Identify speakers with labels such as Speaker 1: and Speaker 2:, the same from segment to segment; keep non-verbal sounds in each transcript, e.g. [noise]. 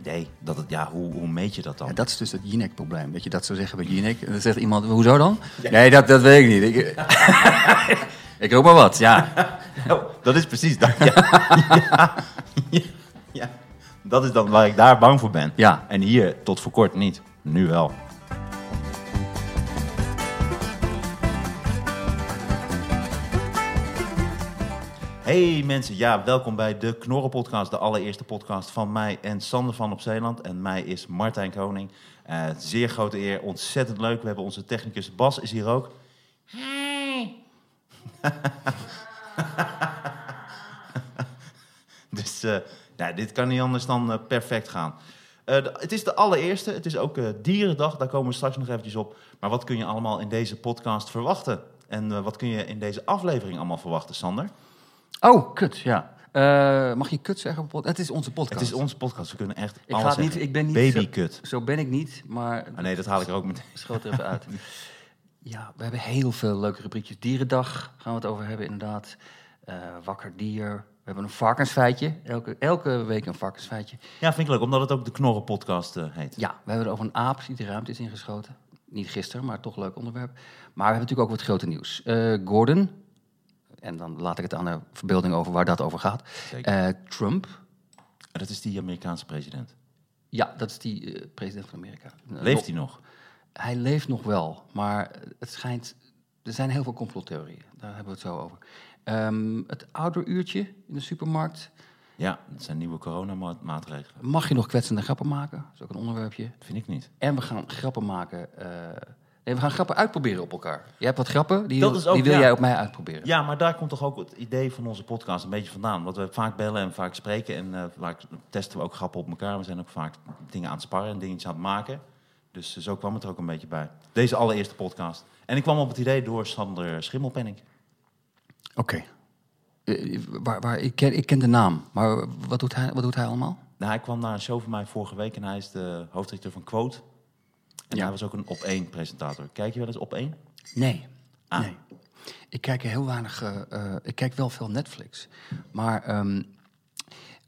Speaker 1: idee. Dat het, ja, hoe, hoe meet je dat dan?
Speaker 2: Ja, dat is dus het Jinek-probleem. Dat je dat zou zeggen bij Jinek. En dan zegt iemand, hoezo dan? Nee, dat, dat weet ik niet. Ik, [laughs] ik roep maar wat, ja. [laughs]
Speaker 1: Oh, dat is precies dat. [laughs] Ja. Ja. Dat is dan waar ik daar bang voor ben.
Speaker 2: Ja.
Speaker 1: En hier tot voor kort niet. Nu wel. Hey mensen, ja, welkom bij de Knorren Podcast, de allereerste podcast van mij en Sander van op Zeeland. En mij is Martijn Koning. Eh, zeer grote eer, ontzettend leuk. We hebben onze technicus Bas is hier ook. [laughs] Dus eh, nou, dit kan niet anders dan eh, perfect gaan. De- het is de allereerste. Het is ook Dierendag. Daar komen we straks nog eventjes op. Maar wat kun je allemaal in deze podcast verwachten? En wat kun je in deze aflevering allemaal verwachten, Sander?
Speaker 2: Oh, kut, ja. Eh, mag je kut zeggen? Het is onze podcast.
Speaker 1: Het is onze podcast. We kunnen echt
Speaker 2: Ik,
Speaker 1: alles
Speaker 2: ga niet, ik ben niet...
Speaker 1: Babykut.
Speaker 2: Zo, zo ben ik niet, maar
Speaker 1: Ah, nee, dat haal ik er ook meteen.
Speaker 2: schoot er even uit. Ja, we hebben heel veel leuke rubriekjes. Dierendag gaan we het over hebben, inderdaad. Eh, wakker dier. We hebben een varkensfeitje. Elke, elke week een varkensfeitje.
Speaker 1: Ja, vind ik leuk, omdat het ook de Knorren Podcast eh, heet.
Speaker 2: Ja, we hebben het over een aap die de ruimte is ingeschoten. Niet gisteren, maar toch een leuk onderwerp. Maar we hebben natuurlijk ook wat grote nieuws. Gordon, en dan laat ik het aan de verbeelding over waar dat over gaat. Eh, Trump,
Speaker 1: Dat is die Amerikaanse president.
Speaker 2: ja, dat is die eh, president van Amerika. Eh,
Speaker 1: Leeft hij nog?
Speaker 2: Hij leeft nog wel, maar het schijnt... Er zijn heel veel complottheorieën, daar hebben we het zo over. Ehm, het ouderuurtje in de supermarkt.
Speaker 1: Ja, het zijn nieuwe coronamaatregelen.
Speaker 2: Mag je nog kwetsende grappen maken? Dat is ook een onderwerpje.
Speaker 1: Vind ik niet.
Speaker 2: En we gaan grappen maken... nee, we gaan grappen uitproberen op elkaar. Je hebt wat grappen, die,
Speaker 1: Dat
Speaker 2: wil-
Speaker 1: is ook-
Speaker 2: die wil
Speaker 1: ja.
Speaker 2: jij op mij uitproberen.
Speaker 1: Ja, maar daar komt toch ook het idee van onze podcast een beetje vandaan. Want we vaak bellen en vaak spreken en eh, vaak testen we ook grappen op elkaar. We zijn ook vaak dingen aan het sparren en dingetjes aan het maken. Dus eh, zo kwam het er ook een beetje bij. Deze allereerste podcast. En ik kwam op het idee door Sander Schimmelpenning.
Speaker 2: Oké. Eh, waar, waar, ik, ken, ik ken de naam, maar wat doet hij, wat doet hij allemaal?
Speaker 1: Nou, hij kwam naar een show van mij vorige week en hij is de hoofddirecteur van Quote. En
Speaker 2: Ja.
Speaker 1: hij was ook een op-één presentator. Kijk je wel eens op-één?
Speaker 2: Nee.
Speaker 1: Ah.
Speaker 2: nee. Ik kijk heel weinig. eh, eh, ik kijk wel veel Netflix. Maar ehm,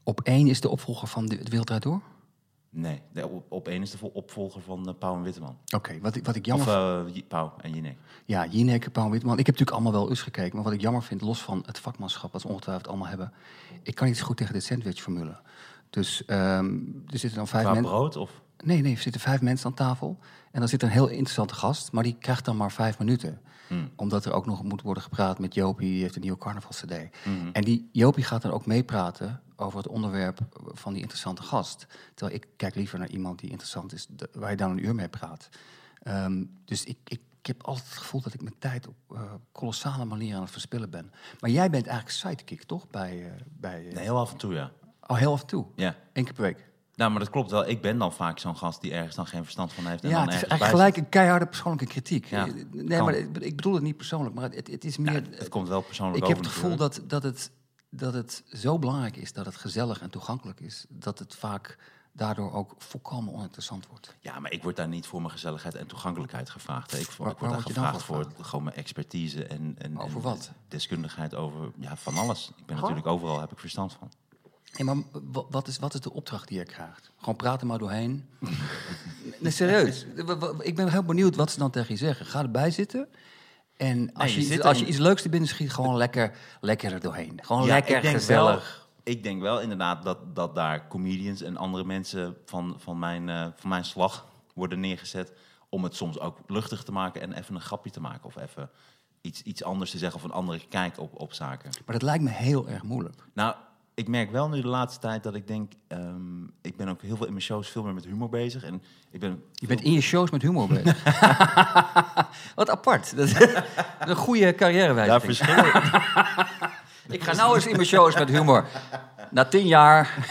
Speaker 2: op één is de opvolger van De, de Wereld Door?
Speaker 1: Nee, de op- is de vo- opvolger van uh, Pauw en Witteman.
Speaker 2: Oké, wat, ik- wat ik jammer
Speaker 1: Of Pauw en Jinek.
Speaker 2: Ja, Jinek, Paul Witteman. Ik heb natuurlijk allemaal wel eens gekeken. Maar wat ik jammer vind, los van het vakmanschap... wat ze ongetwijfeld allemaal hebben... ik kan niet zo goed tegen dit sandwich-formule. Dus ehm, er zitten dan vijf mensen...
Speaker 1: brood of...
Speaker 2: Nee, nee, er zitten vijf mensen aan tafel. En dan zit een heel interessante gast, maar die krijgt dan maar vijf minuten.
Speaker 1: Hmm.
Speaker 2: Omdat er ook nog moet worden gepraat met Jopie, die heeft een nieuwe carnavalscd.
Speaker 1: Mhm.
Speaker 2: En die Jopie gaat dan ook meepraten over het onderwerp van die interessante gast. Terwijl ik kijk liever naar iemand die interessant is, waar je dan een uur mee praat. Ehm, dus ik, ik, ik heb altijd het gevoel dat ik mijn tijd op eh, kolossale manier aan het verspillen ben. Maar jij bent eigenlijk sidekick, toch? Bij, eh, bij, eh,
Speaker 1: Nee, heel af en toe, ja.
Speaker 2: Oh, heel af en toe.
Speaker 1: Ja.
Speaker 2: Eén keer per week.
Speaker 1: Nou, maar dat klopt wel. Ik ben dan vaak zo'n gast die ergens dan geen verstand van heeft. En
Speaker 2: Ja,
Speaker 1: dan
Speaker 2: het is eigenlijk gelijk een keiharde persoonlijke kritiek.
Speaker 1: Ja,
Speaker 2: nee,
Speaker 1: kan.
Speaker 2: maar ik bedoel het niet persoonlijk, maar het, het is meer...
Speaker 1: Ja, het komt wel persoonlijk
Speaker 2: ik heb het gevoel dat, dat, het, dat het zo belangrijk is dat het gezellig en toegankelijk is, dat het vaak daardoor ook volkomen oninteressant wordt.
Speaker 1: Ja, maar ik word daar niet voor mijn gezelligheid en toegankelijkheid gevraagd. Ik, ik word daar gevraagd
Speaker 2: voor
Speaker 1: gewoon mijn expertise en, en,
Speaker 2: Over
Speaker 1: en
Speaker 2: wat?
Speaker 1: deskundigheid over ja, van alles. Ik ben natuurlijk overal, heb ik verstand van.
Speaker 2: Hey, maar wa- wat is, wat is de opdracht die je krijgt? Gewoon praten maar doorheen? [laughs] nee, serieus. Ik ben heel benieuwd wat ze dan tegen je zeggen. Ga erbij zitten. En als,
Speaker 1: je
Speaker 2: als je iets leuks te binnen schiet, gewoon lekker, lekker er doorheen. Gewoon
Speaker 1: Ja,
Speaker 2: lekker
Speaker 1: ik denk
Speaker 2: gezellig.
Speaker 1: Wel, ik denk wel inderdaad dat, dat daar comedians en andere mensen van, van, mijn, eh, van mijn slag worden neergezet. Om het soms ook luchtig te maken en even een grapje te maken. Of even iets, iets anders te zeggen of een andere kijk op, op zaken.
Speaker 2: Maar dat lijkt me heel erg moeilijk.
Speaker 1: Nou, ik merk wel nu de laatste tijd dat ik denk... ehm, ik ben ook heel veel in mijn shows veel meer met humor bezig. En ik ben
Speaker 2: Je bent in je shows met humor bezig. [laughs] Wat apart. Dat [laughs] een goede carrièrewijze.
Speaker 1: daar
Speaker 2: vind [laughs] ik. ga nou eens in mijn shows met humor. Na tien jaar.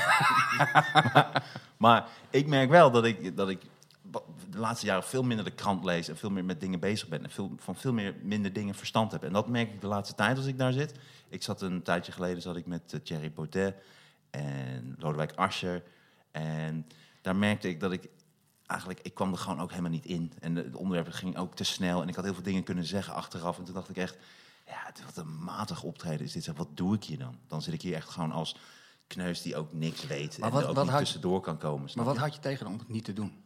Speaker 1: Maar ik merk wel dat ik, dat ik laatste jaren veel minder de krant lees en veel meer met dingen bezig ben. En veel, van veel meer minder dingen verstand heb. En dat merk ik de laatste tijd als ik daar zit. Ik zat een tijdje geleden zat ik met eh, Thierry Baudet en Lodewijk Asscher. En daar merkte ik dat ik eigenlijk, ik kwam er gewoon ook helemaal niet in. En de onderwerpen gingen ook te snel. En ik had heel veel dingen kunnen zeggen achteraf. En toen dacht ik echt, ja, het- wat een matig optreden is dit. Wat doe ik hier dan? Dan zit ik hier echt gewoon als kneus die ook niks weet
Speaker 2: Maar
Speaker 1: en
Speaker 2: wat-
Speaker 1: er ook
Speaker 2: wat
Speaker 1: niet
Speaker 2: had-
Speaker 1: tussendoor kan komen.
Speaker 2: Maar wat had je tegen om het niet te doen?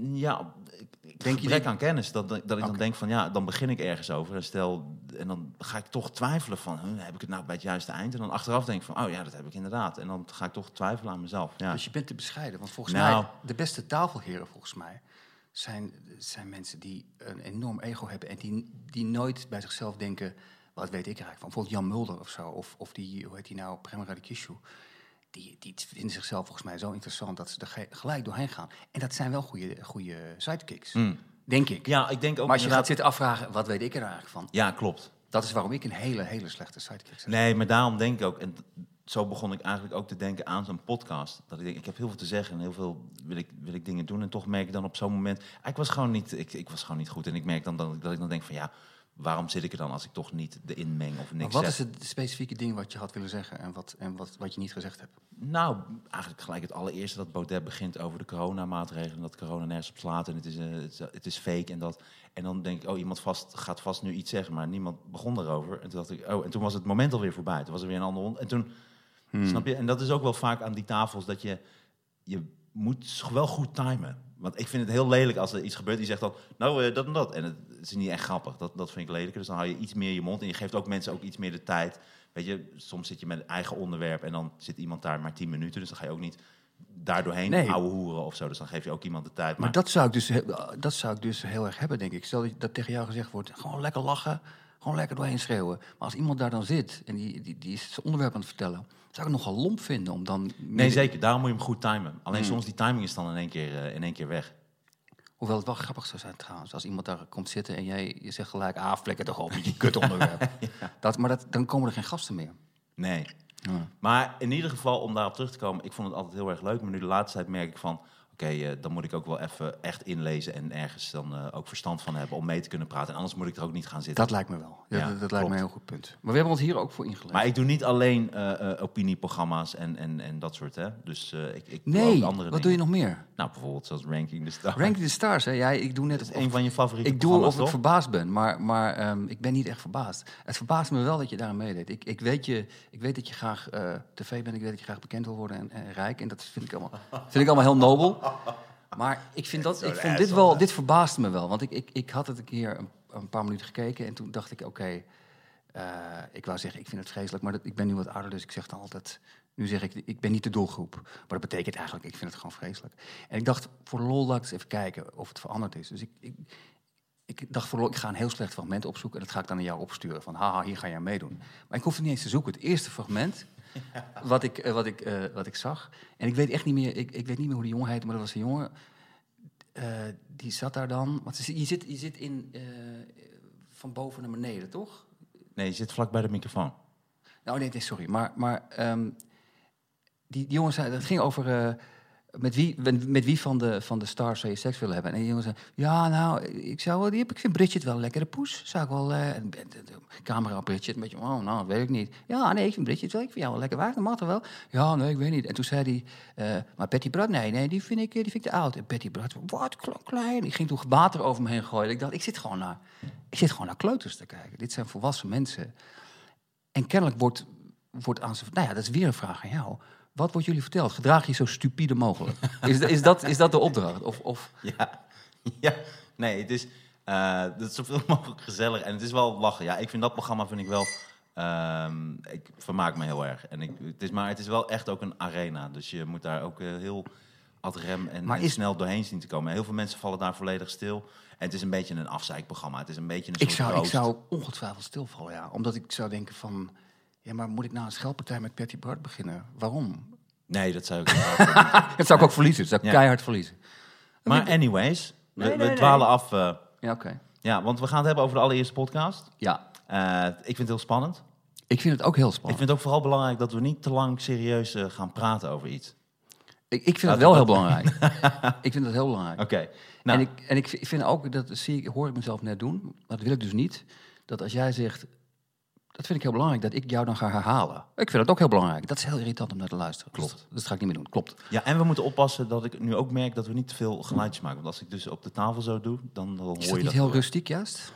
Speaker 1: Ja, ik,
Speaker 2: Denk
Speaker 1: gebrek aan kennis. Dat, dat ik dan denk van ja, dan begin ik ergens over. En, stel, en dan ga ik toch twijfelen van, heb ik het nou bij het juiste eind? En dan achteraf denk ik van, oh ja, dat heb ik inderdaad. En dan ga ik toch twijfelen aan mezelf. Ja.
Speaker 2: Dus je bent te bescheiden. Want volgens
Speaker 1: Nou.
Speaker 2: mij, de beste tafelheren volgens mij, zijn, zijn mensen die een enorm ego hebben en die, die nooit bij zichzelf denken, wat weet ik eigenlijk van? Bijvoorbeeld Jan Mulder of zo, of, of die, hoe heet die nou, Prem Radikishu. Die, die vinden zichzelf volgens mij zo interessant dat ze er ge- gelijk doorheen gaan. En dat zijn wel goede, goede sidekicks,
Speaker 1: Mm.
Speaker 2: denk ik.
Speaker 1: Ja, ik denk ook
Speaker 2: maar als je
Speaker 1: inderdaad-
Speaker 2: gaat zitten afvragen, wat weet ik er eigenlijk van?
Speaker 1: Ja, klopt.
Speaker 2: Dat is waarom ik een hele, hele slechte sidekick zeg.
Speaker 1: Nee, maar daarom denk ik ook, en zo begon ik eigenlijk ook te denken aan zo'n podcast. Dat ik denk, ik heb heel veel te zeggen en heel veel wil ik, wil ik dingen doen. En toch merk ik dan op zo'n moment, ik was gewoon niet, ik, ik was gewoon niet goed. En ik merk dan dat, ik- dat ik dan denk van ja, waarom zit ik er dan als ik toch niet erin meng of
Speaker 2: Maar
Speaker 1: niks
Speaker 2: wat
Speaker 1: zeg?
Speaker 2: is het specifieke ding wat je had willen zeggen en wat, en wat, wat je niet gezegd hebt?
Speaker 1: Nou, eigenlijk gelijk het allereerste dat Baudet begint over de coronamaatregelen. Dat corona nergens op slaat en het is, eh, het, is, het is fake. En, dat, en dan denk ik, oh, iemand vast, gaat vast nu iets zeggen. Maar niemand begon erover. En toen dacht ik, oh, en toen was het moment alweer voorbij. Toen was er weer een ander hond. En toen, snap je? En dat is ook wel vaak aan die tafels dat je, je moet wel goed timen. Want ik vind het heel lelijk als er iets gebeurt die zegt dan, nou, eh, dat en dat. En het, is niet echt grappig. Dat, dat vind ik lelijker. Dus dan hou je iets meer je mond en je geeft ook mensen ook iets meer de tijd. Weet je, soms zit je met een eigen onderwerp en dan zit iemand daar maar tien minuten. Dus dan ga je ook niet daar doorheen
Speaker 2: Nee.
Speaker 1: ouwe hoeren of zo. Dus dan geef je ook iemand de tijd.
Speaker 2: Maar dat zou, ik dus, dat zou ik dus heel erg hebben, denk ik. Stel dat- tegen jou gezegd wordt, gewoon lekker lachen, gewoon lekker doorheen schreeuwen. Maar als iemand daar dan zit en die, die, die is zijn onderwerp aan het vertellen, zou ik het nogal lomp vinden om dan...
Speaker 1: nee, zeker. Daarom moet je hem goed timen.
Speaker 2: Hmm.
Speaker 1: Alleen soms die timing is dan in één keer, eh, in één keer weg.
Speaker 2: Hoewel het wel grappig zou zijn trouwens, als iemand daar komt zitten en jij je zegt gelijk, ah, flikker toch op met je kut onderwerp. [laughs] dat, maar dat, dan komen er geen gasten meer.
Speaker 1: Nee.
Speaker 2: Ja.
Speaker 1: Maar in ieder geval, om daarop terug te komen, ik vond het altijd heel erg leuk. Maar nu de laatste tijd merk ik van, oké, eh, dan moet ik ook wel even echt inlezen en ergens dan eh, ook verstand van hebben om mee te kunnen praten. En anders moet ik er ook niet gaan zitten.
Speaker 2: Dat lijkt me wel. Ja,
Speaker 1: Ja,
Speaker 2: dat, dat lijkt me een heel goed punt. Maar we hebben ons hier ook voor ingelezen.
Speaker 1: Maar ik doe niet alleen eh, eh, opinieprogramma's en, en, en dat soort, hè. Dus eh, ik, ik doe
Speaker 2: nee,
Speaker 1: ook andere
Speaker 2: wat
Speaker 1: dingen.
Speaker 2: doe je nog meer?
Speaker 1: Nou, bijvoorbeeld zoals Ranking the Stars.
Speaker 2: Rank the Stars, hè? Ja, ik doe net
Speaker 1: Dat is
Speaker 2: of-
Speaker 1: een van je favoriete
Speaker 2: Ik doe of ik verbaasd ben, maar, maar ehm, ik ben niet echt verbaasd. Het verbaast me wel dat je daar aan meedeed. Ik, ik, weet je, ik weet dat je graag eh, tv bent, ik weet dat je graag bekend wil worden en, en rijk. En dat vind ik allemaal, vind ik allemaal heel nobel. Maar ik vind, dat, ik vind dit wel, dit verbaasde me wel. Want ik, ik, ik had het een keer een, een paar minuten gekeken en toen dacht ik, oké, eh, ik wou zeggen, ik vind het vreselijk, maar dat, ik ben nu wat ouder, dus ik zeg dan altijd, nu zeg ik, ik ben niet de doelgroep. Maar dat betekent eigenlijk, ik vind het gewoon vreselijk. En ik dacht, voor lol laat ik eens even kijken of het veranderd is. Dus ik, ik, ik dacht, voor lol, ik ga een heel slecht fragment opzoeken en dat ga ik dan naar jou opsturen. Van, haha, hier ga jij meedoen. Maar ik hoefde niet eens te zoeken. Het eerste fragment [laughs] wat, ik, eh, wat, ik, eh, wat ik zag. En ik weet echt niet meer, ik, ik weet niet meer hoe die jongen heette, maar dat was een jongen. eh, die zat daar dan. Want je zit, je zit in, van boven naar beneden, toch?
Speaker 1: Nee, je zit vlak bij de microfoon.
Speaker 2: Nou, nee, nee sorry. Maar, maar ehm, die, die jongen zei, dat ging over met, wie, met, wie van de, van de stars zou je seks willen hebben. En die jongen zei, ja, nou, ik, zou wel, die ik vind Bridget wel een lekkere poes. Zou ik wel, en de camera Bridget, een beetje, oh, nou, weet ik niet. Ja, nee, ik vind Bridget wel, ik vind jou wel lekker waar, dat mag toch wel? Ja, nee, ik weet niet. En toen zei hij, eh, maar Betty Brad, nee, nee, die vind ik, eh, die vind ik te oud. En Betty Brad, wat kle- klein. Ik ging toen water over me heen gooien. Ik dacht, ik zit gewoon naar, ik zit gewoon naar kleuters te kijken. Dit zijn volwassen mensen. En kennelijk wordt, wordt aan ze... Nou ja, dat is weer een vraag aan jou. Wat wordt jullie verteld? Gedraag je zo stupide mogelijk? Is, is, dat, is dat de opdracht? Of, of,
Speaker 1: Ja, [laughs] ja. nee, het is, eh het is zoveel [laughs] mogelijk gezellig en het is wel lachen. Ja, ik vind dat programma vind ik wel, ehm, ik vermaak me heel erg. En ik, het is, maar het is wel echt ook een arena, dus je moet daar ook eh, heel ad rem en,
Speaker 2: Maar
Speaker 1: en
Speaker 2: is-
Speaker 1: snel doorheen zien te komen. Heel veel mensen vallen daar volledig stil. En het is een beetje een afzeikprogramma. Het is een beetje een
Speaker 2: ik, zou, ik zou ongetwijfeld stilvallen, ja. Omdat ik zou denken van... Ja, maar moet ik nou een scheldpartij met Patty Bart beginnen? Waarom?
Speaker 1: Nee, dat zou ik. [laughs]
Speaker 2: Dat zou ik ook verliezen. Dat zou ik
Speaker 1: Ja.
Speaker 2: keihard verliezen.
Speaker 1: Maar anyways, we,
Speaker 2: Nee,
Speaker 1: we
Speaker 2: nee, nee.
Speaker 1: dwalen af. eh,
Speaker 2: Ja, oké.
Speaker 1: ja, want we gaan het hebben over de allereerste podcast.
Speaker 2: Ja,
Speaker 1: Eh, ik vind het heel spannend.
Speaker 2: ik vind het ook heel
Speaker 1: Ik
Speaker 2: spannend.
Speaker 1: vind het ook vooral belangrijk dat we niet te lang serieus eh, gaan praten over iets.
Speaker 2: Ik, ik vind het wel
Speaker 1: we
Speaker 2: heel
Speaker 1: dat-
Speaker 2: belangrijk. [laughs] ik vind het heel belangrijk.
Speaker 1: Oké. Nou,
Speaker 2: En, ik, en ik vind ook, dat zie ik, hoor ik mezelf net doen, maar dat wil ik dus niet, dat als jij zegt, dat vind ik heel belangrijk, dat ik jou dan ga herhalen. Ik vind dat ook heel belangrijk. Dat is heel irritant om naar te luisteren.
Speaker 1: Klopt.
Speaker 2: Dus dat ga ik niet meer doen. Klopt.
Speaker 1: ja, en we moeten oppassen dat ik nu ook merk dat we niet te veel geluidjes maken. Want als ik dus op de tafel zo doe, dan, dan hoor
Speaker 2: Is
Speaker 1: je
Speaker 2: dat niet
Speaker 1: dat
Speaker 2: heel rustiek juist?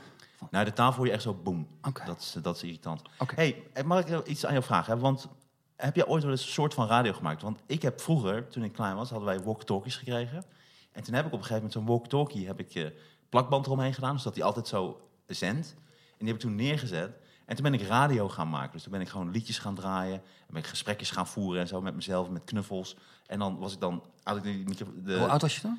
Speaker 1: Nou, de tafel hoor je echt zo boem.
Speaker 2: Oké.
Speaker 1: Dat, is, dat is irritant.
Speaker 2: Oké.
Speaker 1: Hey, mag ik iets aan jou vragen? Hè? Want heb jij ooit wel eens een soort van radio gemaakt? Want ik heb vroeger, toen ik klein was, hadden wij walkie-talkies gekregen. En toen heb ik op een gegeven moment zo'n walkie-talkie heb ik, eh, plakband eromheen gedaan, zodat die altijd zo zendt. En die heb ik toen neergezet. En toen ben ik radio gaan maken. Dus toen ben ik gewoon liedjes gaan draaien. En ben ik gesprekjes gaan voeren en zo met mezelf, met knuffels. En dan was ik dan... Had ik de,
Speaker 2: Hoe oud was je dan?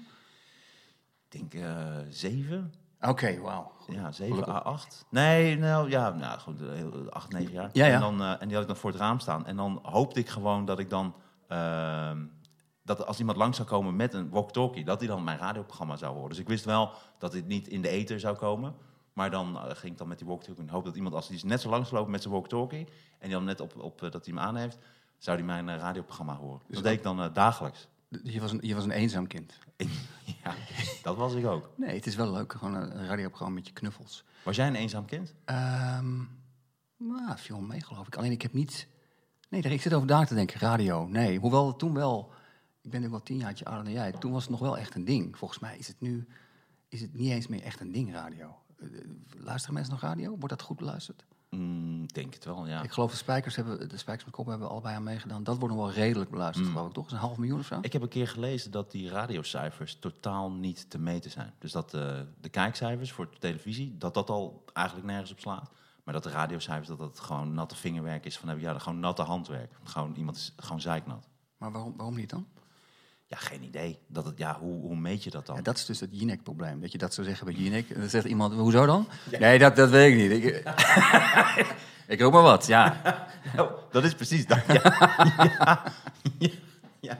Speaker 1: Ik denk eh, zeven.
Speaker 2: Oké, wauw.
Speaker 1: Ja, 7
Speaker 2: Gelukkig.
Speaker 1: à 8. Nee, nou ja, nou, hele 8, 9 jaar.
Speaker 2: Ja, ja.
Speaker 1: En, dan, eh, en die had ik dan voor het raam staan. En dan hoopte ik gewoon dat ik dan... ehm, dat als iemand langs zou komen met een walkie-talkie... dat hij dan mijn radioprogramma zou horen. Dus ik wist wel dat dit niet in de ether zou komen. Maar dan eh, ging ik dan met die walkie-talkie... en hoop dat iemand, als die net zo langs loopt met zijn walkie-talkie... en die dan net op, op eh, dat hij hem aan heeft... zou hij mijn eh, radioprogramma horen.
Speaker 2: Dus
Speaker 1: dat deed ik dan dagelijks.
Speaker 2: Je was, een, je was een eenzaam kind. [laughs]
Speaker 1: ja, dat was ik ook.
Speaker 2: Nee, het is wel leuk. Gewoon een, radioprogramma met je knuffels.
Speaker 1: Was jij een eenzaam kind?
Speaker 2: Ehm nou, viel wel mee, geloof ik. Alleen ik heb niet... Nee, daar- ik zit over daar te denken. Radio, nee. Hoewel het toen wel... Ik ben nu wel tien jaartje ouder dan jij. Toen was het nog wel echt een ding. Volgens mij is het nu is het niet eens meer echt een ding, radio. Eh, Luisteren mensen nog radio? Wordt dat goed beluisterd?
Speaker 1: Mm, denk het wel, ja.
Speaker 2: Ik geloof de spijkers hebben, de spijkers met kop hebben allebei aan meegedaan. Dat wordt nog wel redelijk beluisterd,
Speaker 1: Mm.
Speaker 2: geloof ik, toch? Is een half miljoen of zo?
Speaker 1: Ik heb een keer gelezen dat die radiocijfers totaal niet te meten zijn. Dus dat eh, de kijkcijfers voor de televisie, dat dat al eigenlijk nergens op slaat. Maar dat de radiocijfers, dat dat gewoon natte vingerwerk is van, ja, gewoon natte handwerk. Gewoon, iemand is gewoon zeiknat.
Speaker 2: Maar waarom, waarom niet dan?
Speaker 1: Ja, geen idee. Dat het, ja, hoe, hoe meet je dat dan?
Speaker 2: Ja, dat is dus het Jinek-probleem. Dat je dat zou zeggen bij Jinek. En dan zegt iemand, hoezo dan? Nee, dat, dat weet ik niet. Ik, [laughs] ik roep maar wat, ja. [laughs]
Speaker 1: Oh, dat is precies dat. [laughs] Ja. ja.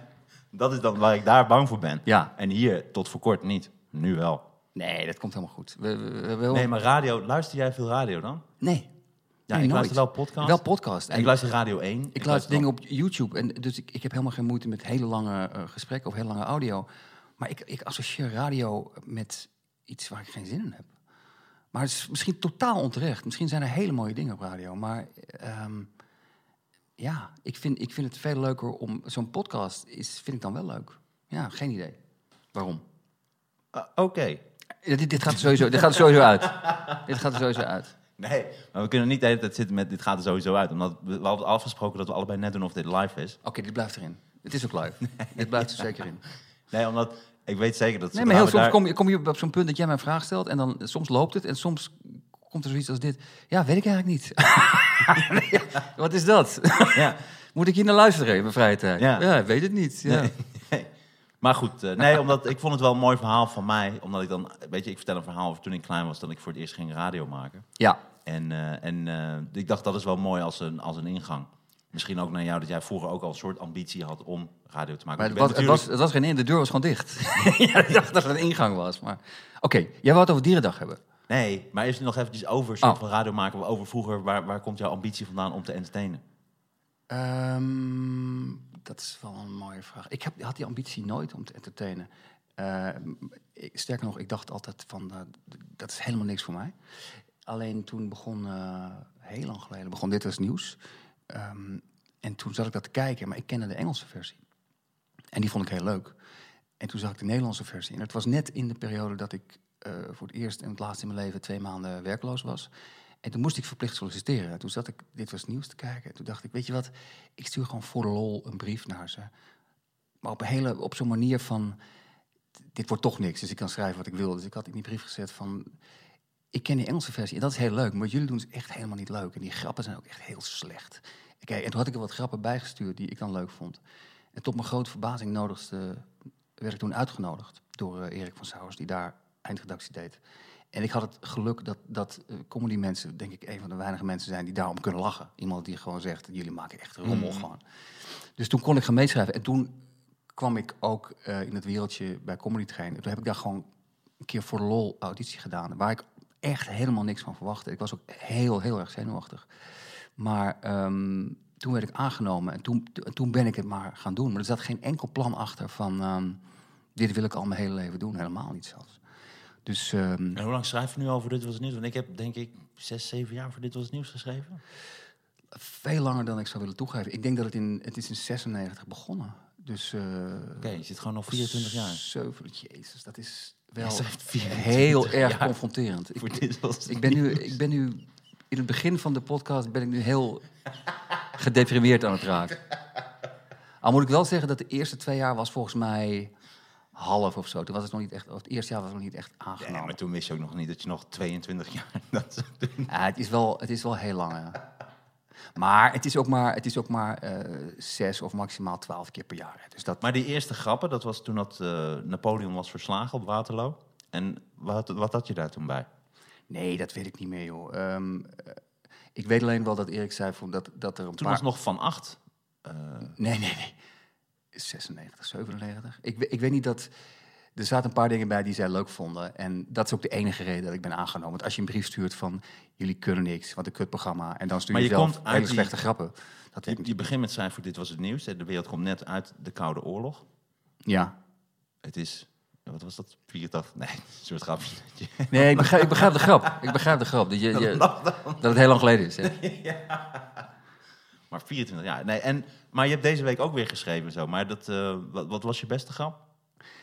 Speaker 1: Dat is dan waar ik daar bang voor ben.
Speaker 2: Ja.
Speaker 1: En hier tot voor kort niet. Nu wel.
Speaker 2: Nee, dat komt helemaal goed. We, we, we
Speaker 1: Nee, maar radio, luister jij veel radio dan?
Speaker 2: nee.
Speaker 1: Ja,
Speaker 2: Nee,
Speaker 1: ik
Speaker 2: nooit.
Speaker 1: luister wel podcast.
Speaker 2: Wel podcast.
Speaker 1: En ik luister Radio 1.
Speaker 2: Ik luister dingen op YouTube. En dus ik, ik heb helemaal geen moeite met hele lange eh, gesprekken of hele lange audio. Maar ik, ik associeer radio met iets waar ik geen zin in heb. Maar het is misschien totaal onterecht. Misschien zijn er hele mooie dingen op radio. Maar ehm, ja, ik vind, ik vind het veel leuker om... Zo'n podcast is, vind ik dan wel leuk. Ja, geen idee. Waarom?
Speaker 1: Ah, Oké.
Speaker 2: Dit, dit, gaat sowieso, dit gaat er sowieso uit. dit gaat er sowieso uit.
Speaker 1: Nee, maar we kunnen niet de hele tijd zitten met dit gaat er sowieso uit. Omdat we, we hadden afgesproken dat we allebei net doen of dit live is.
Speaker 2: Oké, dit blijft erin. Het is ook live. [laughs] Dit blijft er zeker in.
Speaker 1: Nee, omdat ik weet zeker dat...
Speaker 2: Nee, maar heel soms
Speaker 1: daar-
Speaker 2: kom je, kom je op zo'n punt dat jij mij een vraag stelt en dan soms loopt het en soms komt er zoiets als dit. Ja, weet ik eigenlijk niet. [laughs] Wat is dat?
Speaker 1: Ja, [laughs]
Speaker 2: Moet ik hier naar luisteren in mijn vrije tijd?
Speaker 1: Ja.
Speaker 2: Weet het niet. Ja.
Speaker 1: nee. Maar goed, eh, nee, omdat ik vond het wel een mooi verhaal van mij. Omdat ik dan, weet je, ik vertel een verhaal over toen ik klein was, dat ik voor het eerst ging radio maken.
Speaker 2: ja.
Speaker 1: En, eh, en eh, ik dacht, dat is wel mooi als een, als een ingang. Misschien ook naar jou, dat jij vroeger ook al een soort ambitie had om radio te maken.
Speaker 2: Maar het was, het, was, het was geen in, de deur was gewoon dicht. [laughs] ja, ik dacht dat het een ingang was. Maar... Oké, jij wou het over Dierendag hebben.
Speaker 1: Nee, maar even nog eventjes over soort
Speaker 2: Oh.
Speaker 1: van radio maken. Over vroeger, waar, waar komt jouw ambitie vandaan om te entertainen?
Speaker 2: Ehm, dat is wel een mooie vraag. Ik heb, had die ambitie nooit om te entertainen. Ik, sterker nog, ik dacht altijd van, eh, dat is helemaal niks voor mij. Alleen toen begon, eh, heel lang geleden, begon Dit Was Nieuws. Ehm, en toen zat ik dat te kijken, maar ik kende de Engelse versie. En die vond ik heel leuk. En toen zag ik de Nederlandse versie. En het was net in de periode dat ik eh, voor het eerst en het laatst in mijn leven twee maanden werkloos was. En toen moest ik verplicht solliciteren. En toen zat ik dit was nieuws te kijken. En toen dacht ik, weet je wat, ik stuur gewoon voor de lol een brief naar ze. Maar op, een hele, op zo'n manier van, dit wordt toch niks. Dus ik kan schrijven wat ik wil. Dus ik had in die brief gezet van, ik ken die Engelse versie. En dat is heel leuk. Maar wat jullie doen is echt helemaal niet leuk. En die grappen zijn ook echt heel slecht. Kijk, en toen had ik er wat grappen bijgestuurd die ik dan leuk vond. En tot mijn grote verbazing nodigste, werd ik toen uitgenodigd door eh, Erik van Sauers, die daar eindredactie deed. En ik had het geluk dat, dat eh, comedy mensen, denk ik, een van de weinige mensen zijn die daarom kunnen lachen. Iemand die gewoon zegt, jullie maken echt rommel
Speaker 1: Mhm.
Speaker 2: gewoon. Dus toen kon ik gaan meeschrijven. En toen kwam ik ook eh, in het wereldje bij Comedy Train. Toen heb ik daar gewoon een keer voor lol auditie gedaan. Waar ik echt helemaal niks van verwachtte. Ik was ook heel, heel erg zenuwachtig. Maar ehm, toen werd ik aangenomen en toen, toen ben ik het maar gaan doen. Maar er zat geen enkel plan achter van... ehm, dit wil ik al mijn hele leven doen. Helemaal niet zelfs. Dus ehm,
Speaker 1: En hoe lang schrijf je nu al voor Dit Was Het Nieuws? Want ik heb denk ik zes, zeven jaar voor Dit Was Het Nieuws geschreven.
Speaker 2: veel langer dan ik zou willen toegeven. Ik denk dat het in, het is in 96 begonnen. Dus... eh,
Speaker 1: Oké, je zit gewoon al 24 jaar.
Speaker 2: Zeven, jezus, dat is wel
Speaker 1: Ja, ze heeft 24
Speaker 2: heel erg confronterend. Ik,
Speaker 1: Voor Dit Was Het
Speaker 2: ik, ben nu, ik ben nu, in het begin van de podcast ben ik nu heel gedeprimeerd aan het raken. Al moet ik wel zeggen dat de eerste twee jaar was volgens mij half of zo. Toen was het nog niet echt, het eerste jaar was het nog niet echt
Speaker 1: Nee,
Speaker 2: aangenomen.
Speaker 1: maar toen wist je ook nog niet dat je nog 22 jaar... [laughs] Dat zou doen.
Speaker 2: Ja, het, is wel, het is wel heel lang. ja. Maar het is ook maar, het is ook maar eh, zes of maximaal twaalf keer per jaar. hè. Dus dat,
Speaker 1: Maar die eerste grappen, dat was toen dat eh, Napoleon was verslagen op Waterloo. En wat, wat had je daar toen bij?
Speaker 2: nee, dat weet ik niet meer, joh. Ehm, eh, ik weet alleen wel dat Erik zei van dat, dat er een
Speaker 1: Toen
Speaker 2: paar...
Speaker 1: was nog Van Acht.
Speaker 2: Nee, nee, nee. 96, 97. Ik, ik weet niet dat... Er zaten een paar dingen bij die zij leuk vonden. En dat is ook de enige reden dat ik ben aangenomen. Want als je een brief stuurt van... jullie kunnen niks, wat een kutprogramma. En dan stuur je, zelf hele
Speaker 1: die-
Speaker 2: slechte grappen. Dat
Speaker 1: je
Speaker 2: niet.
Speaker 1: begint met cijfer, dit was het nieuws. De wereld komt net uit de Koude Oorlog.
Speaker 2: Ja.
Speaker 1: Het is, wat was dat, 84? Nee, [laughs] een soort grapje.
Speaker 2: Nee, ik begrijp, ik begrijp de grap. Ik begrijp de grap. Dat, je, [laughs] je- dat het heel lang geleden is. Hè? [laughs]
Speaker 1: Maar 24 jaar. Nee, en, maar je hebt deze week ook weer geschreven zo. Maar dat, eh, wat, wat was je beste grap?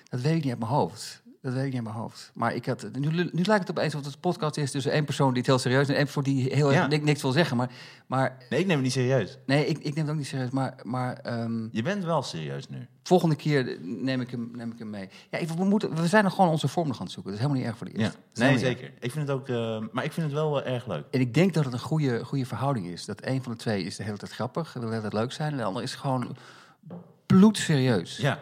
Speaker 2: Dat weet ik niet uit mijn hoofd. Dat weet ik niet uit mijn hoofd. Maar ik had, nu, nu lijkt het opeens of het een podcast is tussen één persoon die het heel serieus en één persoon die heel
Speaker 1: Ja.
Speaker 2: niks, niks wil zeggen. Maar, maar
Speaker 1: Nee, ik neem het niet serieus.
Speaker 2: nee, ik, ik neem het ook niet serieus. Maar, maar ehm,
Speaker 1: Je bent wel serieus nu.
Speaker 2: volgende keer neem ik hem, neem ik hem mee. Ja, ik, we, moeten, we zijn nog gewoon onze vorm nog aan het zoeken. Dat is helemaal niet erg voor de
Speaker 1: Ja.
Speaker 2: eerste. Is
Speaker 1: Nee,
Speaker 2: erg.
Speaker 1: zeker. Ik vind het ook, eh, maar ik vind het wel eh, erg leuk.
Speaker 2: En ik denk dat het een goede, goede verhouding is. Dat een van de twee is de hele tijd grappig, wil de hele tijd leuk zijn. En de ander is gewoon bloedserieus.
Speaker 1: Ja.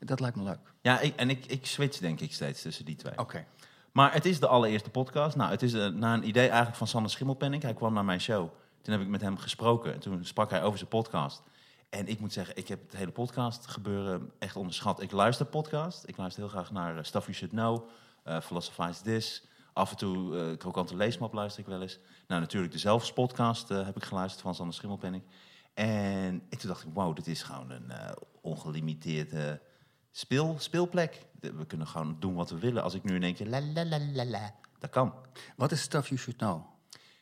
Speaker 2: Dat lijkt me leuk.
Speaker 1: Ja, ik, en ik, ik switch denk ik steeds tussen die twee.
Speaker 2: Oké.
Speaker 1: Maar het is de allereerste podcast. Nou, het is eh, na een idee eigenlijk van Sander Schimmelpenning. Hij kwam naar mijn show. Toen heb ik met hem gesproken. En toen sprak hij over zijn podcast. En ik moet zeggen, ik heb het hele podcast gebeuren echt onderschat. Ik luister podcast. Ik luister heel graag naar eh, Stuff You Should Know, eh Philosophize This. Af en toe Krokante Leesmap luister ik wel eens. Nou, natuurlijk de Zelfs podcast heb ik geluisterd van Sander Schimmelpenning. En, en toen dacht ik, wow, dit is gewoon een ongelimiteerde speel, speelplek. We kunnen gewoon doen wat we willen. Als ik nu in één keer la la la la la, dat kan.
Speaker 2: Wat is stuff you should know?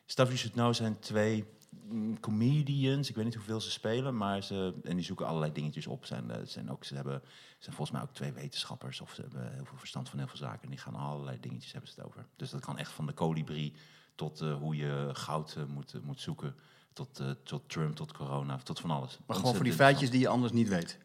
Speaker 1: Stuff You Should Know zijn twee mm, comedians. Ik weet niet hoeveel ze spelen, maar ze... En die zoeken allerlei dingetjes op. Zijn, eh, zijn ook, ze hebben, zijn volgens mij ook twee wetenschappers. Of ze hebben heel veel verstand van heel veel zaken. En die gaan allerlei dingetjes hebben ze het over. Dus dat kan echt van de kolibrie tot eh, hoe je goud eh, moet, moet zoeken. Tot, eh, tot Trump, tot corona, tot van alles.
Speaker 2: Maar gewoon voor die feitjes die je anders niet weet.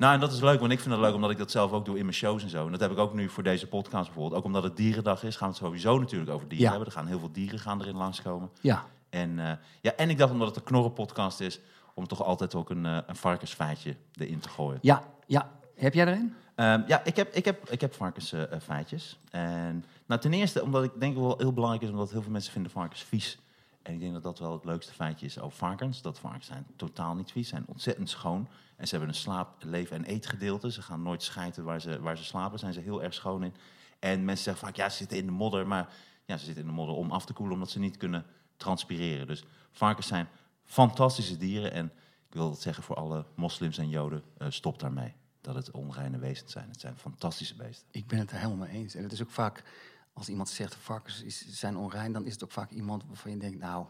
Speaker 1: Nou, en dat is leuk, want ik vind het leuk omdat ik dat zelf ook doe in mijn shows en zo. En dat heb ik ook nu voor deze podcast bijvoorbeeld. Ook omdat het dierendag is, gaan we het sowieso natuurlijk over dieren
Speaker 2: Ja.
Speaker 1: hebben. Er gaan heel veel dieren gaan erin langskomen.
Speaker 2: Ja.
Speaker 1: En, eh, ja, en ik dacht omdat het een knorrenpodcast is, om toch altijd ook een, eh, een varkensfeitje erin te gooien.
Speaker 2: Ja, ja. Heb jij erin?
Speaker 1: Ehm, ja, ik heb, ik heb, ik heb varkensfeitjes. en nou, ten eerste omdat ik denk wel heel belangrijk is, omdat heel veel mensen vinden varkens vies. En ik denk dat dat wel het leukste feitje is over varkens. Dat varkens zijn totaal niet vies, zijn ontzettend schoon. En ze hebben een slaap, leven en eetgedeelte. Ze gaan nooit schijten waar ze, waar ze slapen, zijn ze heel erg schoon in. En mensen zeggen vaak, ja, ze zitten in de modder. Maar ja, ze zitten in de modder om af te koelen, omdat ze niet kunnen transpireren. Dus varkens zijn fantastische dieren. En ik wil het zeggen voor alle moslims en joden, eh, stop daarmee. Dat het onreine wezens zijn. Het zijn fantastische beesten.
Speaker 2: Ik ben het er helemaal mee eens. En het is ook vaak, als iemand zegt varkens zijn onrein, dan is het ook vaak iemand waarvan je denkt, nou,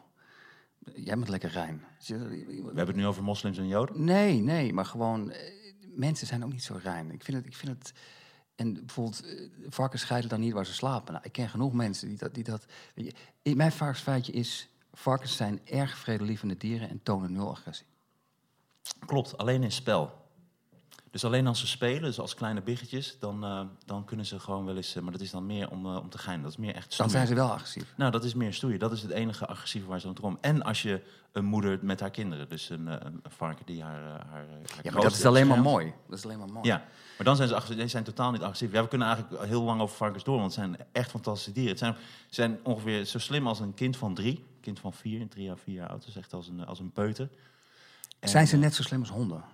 Speaker 2: jij bent lekker rein.
Speaker 1: We hebben het nu over moslims en joden.
Speaker 2: Nee, nee, maar gewoon, eh, mensen zijn ook niet zo rein. Ik vind het, ik vind het en bijvoorbeeld, eh, varkens scheiden dan niet waar ze slapen. Nou, ik ken genoeg mensen die dat, die dat mijn varkensfeitje is, varkens zijn erg vredelievende dieren en tonen nul agressie.
Speaker 1: Klopt, alleen in spel. Dus alleen als ze spelen, dus als kleine biggetjes, dan, eh, dan kunnen ze gewoon wel eens... eh, maar dat is dan meer om, eh, om te geinen. Dat is meer echt
Speaker 2: Dan
Speaker 1: stoeien.
Speaker 2: zijn ze wel agressief.
Speaker 1: Nou, dat is meer stoeien. Dat is het enige agressieve waar ze aan toe komen. En als je een moeder met haar kinderen, dus een, een, varken die haar, haar, haar
Speaker 2: Ja, maar dat is alleen maar mooi. Dat is alleen maar mooi.
Speaker 1: Ja, maar dan zijn ze, agressief. die zijn totaal niet agressief. Ja, we kunnen eigenlijk heel lang over varkens door, want het zijn echt fantastische dieren. Het zijn, zijn ongeveer zo slim als een kind van drie. Een kind van vier, drie jaar, vier jaar oud. Dus echt als een, als een peuter. En,
Speaker 2: Zijn ze net zo slim als honden?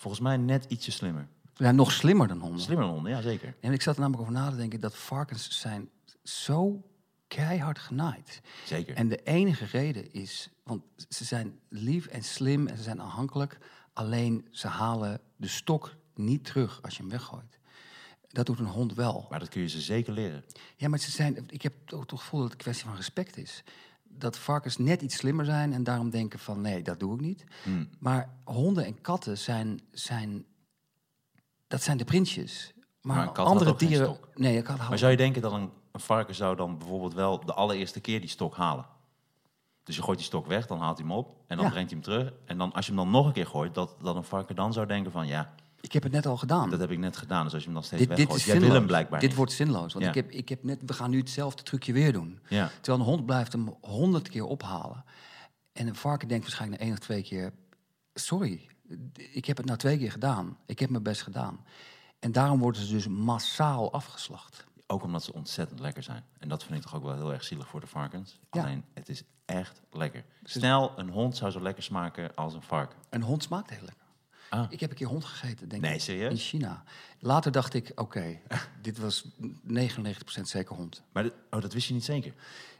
Speaker 1: Volgens mij net ietsje slimmer.
Speaker 2: Ja, nog slimmer dan honden.
Speaker 1: Slimmer dan honden, ja zeker.
Speaker 2: En ik zat er namelijk over na te denken dat varkens zijn zo keihard genaaid.
Speaker 1: Zeker.
Speaker 2: En de enige reden is, want ze zijn lief en slim en ze zijn aanhankelijk. Alleen ze halen de stok niet terug als je hem weggooit. Dat doet een hond wel.
Speaker 1: Maar dat kun je ze zeker leren.
Speaker 2: Ja, maar ze zijn, ik heb toch toch het gevoel dat het een kwestie van respect is. Dat varkens net iets slimmer zijn en daarom denken van nee, dat doe ik niet.
Speaker 1: Hmm.
Speaker 2: Maar honden en katten zijn, zijn dat zijn de prinsjes. Maar,
Speaker 1: had
Speaker 2: andere dieren. Nee, een kat
Speaker 1: Maar zou je denken dat een, een varken zou dan bijvoorbeeld wel de allereerste keer die stok halen? Dus je gooit die stok weg, dan haalt hij hem op en dan
Speaker 2: Ja.
Speaker 1: brengt hij hem terug. En dan, als je hem dan nog een keer gooit, dat, dat een varken dan zou denken van... ja,
Speaker 2: Ik heb het net al gedaan.
Speaker 1: dat heb ik net gedaan. Dus als je hem dan steeds
Speaker 2: dit, dit is
Speaker 1: jij wil hem blijkbaar
Speaker 2: Dit
Speaker 1: niet.
Speaker 2: wordt zinloos. Want
Speaker 1: Ja.
Speaker 2: ik, heb, ik heb net, we gaan nu hetzelfde trucje weer doen.
Speaker 1: Ja.
Speaker 2: Terwijl een hond blijft hem honderd keer ophalen. En een varken denkt waarschijnlijk na één of twee keer... Sorry, ik heb het nou twee keer gedaan. Ik heb mijn best gedaan. En daarom worden ze dus massaal afgeslacht.
Speaker 1: Ook omdat ze ontzettend lekker zijn. En dat vind ik toch ook wel heel erg zielig voor de varkens.
Speaker 2: Ja.
Speaker 1: Alleen, het is echt lekker. Snel, een hond zou zo lekker smaken als een varken.
Speaker 2: Een hond smaakt heel lekker.
Speaker 1: Ah.
Speaker 2: Ik heb een keer hond gegeten, denk
Speaker 1: Nee,
Speaker 2: ik.
Speaker 1: serieus?
Speaker 2: In China. Later dacht ik, oké, [laughs] dit was 99% zeker hond.
Speaker 1: Maar oh, dat wist je niet zeker?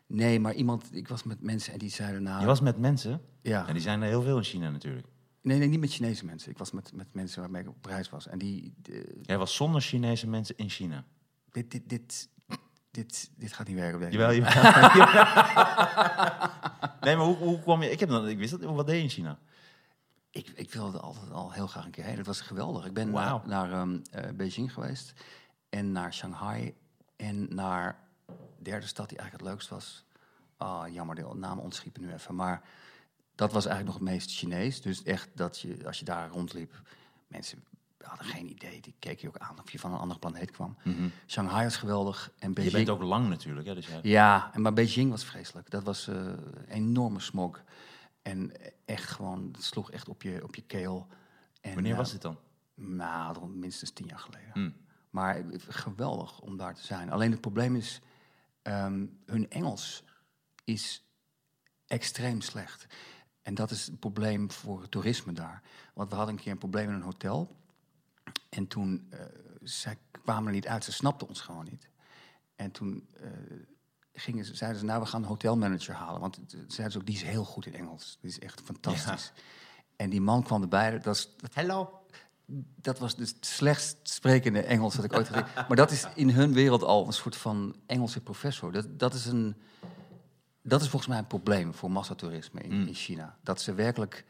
Speaker 2: Nee, maar iemand, ik was met mensen en die zeiden nou...
Speaker 1: Je was met mensen,
Speaker 2: Ja.
Speaker 1: en die zijn er heel veel in China natuurlijk.
Speaker 2: Nee, nee, niet met Chinese mensen. Ik was met, met mensen waarmee ik op reis was. En die, de-
Speaker 1: Jij was zonder Chinese mensen in China.
Speaker 2: dit, dit, dit, dit, dit gaat niet werken.
Speaker 1: Jawel, jawel. [laughs] nee, maar hoe, hoe kwam je... Ik, heb dan, ik wist dat, wat deed je in China?
Speaker 2: Ik, ik wilde altijd al heel graag een keer heen. Dat was geweldig. Ik ben naar, naar ehm, eh, Beijing geweest. En naar Shanghai. En naar de derde stad die eigenlijk het leukst was. Ah, jammer, de naam ontschiet me nu even. Maar dat was eigenlijk nog het meest Chinees. Dus echt dat je, als je daar rondliep... Mensen hadden geen idee. Die keken je ook aan of je van een andere planeet kwam. Shanghai was geweldig. En
Speaker 1: Je
Speaker 2: Beijing...
Speaker 1: bent ook lang natuurlijk, hè? Dus.
Speaker 2: Ja, en maar Beijing was vreselijk. Dat was eh, enorme smog. En echt gewoon, het sloeg echt op je, op je keel. En,
Speaker 1: Wanneer
Speaker 2: eh,
Speaker 1: was dit dan?
Speaker 2: Nou, minstens tien jaar geleden.
Speaker 1: Hm.
Speaker 2: Maar eh, geweldig om daar te zijn. Alleen het probleem is, ehm, hun Engels is extreem slecht. En dat is het probleem voor het toerisme daar. Want we hadden een keer een probleem in een hotel. En toen, eh zij kwamen er niet uit, ze snapten ons gewoon niet. En toen eh, gingen ze, zeiden ze, nou, we gaan een hotelmanager halen. Want zeiden ze ook, die is heel goed in Engels. Die is echt fantastisch. En die man kwam erbij, dat was... Hello. Dat was dus het slechtst sprekende Engels dat ik ooit heb. Maar dat is in hun wereld al een soort van Engelse professor. Dat, dat, is, een, dat is volgens mij een probleem voor massatoerisme in, in China. Dat ze werkelijk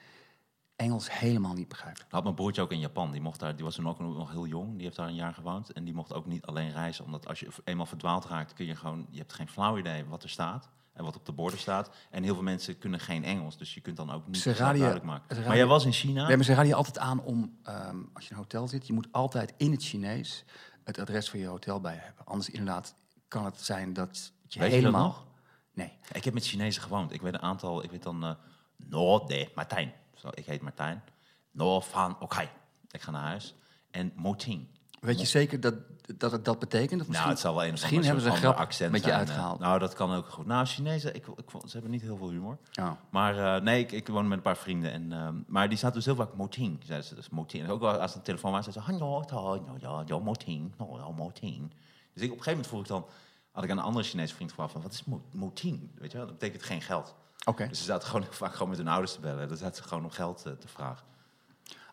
Speaker 2: Engels helemaal niet begrijpen.
Speaker 1: Had mijn broertje ook in Japan. Die, mocht daar, die was toen ook nog heel jong. Die heeft daar een jaar gewoond. En die mocht ook niet alleen reizen. Omdat als je eenmaal verdwaald raakt, kun je gewoon... Je hebt geen flauw idee wat er staat. En wat op de borden staat. En heel veel mensen kunnen geen Engels. Dus je kunt dan ook niet
Speaker 2: je-
Speaker 1: duidelijk maken. Maar jij was in China.
Speaker 2: Nee, maar ze raden je altijd aan om, ehm, als je in een hotel zit, je moet altijd in het Chinees het adres van je hotel bij hebben. Anders inderdaad kan het zijn dat je
Speaker 1: Weet je dat
Speaker 2: helemaal...
Speaker 1: nog?
Speaker 2: Nee.
Speaker 1: Ik heb met Chinezen gewoond. Ik weet een aantal... Ik weet dan... eh no de Martijn. Zo, ik heet Martijn. No van oké. Ik ga naar huis. En Moting.
Speaker 2: Weet je zeker dat, dat het dat betekent? Of
Speaker 1: Nou,
Speaker 2: misschien,
Speaker 1: het zal wel een
Speaker 2: misschien hebben ze een grap
Speaker 1: accent
Speaker 2: met je
Speaker 1: eh.
Speaker 2: uitgehaald.
Speaker 1: Nou, dat kan ook goed. Nou, Chinezen, ik, ik, ze hebben niet heel veel humor.
Speaker 2: Oh.
Speaker 1: Maar eh, nee, ik, ik woon met een paar vrienden. En, ehm, maar die zaten dus heel vaak Moting, zeiden ze. Dus Moting. En ook wel als de telefoon was, zeiden ze... "Hallo, ta, ja, ja, ja, Moting. No, ja, Moting. Dus ik, op een gegeven moment vroeg ik dan... Had ik aan een andere Chinese vriend gevraagd van... Wat is Mo- Moting? Weet je wel, dat betekent geen geld.
Speaker 2: Oké.
Speaker 1: Dus ze zaten gewoon vaak gewoon met hun ouders te bellen. Dan zaten ze gewoon om geld eh, te vragen.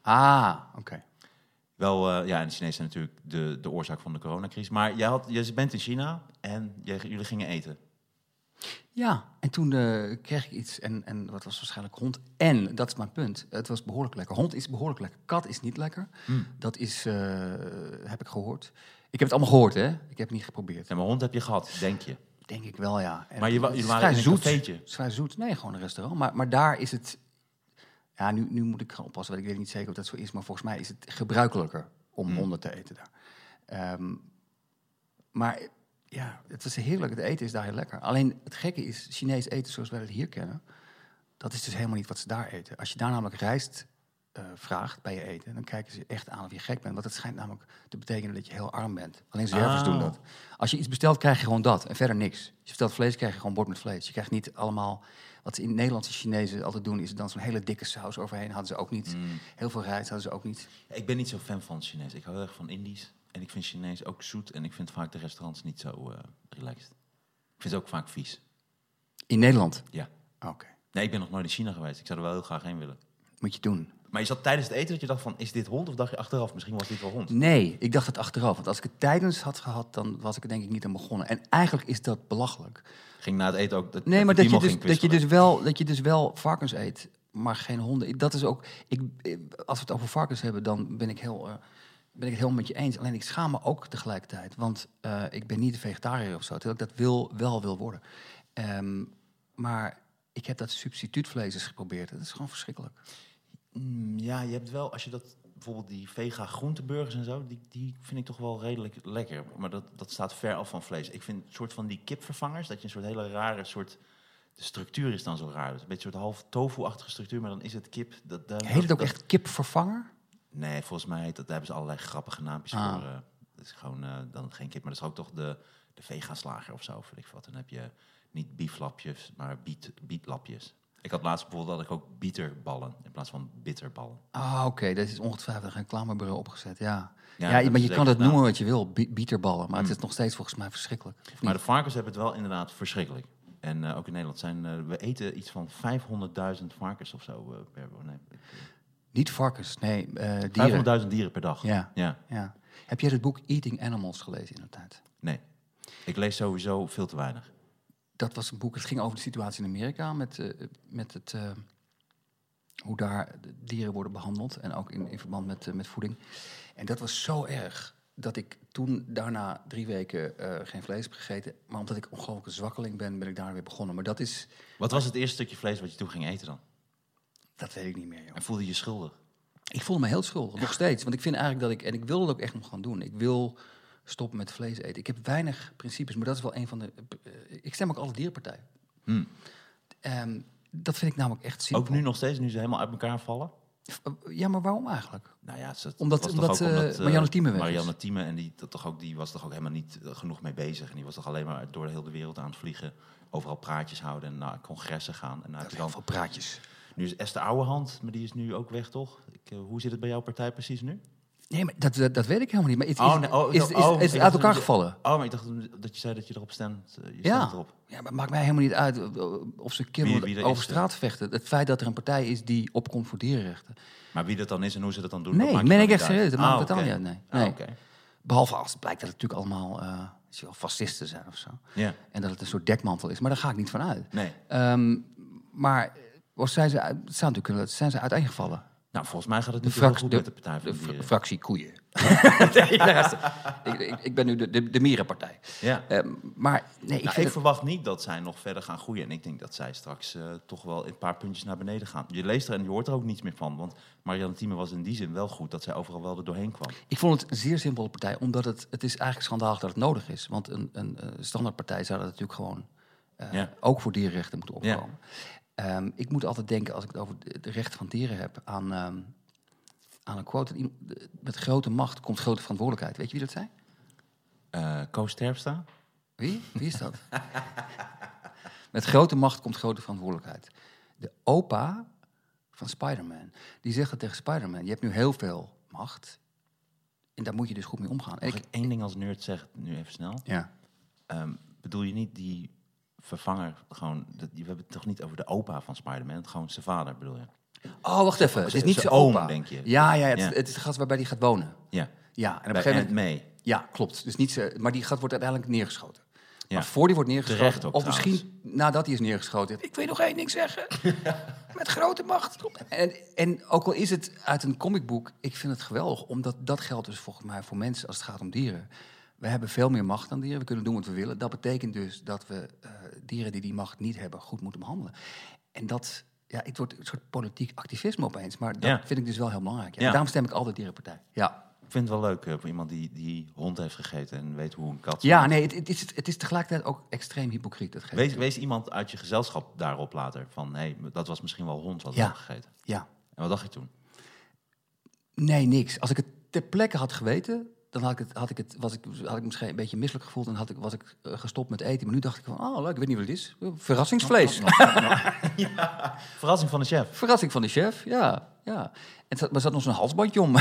Speaker 2: Ah, oké.
Speaker 1: Wel, eh, ja, en de Chinezen zijn natuurlijk de, de oorzaak van de coronacrisis. Maar jij had, je bent in China en jij- jullie gingen eten.
Speaker 2: Ja, en toen eh, kreeg ik iets en, en wat was waarschijnlijk hond. En, dat is mijn punt, het was behoorlijk lekker. Hond is behoorlijk lekker, kat is niet lekker. Dat is, heb ik gehoord. Ik heb het allemaal gehoord, hè? Ik heb het niet geprobeerd.
Speaker 1: Ja, maar hond heb je gehad, denk je.
Speaker 2: Denk ik wel, ja. En
Speaker 1: Maar je
Speaker 2: het
Speaker 1: wa-
Speaker 2: is
Speaker 1: jullie waren in een
Speaker 2: zoet.
Speaker 1: cafeetje?
Speaker 2: Vrij zoet. Nee, gewoon een restaurant. Maar, maar daar is het... Ja, nu, nu moet ik gaan oppassen, want ik weet niet zeker of dat zo is. Maar volgens mij is het gebruikelijker om
Speaker 1: Hmm.
Speaker 2: honden te eten daar. Ehm, maar ja, het is heerlijk. Het eten is daar heel lekker. Alleen het gekke is, Chinees eten zoals wij het hier kennen... dat is dus helemaal niet wat ze daar eten. Als je daar namelijk rijst eh, vraagt bij je eten... dan kijken ze echt aan of je gek bent. Want het schijnt namelijk te betekenen dat je heel arm bent. Alleen zwervers
Speaker 1: Oh.
Speaker 2: doen dat. Als je iets bestelt, krijg je gewoon dat en verder niks. Als je bestelt vlees, krijg je gewoon bord met vlees. Je krijgt niet allemaal... Wat ze in Nederlandse Chinezen altijd doen, is dan zo'n hele dikke saus overheen. Hadden ze ook niet.
Speaker 1: Mm.
Speaker 2: Heel veel rijst hadden ze ook niet.
Speaker 1: Ik ben niet zo fan van Chinees. Ik hou heel erg van Indisch. En ik vind Chinees ook zoet. En ik vind vaak de restaurants niet zo eh, relaxed. Ik vind ze ook vaak vies.
Speaker 2: In Nederland?
Speaker 1: Ja.
Speaker 2: Oké.
Speaker 1: Nee, ik ben nog nooit in China geweest. Ik zou er wel heel graag heen willen.
Speaker 2: Moet je doen.
Speaker 1: Maar je zat tijdens het eten dat je dacht van, is dit hond? Of dacht je achteraf, misschien was dit wel hond?
Speaker 2: Nee, ik dacht het achteraf. Want als ik het tijdens had gehad, dan was ik er denk ik niet aan begonnen. En eigenlijk is dat belachelijk.
Speaker 1: Ging na het eten ook... Dat,
Speaker 2: Nee, maar dat je, dus, dat, je dus wel, dat je dus wel varkens eet, maar geen honden. Dat is ook. Ik, als we het over varkens hebben, dan ben ik, heel, eh, ben ik het heel met je eens. Alleen ik schaam me ook tegelijkertijd. Want eh, ik ben niet vegetariër of zo, terwijl ik dat wil, wel wil worden. Ehm, maar ik heb dat substituutvlees eens geprobeerd. Dat is gewoon verschrikkelijk.
Speaker 1: Mm, ja, je hebt wel, als je dat bijvoorbeeld die vega groenteburgers en zo, die, die vind ik toch wel redelijk lekker. Maar dat, dat staat ver af van vlees. Ik vind een soort van die kipvervangers, dat je een soort hele rare soort. De structuur is dan zo raar. Dus een beetje een soort half tofu-achtige structuur, maar dan is het kip. Dat, dat,
Speaker 2: Heet het ook
Speaker 1: dat-
Speaker 2: echt kipvervanger?
Speaker 1: Nee, volgens mij dat, daar hebben ze allerlei grappige naampjes
Speaker 2: Ah.
Speaker 1: voor. eh. dat is gewoon eh, dan geen kip, maar dat is ook toch de, de vega-slager of zo, weet ik wat. Dan heb je niet bieflapjes, maar biet, bietlapjes. Ik had laatst bijvoorbeeld dat ik ook bieterballen in plaats van bitterballen.
Speaker 2: Ah, oké. Dat is ongetwijfeld een reclamebureau opgezet, ja.
Speaker 1: Ja,
Speaker 2: maar je kan het noemen wat je wil, bi- bieterballen. Maar het is nog steeds volgens mij verschrikkelijk.
Speaker 1: Maar de varkens hebben het wel inderdaad verschrikkelijk. En eh, ook in Nederland zijn eh, we eten iets van 500.000 varkens of zo eh, per nee,
Speaker 2: Niet varkens, nee, dieren.
Speaker 1: 500.000 dieren per dag.
Speaker 2: Ja.
Speaker 1: ja.
Speaker 2: Ja. Heb jij het boek Eating Animals gelezen in de tijd?
Speaker 1: Nee. Ik lees sowieso veel te weinig.
Speaker 2: Dat was een boek, het ging over de situatie in Amerika met, eh, met het, eh, hoe daar dieren worden behandeld. En ook in, in verband met, eh, met voeding. En dat was zo erg dat ik toen daarna drie weken geen vlees heb gegeten. Maar omdat ik ongelooflijk een zwakkeling ben, ben ik daar weer begonnen. Maar dat is,
Speaker 1: Wat was het eerste stukje vlees wat je toen ging eten dan?
Speaker 2: dat weet ik niet meer, joh.
Speaker 1: En voelde je je schuldig?
Speaker 2: Ik voelde me heel schuldig, nog steeds. Want ik vind eigenlijk dat ik, en ik wil het ook echt nog gaan doen. Ik wil stoppen met vlees eten. Ik heb weinig principes, maar dat is wel een van de. eh, ik stem ook alle dierenpartijen.
Speaker 1: Hmm.
Speaker 2: Ehm, dat vind ik namelijk echt simpel.
Speaker 1: Ook nu nog steeds, nu ze helemaal uit elkaar vallen?
Speaker 2: Ja, maar waarom eigenlijk?
Speaker 1: Nou ja,
Speaker 2: Omdat- omdat,
Speaker 1: toch ook
Speaker 2: eh, Marianne Thieme weg.
Speaker 1: Marianne Thieme, en die, dat toch ook, die was toch ook helemaal niet eh, genoeg mee bezig. En die was toch alleen maar door de hele wereld aan het vliegen. Overal praatjes houden en naar congressen gaan. En
Speaker 2: Heel
Speaker 1: dan,
Speaker 2: veel praatjes.
Speaker 1: nu is Esther Ouwehand, maar die is nu ook weg, toch? Ik, eh, hoe zit het bij jouw partij precies nu?
Speaker 2: Nee, maar dat, dat, dat weet ik helemaal niet. Maar het is,
Speaker 1: Oh, nee, oh,
Speaker 2: is,
Speaker 1: oh,
Speaker 2: is,
Speaker 1: oh,
Speaker 2: is
Speaker 1: ik
Speaker 2: uit elkaar gevallen.
Speaker 1: Oh, maar ik dacht dat je zei dat je erop stemt. eh, Je
Speaker 2: Ja.
Speaker 1: stemt erop.
Speaker 2: Ja, maar het maakt mij helemaal niet uit eh, of ze kinderen
Speaker 1: er
Speaker 2: over straat vechten. Het feit dat er een partij is die opkomt voor dierenrechten.
Speaker 1: Maar wie dat dan is en hoe ze dat dan doen?
Speaker 2: Nee,
Speaker 1: dat je
Speaker 2: ik
Speaker 1: dan
Speaker 2: echt serieus. Dat maakt
Speaker 1: Ah,
Speaker 2: totaal
Speaker 1: oké.
Speaker 2: niet uit, nee.
Speaker 1: Ah,
Speaker 2: Nee. Behalve als het blijkt dat het natuurlijk allemaal eh, fascisten zijn of zo.
Speaker 1: Ja,
Speaker 2: En dat het een soort dekmantel is. Maar daar ga ik niet van uit.
Speaker 1: nee.
Speaker 2: Ehm, maar of zijn ze, het natuurlijk kunnen, zijn ze uiteengevallen.
Speaker 1: Nou, volgens mij gaat het
Speaker 2: De,
Speaker 1: heel
Speaker 2: frac-
Speaker 1: goed
Speaker 2: de,
Speaker 1: met de Partij van
Speaker 2: de
Speaker 1: de Dieren.
Speaker 2: fractie koeien. [laughs] Nee, de- ik, ik, ik ben nu de, de, de mierenpartij.
Speaker 1: Ja.
Speaker 2: Ehm, maar nee, ik
Speaker 1: Nou,
Speaker 2: vind
Speaker 1: ik
Speaker 2: het-
Speaker 1: verwacht niet dat zij nog verder gaan groeien. En ik denk dat zij straks eh, toch wel een paar puntjes naar beneden gaan. Je leest er en je hoort er ook niets meer van. Want Marianne Thieme was in die zin wel goed dat zij overal wel er doorheen kwam.
Speaker 2: Ik vond het een zeer simpele partij, omdat het, het is eigenlijk schandalig dat het nodig is. Want een, een, eh, standaardpartij zou dat natuurlijk gewoon eh,
Speaker 1: Ja.
Speaker 2: ook voor dierenrechten moeten
Speaker 1: Ja.
Speaker 2: Ehm, ik moet altijd denken, als ik het over de, rechten van dieren heb, aan, ehm, aan een quote. Met grote macht komt grote verantwoordelijkheid. Weet je wie dat zei?
Speaker 1: Eh Koos Terpstra?
Speaker 2: Wie? Wie is dat? [laughs] Met grote macht komt grote verantwoordelijkheid. De opa van Spider-Man, die zegt dat tegen Spider-Man. Je hebt nu heel veel macht en daar moet je dus goed mee omgaan.
Speaker 1: Mag
Speaker 2: ik,
Speaker 1: ik één ding als nerd zeggen, nu even snel?
Speaker 2: ja.
Speaker 1: Ehm, bedoel je niet die vervanger gewoon... Dat, we hebben het toch niet over de opa van Spider-Man? Gewoon zijn vader, bedoel je?
Speaker 2: Oh, wacht even. Het is niet
Speaker 1: zijn oom,
Speaker 2: opa.
Speaker 1: denk je?
Speaker 2: Ja, ja, het,
Speaker 1: Ja.
Speaker 2: het is de gast waarbij hij gaat wonen.
Speaker 1: Ja,
Speaker 2: Ja, en op een gegeven moment...
Speaker 1: May.
Speaker 2: Ja, klopt. Dus niet zijn, maar die gat wordt uiteindelijk neergeschoten.
Speaker 1: Ja.
Speaker 2: Maar voor die wordt neergeschoten,
Speaker 1: ook
Speaker 2: of
Speaker 1: trouwens.
Speaker 2: misschien nadat hij is neergeschoten... Ik wil nog één ding zeggen. [laughs] Met grote macht. En, en ook al is het uit een comicboek, ik vind het geweldig. Omdat dat geldt dus volgens mij voor mensen als het gaat om dieren. We hebben veel meer macht dan dieren. We kunnen doen wat we willen. Dat betekent dus dat we eh, dieren die die macht niet hebben goed moeten behandelen. En dat... Ja, het wordt een soort politiek activisme opeens. Maar dat
Speaker 1: Ja.
Speaker 2: vind ik dus wel heel belangrijk. Ja. Daarom stem ik altijd dierenpartij. Ja,
Speaker 1: Ik vind het wel leuk eh, voor iemand die, die hond heeft gegeten en weet hoe een kat...
Speaker 2: Ja, nee, het, het, is, het is tegelijkertijd ook extreem hypocriet. Dat
Speaker 1: Wees, wees iemand uit je gezelschap daarop later. Van, hé, dat was misschien wel hond wat
Speaker 2: Ja.
Speaker 1: hebben gegeten.
Speaker 2: Ja.
Speaker 1: En wat dacht je toen?
Speaker 2: Nee, niks. Als ik het ter plekke had geweten, dan had ik het, had ik het, was ik, had ik misschien een beetje misselijk gevoeld en had ik, was ik eh, gestopt met eten. Maar nu dacht ik van, oh leuk, ik weet niet wat het is. Verrassingsvlees. [laughs]
Speaker 1: Verrassing van de chef.
Speaker 2: Verrassing van de chef, ja. ja. En zat, er zat nog zo'n halsbandje om.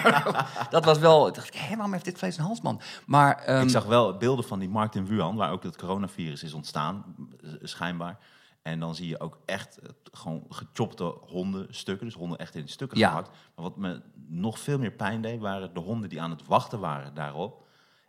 Speaker 2: [laughs] dat was wel, dacht ik, hé, waarom heeft dit vlees een halsband? Maar, ehm,
Speaker 1: ik zag wel beelden van die markt in Wuhan, waar ook het coronavirus is ontstaan, eh, schijnbaar. En dan zie je ook echt eh, gewoon gechopte hondenstukken, dus honden echt in stukken
Speaker 2: Ja.
Speaker 1: gehakt. Maar wat me nog veel meer pijn deed, waren de honden die aan het wachten waren daarop.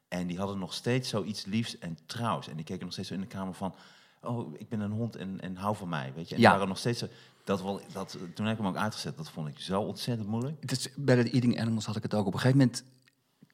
Speaker 1: En die hadden nog steeds zoiets liefs en trouws. En die keken nog steeds zo in de kamer van, oh, ik ben een hond en, en hou van mij, weet je. En
Speaker 2: Ja.
Speaker 1: die waren nog steeds zo, dat wel, dat, toen heb ik hem ook uitgezet, dat vond ik zo ontzettend moeilijk.
Speaker 2: Het is, bij de Eating Animals had ik het ook. Op een gegeven moment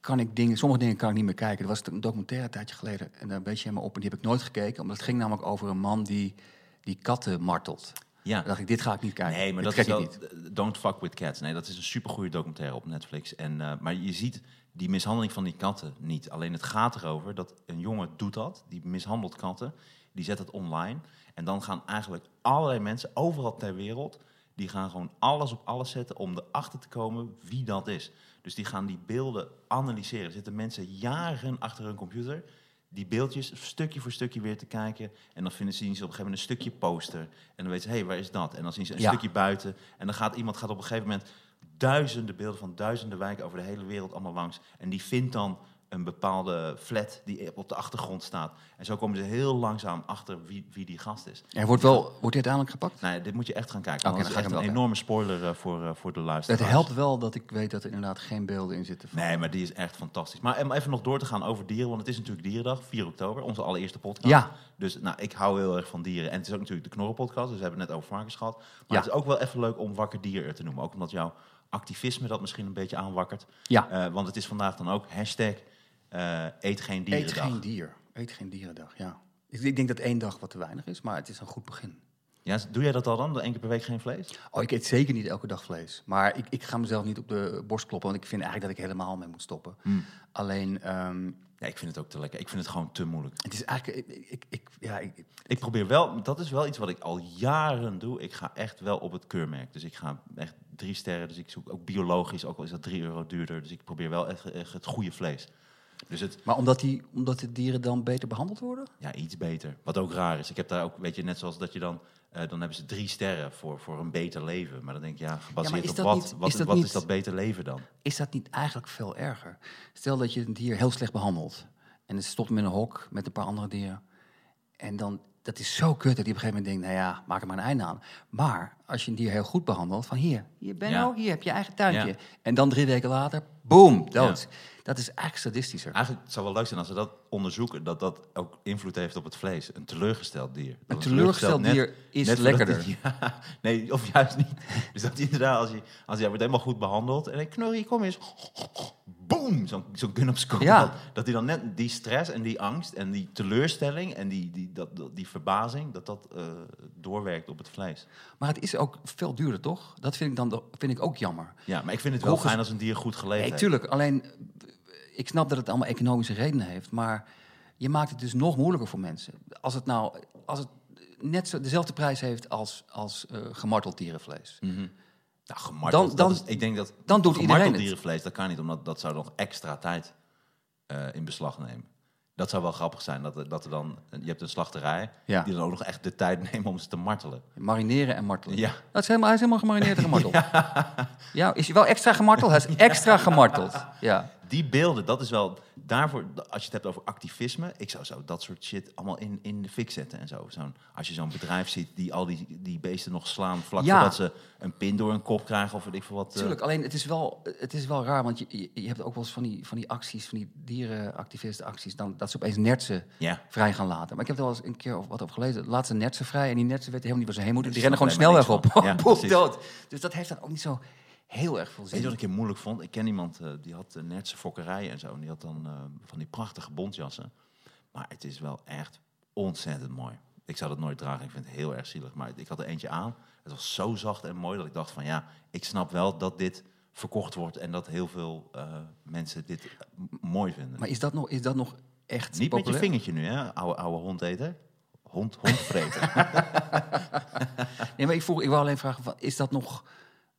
Speaker 2: kan ik dingen, sommige dingen kan ik niet meer kijken. Er was een documentaire een tijdje geleden en daar een beetje helemaal op en die heb ik nooit gekeken. Omdat het ging namelijk over een man die die katten martelt.
Speaker 1: Ja.
Speaker 2: Dan dacht ik, dit ga ik niet kijken.
Speaker 1: Nee, maar
Speaker 2: Dit
Speaker 1: dat is wel,
Speaker 2: niet.
Speaker 1: Don't Fuck With Cats. Nee, dat is een supergoeie documentaire op Netflix. En, eh, maar je ziet die mishandeling van die katten niet. Alleen het gaat erover dat een jongen doet dat. Die mishandelt katten. Die zet het online. En dan gaan eigenlijk allerlei mensen overal ter wereld... die gaan gewoon alles op alles zetten om erachter te komen wie dat is. Dus die gaan die beelden analyseren. Er zitten mensen jaren achter hun computer die beeldjes stukje voor stukje weer te kijken. En dan vinden, zien ze op een gegeven moment een stukje poster. En dan weten ze, hé, hey, waar is dat? En dan zien ze een
Speaker 2: Ja.
Speaker 1: stukje buiten. En dan gaat iemand gaat op een gegeven moment duizenden beelden van duizenden wijken over de hele wereld allemaal langs. En die vindt dan een bepaalde flat die op de achtergrond staat. En zo komen ze heel langzaam achter wie, wie die gast is.
Speaker 2: Er wordt, wel, wordt hij uiteindelijk gepakt?
Speaker 1: Ja, dit moet je echt gaan kijken.
Speaker 2: Dan
Speaker 1: dat
Speaker 2: ga
Speaker 1: is
Speaker 2: ik
Speaker 1: echt een enorme spoiler eh, voor, eh, voor de luisteraars.
Speaker 2: Het helpt wel dat ik weet dat er inderdaad geen beelden in zitten. Van.
Speaker 1: Nee, maar die is echt fantastisch. Maar om even nog door te gaan over dieren, want het is natuurlijk Dierendag, 4 oktober, onze allereerste podcast.
Speaker 2: Ja.
Speaker 1: Dus nou, ik hou heel erg van dieren. En het is ook natuurlijk de Knorren-podcast, dus we hebben het net over varkens gehad. Maar
Speaker 2: Ja.
Speaker 1: het is ook wel even leuk om wakker dier te noemen. Ook omdat jouw activisme dat misschien een beetje aanwakkert.
Speaker 2: Ja.
Speaker 1: Eh, want het is vandaag dan ook hashtag eh, eet geen
Speaker 2: Eet
Speaker 1: dierendag.
Speaker 2: geen dier. Eet geen dierendag, ja. Ik, ik denk dat één dag wat te weinig is, maar het is een goed begin.
Speaker 1: Ja, doe jij dat al dan? Eén keer per week geen vlees?
Speaker 2: Oh, ik eet zeker niet elke dag vlees. Maar ik, ik ga mezelf niet op de borst kloppen, want ik vind eigenlijk dat ik helemaal mee moet stoppen.
Speaker 1: Hmm.
Speaker 2: Alleen, ehm,
Speaker 1: Ja, ik vind het ook te lekker. Ik vind het gewoon te moeilijk.
Speaker 2: het is eigenlijk... Ik, ik, ik- ja, ik,
Speaker 1: Ik probeer wel, dat is wel iets wat ik al jaren doe. Ik ga echt wel op het keurmerk. Dus ik ga echt drie sterren. Dus ik zoek ook biologisch, ook al is dat drie euro duurder. Dus ik probeer wel echt, echt het goede vlees. Dus het,
Speaker 2: maar omdat, die, omdat de dieren dan beter behandeld worden?
Speaker 1: ja, iets beter. Wat ook raar is. Ik heb daar ook, weet je, net zoals dat je dan, eh, dan hebben ze drie sterren voor, voor een beter leven. Maar dan denk je, ja, gebaseerd op wat,
Speaker 2: niet-
Speaker 1: wat,
Speaker 2: is dat
Speaker 1: wat
Speaker 2: niet-
Speaker 1: is dat beter leven dan?
Speaker 2: Is dat niet eigenlijk veel erger? Stel dat je een dier heel slecht behandelt. En het stopt in een hok met een paar andere dieren. En dan, dat is zo kut dat hij op een gegeven moment denkt, nou ja, maak er maar een einde aan. Maar als je een dier heel goed behandelt, van hier, hier Benno,
Speaker 1: Ja.
Speaker 2: hier heb je eigen tuintje.
Speaker 1: Ja.
Speaker 2: En dan drie weken later, boom, dood. Dat is eigenlijk sadistischer.
Speaker 1: Eigenlijk het zou wel leuk zijn als ze dat onderzoeken, dat dat ook invloed heeft op het vlees. Een teleurgesteld dier.
Speaker 2: Een teleurgesteld
Speaker 1: net-
Speaker 2: dier is
Speaker 1: net
Speaker 2: lekkerder. [laughs]
Speaker 1: ja, nee, of juist niet. Dus dat inderdaad, als hij, als hij wordt helemaal goed behandeld en ik knorrie, kom eens. Boom, zo'n zo'n gun op.
Speaker 2: Ja.
Speaker 1: Dat, hij dan net die stress en die angst en die teleurstelling en die, die, dat, dat- die verbazing, dat dat eh, doorwerkt op het vlees.
Speaker 2: Maar het is ook veel duurder, toch? Dat vind ik dan vind ik ook jammer.
Speaker 1: Ja, maar ik vind het wel fijn als een dier goed geleefd
Speaker 2: Nee, tuurlijk. Alleen, ik snap dat het allemaal economische redenen heeft. Maar je maakt het dus nog moeilijker voor mensen. Als het nou als het net zo, dezelfde prijs heeft als, als eh, gemarteld dierenvlees.
Speaker 1: Mhm. Nou, gemarteld,
Speaker 2: Dan- dan-
Speaker 1: is, ik denk dat
Speaker 2: dan doet iedereen het.
Speaker 1: dierenvlees, dat kan niet, omdat dat zou nog extra tijd eh, in beslag nemen. Dat zou wel grappig zijn, dat, er- dat er dan, je hebt een slachterij,
Speaker 2: Ja.
Speaker 1: die dan ook nog echt de tijd [laughs] neemt om ze te martelen.
Speaker 2: Marineren en martelen.
Speaker 1: Ja.
Speaker 2: Dat is helemaal, hij is helemaal gemarineerd en gemarteld. [laughs] Ja. is hij wel extra gemarteld? Hij is [laughs] extra gemarteld. Ja.
Speaker 1: Die beelden, dat is wel, daarvoor, als je het hebt over activisme, ik zou zo dat soort shit allemaal in, in de fik zetten en zo. Zo'n, als je zo'n bedrijf ziet die al die, die beesten nog slaan vlak
Speaker 2: Ja.
Speaker 1: voordat ze een pin door hun kop krijgen of weet ik veel wat. eh,
Speaker 2: Tuurlijk, alleen het is wel, het is wel raar, want je, je, hebt ook wel eens van die, van die acties, van die dierenactivistenacties, dan, dat ze opeens nertsen
Speaker 1: Ja.
Speaker 2: vrij gaan laten. Maar ik heb er wel eens een keer over- wat over gelezen. Laat ze nertsen vrij en die nertsen weten helemaal niet waar ze heen moeten. Die rennen gewoon snelweg op.
Speaker 1: Ja, [laughs]
Speaker 2: dood. Dus dat heeft dan ook niet zo heel erg veel
Speaker 1: Weet je wat
Speaker 2: zin.
Speaker 1: ik keer moeilijk vond? Ik ken iemand eh, die had een Nertse fokkerij en zo. En die had dan eh, van die prachtige bontjassen. Maar het is wel echt ontzettend mooi. Ik zou dat nooit dragen. Ik vind het heel erg zielig. Maar ik had er eentje aan. Het was zo zacht en mooi dat ik dacht van ja, ik snap wel dat dit verkocht wordt. En dat heel veel eh, mensen dit mooi vinden.
Speaker 2: Maar is dat nog, is dat nog echt
Speaker 1: Niet met je vingertje nu, hè? Oude, oude hondeter. Hond, hondvreter. [laughs]
Speaker 2: Nee, maar ik, vroeg, ik wou alleen vragen, is dat nog,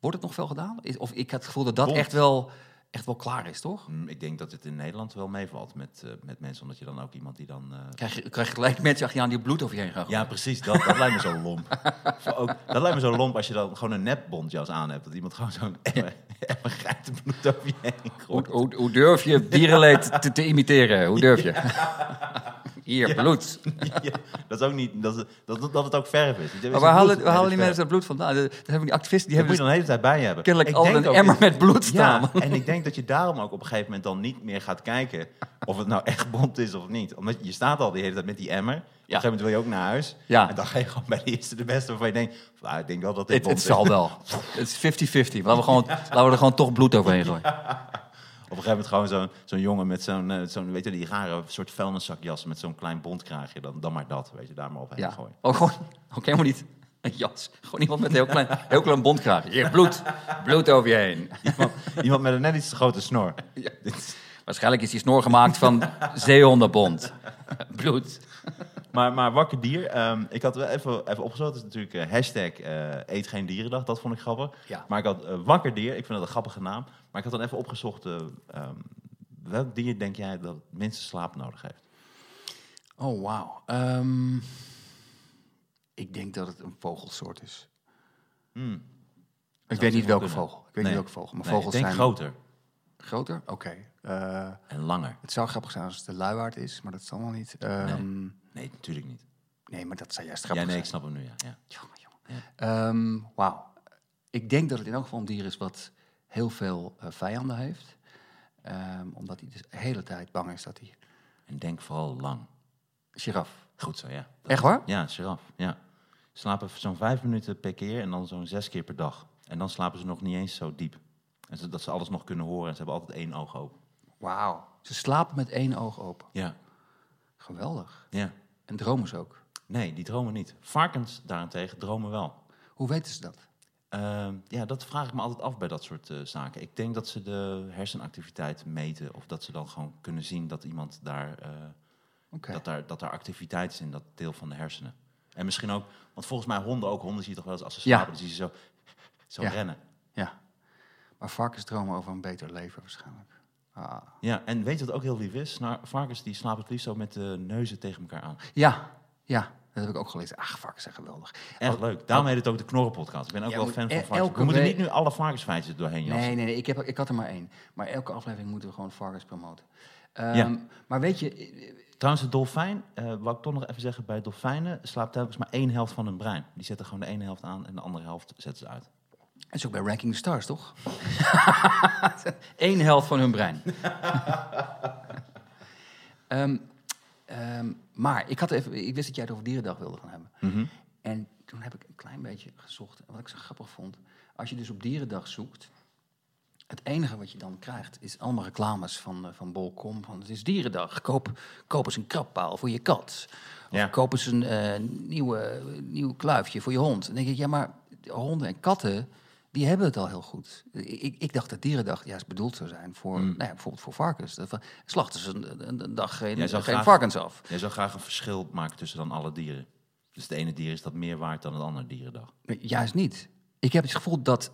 Speaker 2: wordt het nog veel gedaan? Is, of ik had het gevoel dat dat echt wel, echt wel klaar is, toch?
Speaker 1: Mm, ik denk dat het in Nederland wel meevalt met, eh, met mensen. Omdat je dan ook iemand die dan... eh,
Speaker 2: Krijg je, krijg je gelijk mensen achter je aan die bloed over je heen gaan.
Speaker 1: Ja, precies. Dat, dat lijkt me zo lomp. [laughs] Ook, dat lijkt me zo lomp als je dan gewoon een nepbontjas aan hebt. Dat iemand gewoon zo'n emmer, [laughs] geitenbloed over je heen
Speaker 2: Hoe,
Speaker 1: gooit.
Speaker 2: hoe, hoe durf je dierenleed te, te imiteren? Hoe durf je? [laughs] Hier, bloed. [laughs]
Speaker 1: Ja, dat is ook niet... Dat, het- dat, dat het ook verf is.
Speaker 2: Maar waar halen, waar halen die mensen dat bloed vandaan? Dat hebben die activisten, die
Speaker 1: Die moet
Speaker 2: hebben
Speaker 1: je
Speaker 2: dus
Speaker 1: dan de hele tijd bij hebben.
Speaker 2: kennelijk
Speaker 1: Ik
Speaker 2: al een emmer met bloed staan.
Speaker 1: Ja, en ik denk dat je daarom ook op een gegeven moment dan niet meer gaat kijken of het nou echt bont is of niet. Omdat je staat al de hele tijd met die emmer. Op een gegeven moment wil je ook naar huis.
Speaker 2: Ja.
Speaker 1: En dan ga je gewoon bij de eerste de beste waarvan je denkt, nou, ik denk wel dat dit
Speaker 2: Het, zal wel. Het is 50-50. Laten, we gewoon, [laughs] laten we er gewoon toch bloed overheen gooien.
Speaker 1: Gegeven moment gewoon zo'n zo'n jongen met zo'n, eh, zo'n, weet je, die rare soort vuilniszakjas met zo'n klein bondkraagje. Dan, dan maar dat, weet je, daar maar op heen
Speaker 2: Ja.
Speaker 1: gooien.
Speaker 2: Oh, gewoon, ook helemaal niet een jas. Gewoon iemand met een heel klein, heel klein bondkraag. Hier, bloed. Bloed over je heen.
Speaker 1: Iemand, iemand met een net iets te grote snor.
Speaker 2: Ja. Waarschijnlijk is die snor gemaakt van zeehondenbond. Bloed.
Speaker 1: Maar, maar wakker dier, ehm, ik had wel even, even opgezocht. Het is natuurlijk eh, hashtag eh, eet geen dierendag, dat vond ik grappig.
Speaker 2: Ja.
Speaker 1: Maar ik had wakker dier, ik vind dat een grappige naam. Maar ik had dan even opgezocht, eh, ehm, welk dier denk jij dat het minste slaap nodig heeft?
Speaker 2: Oh, wauw. Ehm, ik denk dat het een vogelsoort is.
Speaker 1: Hmm.
Speaker 2: Ik weet niet welke
Speaker 1: kunnen.
Speaker 2: vogel. Ik weet
Speaker 1: Nee.
Speaker 2: niet welke vogel. Maar
Speaker 1: Nee,
Speaker 2: vogels
Speaker 1: ik denk
Speaker 2: zijn
Speaker 1: groter
Speaker 2: groter. Oké. Eh,
Speaker 1: en langer.
Speaker 2: het zou grappig zijn als het de luiwaard is, maar dat zal wel niet. Ehm, nee.
Speaker 1: Nee, natuurlijk niet.
Speaker 2: maar dat zou juist
Speaker 1: Ja,
Speaker 2: grappig
Speaker 1: nee, ik snap hem nu, ja. ja.
Speaker 2: Jongen, jongen. Wauw. Ik denk dat het in elk geval een dier is wat heel veel eh, vijanden heeft. Ehm, omdat hij dus de hele tijd bang is dat hij...
Speaker 1: En denk vooral lang.
Speaker 2: Giraf.
Speaker 1: Goed zo, ja. Dat-
Speaker 2: Echt waar?
Speaker 1: Ja, giraf, ja. Slapen zo'n vijf minuten per keer en dan zo'n zes keer per dag. En dan slapen ze nog niet eens zo diep. En zodat ze alles nog kunnen horen en ze hebben altijd één oog open.
Speaker 2: Wauw. Ze slapen met één oog open.
Speaker 1: Ja,
Speaker 2: Geweldig.
Speaker 1: ja.
Speaker 2: En dromen ze ook.
Speaker 1: Nee, die dromen niet. Varkens daarentegen dromen wel.
Speaker 2: Hoe weten ze dat?
Speaker 1: Ehm, ja, dat vraag ik me altijd af bij dat soort eh, zaken. Ik denk dat ze de hersenactiviteit meten. Of dat ze dan gewoon kunnen zien dat iemand daar, eh, dat daar, dat daar activiteit is in dat deel van de hersenen. En misschien ook, want volgens mij honden ook, honden zie je toch wel eens als ze
Speaker 2: Ja.
Speaker 1: slapen, dan zie je ze zo, zo
Speaker 2: Ja.
Speaker 1: rennen.
Speaker 2: Ja. Maar varkens dromen over een beter leven waarschijnlijk. Ah.
Speaker 1: Ja, en weet je wat ook heel lief is? Nou, varkens die slapen het liefst zo met de neuzen tegen elkaar aan.
Speaker 2: Ja, ja. Dat heb ik ook gelezen. Ach, varkens zijn geweldig.
Speaker 1: Echt leuk. Daarom heet het ook de Knorrenpodcast. Ik ben ook
Speaker 2: Ja,
Speaker 1: wel fan van
Speaker 2: e-
Speaker 1: varkens. We moeten niet nu alle varkensfeitjes doorheen jassen.
Speaker 2: Nee, nee, nee. Ik, heb, ik had er maar één. Maar elke aflevering moeten we gewoon varkens promoten. Ehm,
Speaker 1: Ja.
Speaker 2: Maar weet je,
Speaker 1: Trouwens, de dolfijn, eh wou ik toch nog even zeggen, bij dolfijnen slaapt telkens maar één helft van hun brein. Die zetten gewoon de ene helft aan en de andere helft zetten ze uit.
Speaker 2: dat is ook bij Ranking the Stars, toch? [laughs] Eén helft van hun brein. [laughs] Ehm, maar ik, had even, ik wist dat jij het over Dierendag wilde gaan hebben.
Speaker 1: Mhm.
Speaker 2: En toen heb ik een klein beetje gezocht. En wat ik zo grappig vond. Als je dus op Dierendag zoekt. Het enige wat je dan krijgt is allemaal reclames van, eh, van Bol.com. Van het is Dierendag. Koop, koop eens een krabpaal voor je kat. Of
Speaker 1: Ja.
Speaker 2: koop eens een eh, nieuwe, nieuw kluifje voor je hond. Dan denk ik, ja, maar honden en katten, die hebben het al heel goed. Ik, ik dacht dat Dierendag juist bedoeld zou zijn voor,
Speaker 1: Mm.
Speaker 2: nou ja, bijvoorbeeld voor varkens. Dat, van, slachten ze een, een, een dag geen, geen
Speaker 1: graag-
Speaker 2: varkens af.
Speaker 1: Jij zou graag een verschil maken tussen dan alle dieren. Dus het ene dier is dat meer waard dan het andere dierendag.
Speaker 2: Nee, Juist niet. Ik heb het gevoel dat,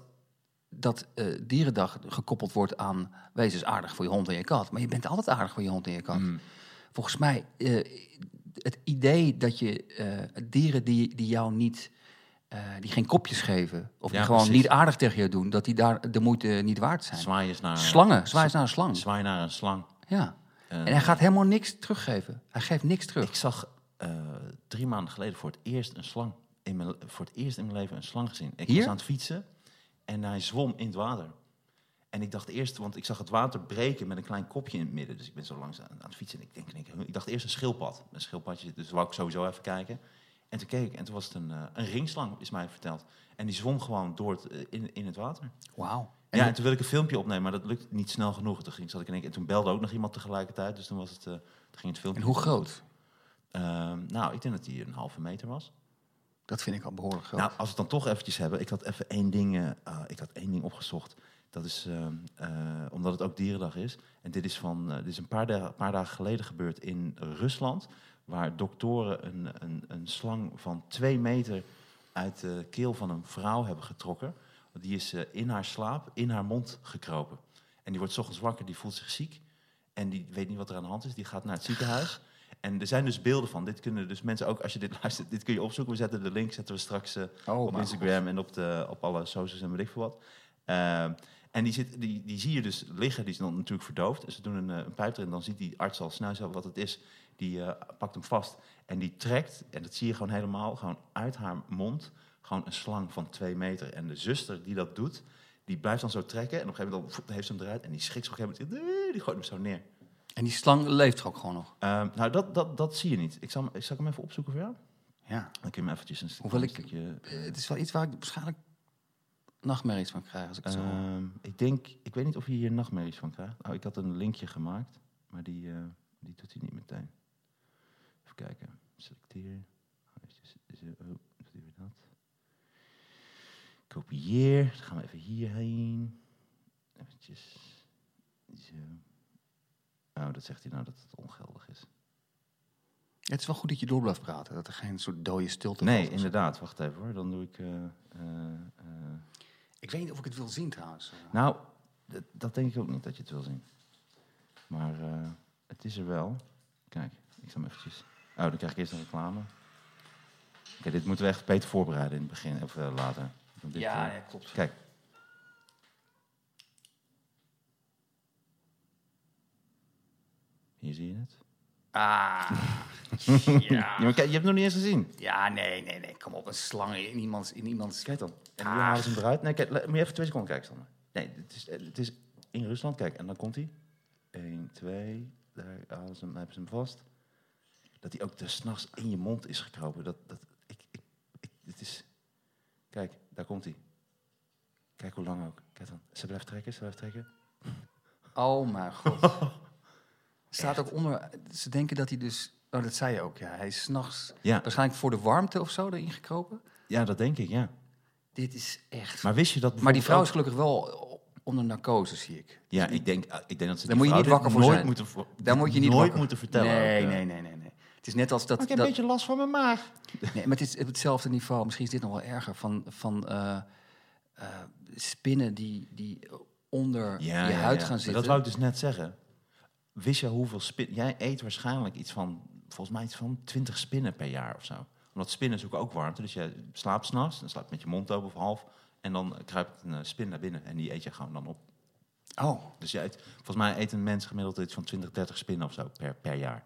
Speaker 2: dat eh, dierendag gekoppeld wordt aan... wees eens aardig voor je hond en je kat. Maar je bent altijd aardig voor je hond en je kat.
Speaker 1: Mm.
Speaker 2: Volgens mij, eh, het idee dat je eh, dieren die, die jou niet... eh, die geen kopjes geven, of die gewoon
Speaker 1: precies.
Speaker 2: niet aardig tegen je doen... dat die daar de moeite niet waard zijn.
Speaker 1: Zwaai eens naar,
Speaker 2: Slangen, zwaai eens naar een slang.
Speaker 1: zwaai naar een slang.
Speaker 2: Ja.
Speaker 1: Eh,
Speaker 2: En hij gaat helemaal niks teruggeven. Hij geeft niks terug.
Speaker 1: Ik zag eh, drie maanden geleden voor het eerst een slang. In mijn, voor het eerst in mijn leven een slang gezien. Ik
Speaker 2: Hier?
Speaker 1: was aan het fietsen en hij zwom in het water. En ik dacht eerst, want ik zag het water breken met een klein kopje in het midden. Dus ik ben zo langs aan, het fietsen en ik denk, ik, denk, ik dacht eerst een schildpad. Een schildpadje, dus wou ik sowieso even kijken. En toen keek ik en toen was het een, eh, een ringslang, is mij verteld. En die zwom gewoon door het, eh, in, in het water.
Speaker 2: Wauw.
Speaker 1: Ja, en toen wilde ik een filmpje opnemen, maar dat lukt niet snel genoeg. Toen, ging, zat ik in één en toen belde ook nog iemand tegelijkertijd, dus toen, was het, eh, toen ging het filmpje.
Speaker 2: En hoe groot?
Speaker 1: Ehm, nou, ik denk dat hij een halve meter was.
Speaker 2: Dat vind ik al behoorlijk groot.
Speaker 1: Nou, als we het dan toch eventjes hebben. Ik had even één ding, ah, ik had één ding opgezocht. Dat is ehm, eh, omdat het ook Dierendag is. En dit is, van, dit is een paar, da- paar dagen geleden gebeurd in Rusland. Waar doktoren een, een, een slang van twee meter uit de keel van een vrouw hebben getrokken. Die is eh, in haar slaap, in haar mond gekropen. En die wordt 's ochtends wakker, die voelt zich ziek. En die weet niet wat er aan de hand is. Die gaat naar het ziekenhuis. [laughs] En er zijn dus beelden van. Dit kunnen dus mensen ook, als je dit luistert, dit kun je opzoeken. We zetten de link, zetten we straks eh,
Speaker 2: Oh,
Speaker 1: op Instagram en op, de, op alle socials en weet ik veel wat. Ehm, en die, zit, die, die zie je dus liggen, die is dan natuurlijk verdoofd. Dus ze doen een, eh, een pijp erin, dan ziet die arts al snel wat het is. Die eh, pakt hem vast en die trekt, en dat zie je gewoon helemaal, gewoon uit haar mond, gewoon een slang van twee meter. En de zuster die dat doet, die blijft dan zo trekken. En op een gegeven moment dan heeft ze hem eruit en die schrikt zich op een gegeven moment, die gooit hem zo neer.
Speaker 2: En die slang leeft toch ook gewoon nog?
Speaker 1: Ehm, nou, dat, dat, dat zie je niet. Ik zal, hem- ik zal hem even opzoeken voor jou.
Speaker 2: Ja.
Speaker 1: Dan kun je hem eventjes een,
Speaker 2: Hoewel ik-
Speaker 1: stukje...
Speaker 2: Eh, het is wel iets waar ik waarschijnlijk nachtmerries van krijgen als ik het zo.
Speaker 1: Ehm, ik denk, ik weet niet of je hier nachtmerries van krijgt. Oh, ik had een linkje gemaakt, maar die, eh, die doet hij niet meteen. Kijken, selecteer. Oh, is is doet hij weer dat? Kopieer, dan gaan we even hierheen. Eventjes, zo. Oh, dat zegt hij nou dat het ongeldig is.
Speaker 2: Het is wel goed dat je door blijft praten, dat er geen soort dode stilte
Speaker 1: Nee,
Speaker 2: valt of zo.
Speaker 1: inderdaad. Wacht even hoor. Dan doe ik. eh, eh, eh.
Speaker 2: Ik weet niet of ik het wil zien trouwens.
Speaker 1: Nou, dat, denk ik ook niet dat je het wil zien. Maar het is er wel. Kijk, ik zal hem eventjes. Oh, dan krijg ik eerst een reclame. Oké, dit moeten we echt beter voorbereiden in het begin of eh, later. Dit,
Speaker 2: ja,
Speaker 1: eh,
Speaker 2: ja, klopt.
Speaker 1: Kijk. Hier zie je het.
Speaker 2: Ah, [laughs]
Speaker 1: Ja, kijk, je hebt het nog niet eens gezien.
Speaker 2: ja, nee, nee, nee, kom op, een slang in iemands... In iemands
Speaker 1: Kijk dan. En nu
Speaker 2: Ah.
Speaker 1: halen ze hem eruit. Nee, kijk, moet je even twee seconden kijken, Sander. Nee, het is, het is in Rusland. Kijk, en dan komt hij. 1, 2, daar halen ze hem, hebben ze hem vast. Dat hij ook er s'nachts in je mond is gekropen. Dat, dat, ik, ik, ik, het is... Kijk, daar komt hij. Kijk hoe lang ook. Kijk dan. Ze blijft trekken, ze blijft trekken. [laughs]
Speaker 2: Oh mijn god. [laughs] Staat ook onder... Ze denken dat hij dus... Oh, dat zei je ook, ja. Hij is s'nachts
Speaker 1: Ja,
Speaker 2: waarschijnlijk voor de warmte of zo erin gekropen.
Speaker 1: ja, dat denk ik, ja.
Speaker 2: Dit is echt...
Speaker 1: Maar wist je dat
Speaker 2: Maar die vrouw is gelukkig wel onder narcose, zie ik.
Speaker 1: Ja, ik denk, ik denk dat ze
Speaker 2: Daar moet je niet
Speaker 1: dit
Speaker 2: wakker voor
Speaker 1: nooit
Speaker 2: zijn.
Speaker 1: Moeten,
Speaker 2: Daar moet je niet
Speaker 1: nooit
Speaker 2: wakker-
Speaker 1: moeten vertellen.
Speaker 2: Nee,
Speaker 1: ook, eh.
Speaker 2: nee, nee, nee, nee. Het is net als dat...
Speaker 1: Maar ik heb
Speaker 2: dat
Speaker 1: een beetje last van mijn maag.
Speaker 2: nee, maar het is op hetzelfde niveau. Misschien is dit nog wel erger. Van, van eh, eh, spinnen die, die onder je huid gaan zitten.
Speaker 1: Dat wou ik dus net zeggen. Wist je hoeveel spinnen... Jij eet waarschijnlijk iets van, volgens mij iets van 20 spinnen per jaar of zo. Omdat spinnen zoeken ook warmte. Dus je slaapt s'nachts, dan slaap je met je mond open of half. En dan kruipt een eh, spin naar binnen en die eet je gewoon dan op.
Speaker 2: Oh,
Speaker 1: Dus je eet, volgens mij eet een mens gemiddeld iets van 20, 30 spinnen of zo per, per jaar.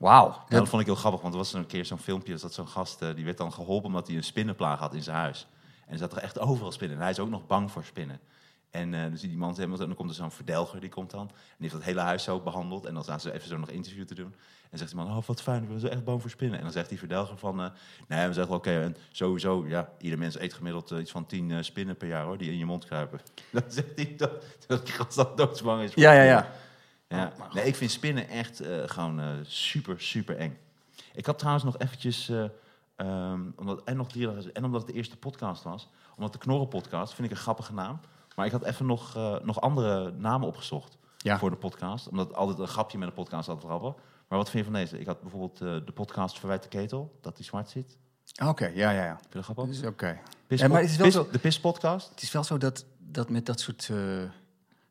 Speaker 2: Wauw.
Speaker 1: Ja, dat vond ik heel grappig, want er was een keer zo'n filmpje... dat zo'n gast, eh, die werd dan geholpen omdat hij een spinnenplaag had in zijn huis. En er zat er echt overal spinnen. En hij is ook nog bang voor spinnen. En eh, dus die man en dan komt er zo'n verdelger, die komt dan. En die heeft dat hele huis zo behandeld. En dan staan ze even zo nog interview te doen. En zegt die man, oh wat fijn, we zijn echt bang voor spinnen. En dan zegt die verdelger van, eh, nee, we zeggen oké, en sowieso, ja, ieder mens eet gemiddeld iets van tien spinnen per jaar hoor, die in je mond kruipen. [laughs] Dan zegt hij dat, dat die gast dan doodsbang is voor
Speaker 2: Ja, ja, ja.
Speaker 1: Ja,
Speaker 2: Oh,
Speaker 1: nee, ik vind spinnen echt eh, gewoon eh, super, super eng. Ik had trouwens nog eventjes, eh, ehm, omdat, en, nog drie, en omdat het de eerste podcast was, omdat de Knorren podcast, vind ik een grappige naam. Maar ik had even nog, nog andere namen opgezocht
Speaker 2: Ja.
Speaker 1: voor de podcast. Omdat altijd een grapje met een podcast altijd grappig. Maar wat vind je van deze? Ik had bijvoorbeeld de podcast Verwijt de Ketel, dat die zwart zit.
Speaker 2: Oké, ja, ja, ja.
Speaker 1: Vind je dat grappig?
Speaker 2: Dus, Oké. Ja, maar het is wel
Speaker 1: Pis-
Speaker 2: zo-
Speaker 1: De Pis podcast?
Speaker 2: Het is wel zo dat, dat met dat soort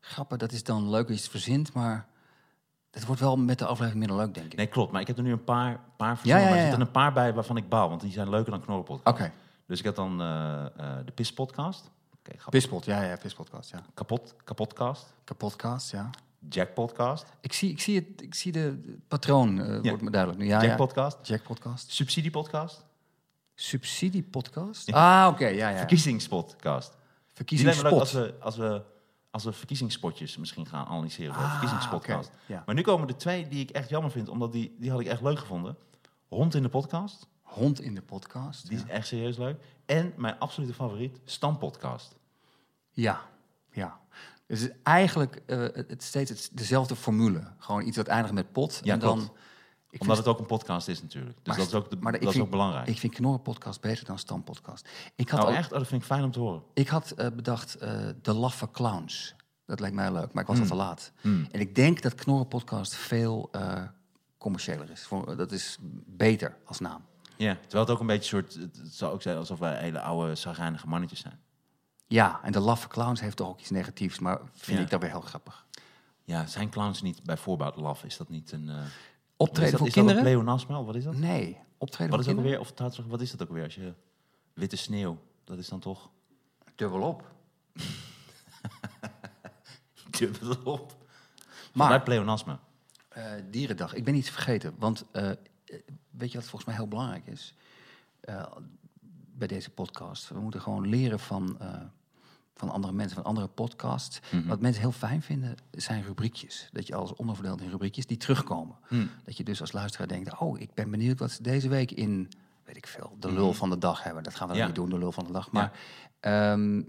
Speaker 2: grappen, dat is dan leuk het verzint, maar het wordt wel met de aflevering minder leuk, denk ik.
Speaker 1: Nee, klopt. Maar ik heb er nu een paar, paar verzonnen.
Speaker 2: Ja, ja,
Speaker 1: Maar er
Speaker 2: ja,
Speaker 1: zitten
Speaker 2: ja.
Speaker 1: een paar bij waarvan ik baal, want die zijn leuker dan Knorren podcast.
Speaker 2: Oké,
Speaker 1: Dus ik had dan eh, eh, de Pis podcast.
Speaker 2: Pispot, ja, ja, Pispodcast, ja.
Speaker 1: Kapot, kapotcast.
Speaker 2: Kapodcast, ja.
Speaker 1: Jack podcast.
Speaker 2: Ik zie, ik zie, het, ik zie de, patroon, eh, wordt me duidelijk nu. Ja,
Speaker 1: Jack
Speaker 2: ja.
Speaker 1: podcast.
Speaker 2: Jack podcast.
Speaker 1: Subsidie podcast.
Speaker 2: Subsidiepodcast? Ah, oké, ja, ja.
Speaker 1: Verkiezingspodcast.
Speaker 2: Verkiezingspot.
Speaker 1: als we, als we, als we verkiezingspotjes misschien gaan analyseren. de
Speaker 2: Ah,
Speaker 1: verkiezingspodcast.
Speaker 2: ja.
Speaker 1: Maar nu komen er twee die ik echt jammer vind, omdat die, die had ik echt leuk gevonden. Hond in de podcast.
Speaker 2: Hond in de podcast.
Speaker 1: Die
Speaker 2: ja.
Speaker 1: is echt serieus leuk. En mijn absolute favoriet, Stampodcast.
Speaker 2: Ja, ja. Dus het is eigenlijk eh, het, steeds het, dezelfde formule. Gewoon iets wat eindigt met pot.
Speaker 1: Ja,
Speaker 2: en dan. Ik
Speaker 1: Omdat
Speaker 2: vind,
Speaker 1: het ook een podcast is natuurlijk. Dus
Speaker 2: Maar-
Speaker 1: dat is ook, de,
Speaker 2: maar ik
Speaker 1: dat is
Speaker 2: vind-
Speaker 1: ook belangrijk.
Speaker 2: ik vind Knorren podcast beter dan Stam podcast. Ik had,
Speaker 1: nou
Speaker 2: al-
Speaker 1: echt? Oh, dat vind ik fijn om te horen.
Speaker 2: ik had eh, bedacht eh, de laffe clowns. Dat lijkt mij leuk, maar ik was al
Speaker 1: Hmm.
Speaker 2: te laat.
Speaker 1: Hmm.
Speaker 2: En ik denk dat Knorren podcast veel eh, commerciëler is. Voor, dat is beter als naam.
Speaker 1: Ja, terwijl het ook een beetje soort... Het zou ook zijn alsof wij hele oude, zagrijnige mannetjes zijn.
Speaker 2: Ja, en de laffe clowns heeft toch ook iets negatiefs, maar vind
Speaker 1: Ja.
Speaker 2: ik dat weer heel grappig.
Speaker 1: Ja, zijn clowns niet bij voorbaat laf? Is dat niet een...
Speaker 2: Optreden
Speaker 1: is dat,
Speaker 2: voor
Speaker 1: is
Speaker 2: kinderen?
Speaker 1: dat ook pleonasme? Of Wat is dat?
Speaker 2: Nee, optreden
Speaker 1: Wat is,
Speaker 2: voor
Speaker 1: dat ook weer, of wat is dat ook weer als je... Witte sneeuw, dat is dan toch...
Speaker 2: Dubbel op. [laughs]
Speaker 1: Dubbelop.
Speaker 2: Maar-
Speaker 1: Maar pleonasme.
Speaker 2: Eh, dierendag. Ik ben iets vergeten. Want eh, eh, weet je wat volgens mij heel belangrijk is? Bij deze podcast. We moeten gewoon leren van, van andere mensen, van andere podcasts.
Speaker 1: Mhm.
Speaker 2: Wat mensen heel fijn vinden, zijn rubriekjes. Dat je alles onderverdeelt in rubriekjes die terugkomen.
Speaker 1: Hm.
Speaker 2: Dat je dus als luisteraar denkt, oh, ik ben benieuwd wat ze deze week in, weet ik veel, de lul van de dag hebben. Dat gaan we
Speaker 1: Ja.
Speaker 2: niet doen, de lul van de dag. Maar, ehm,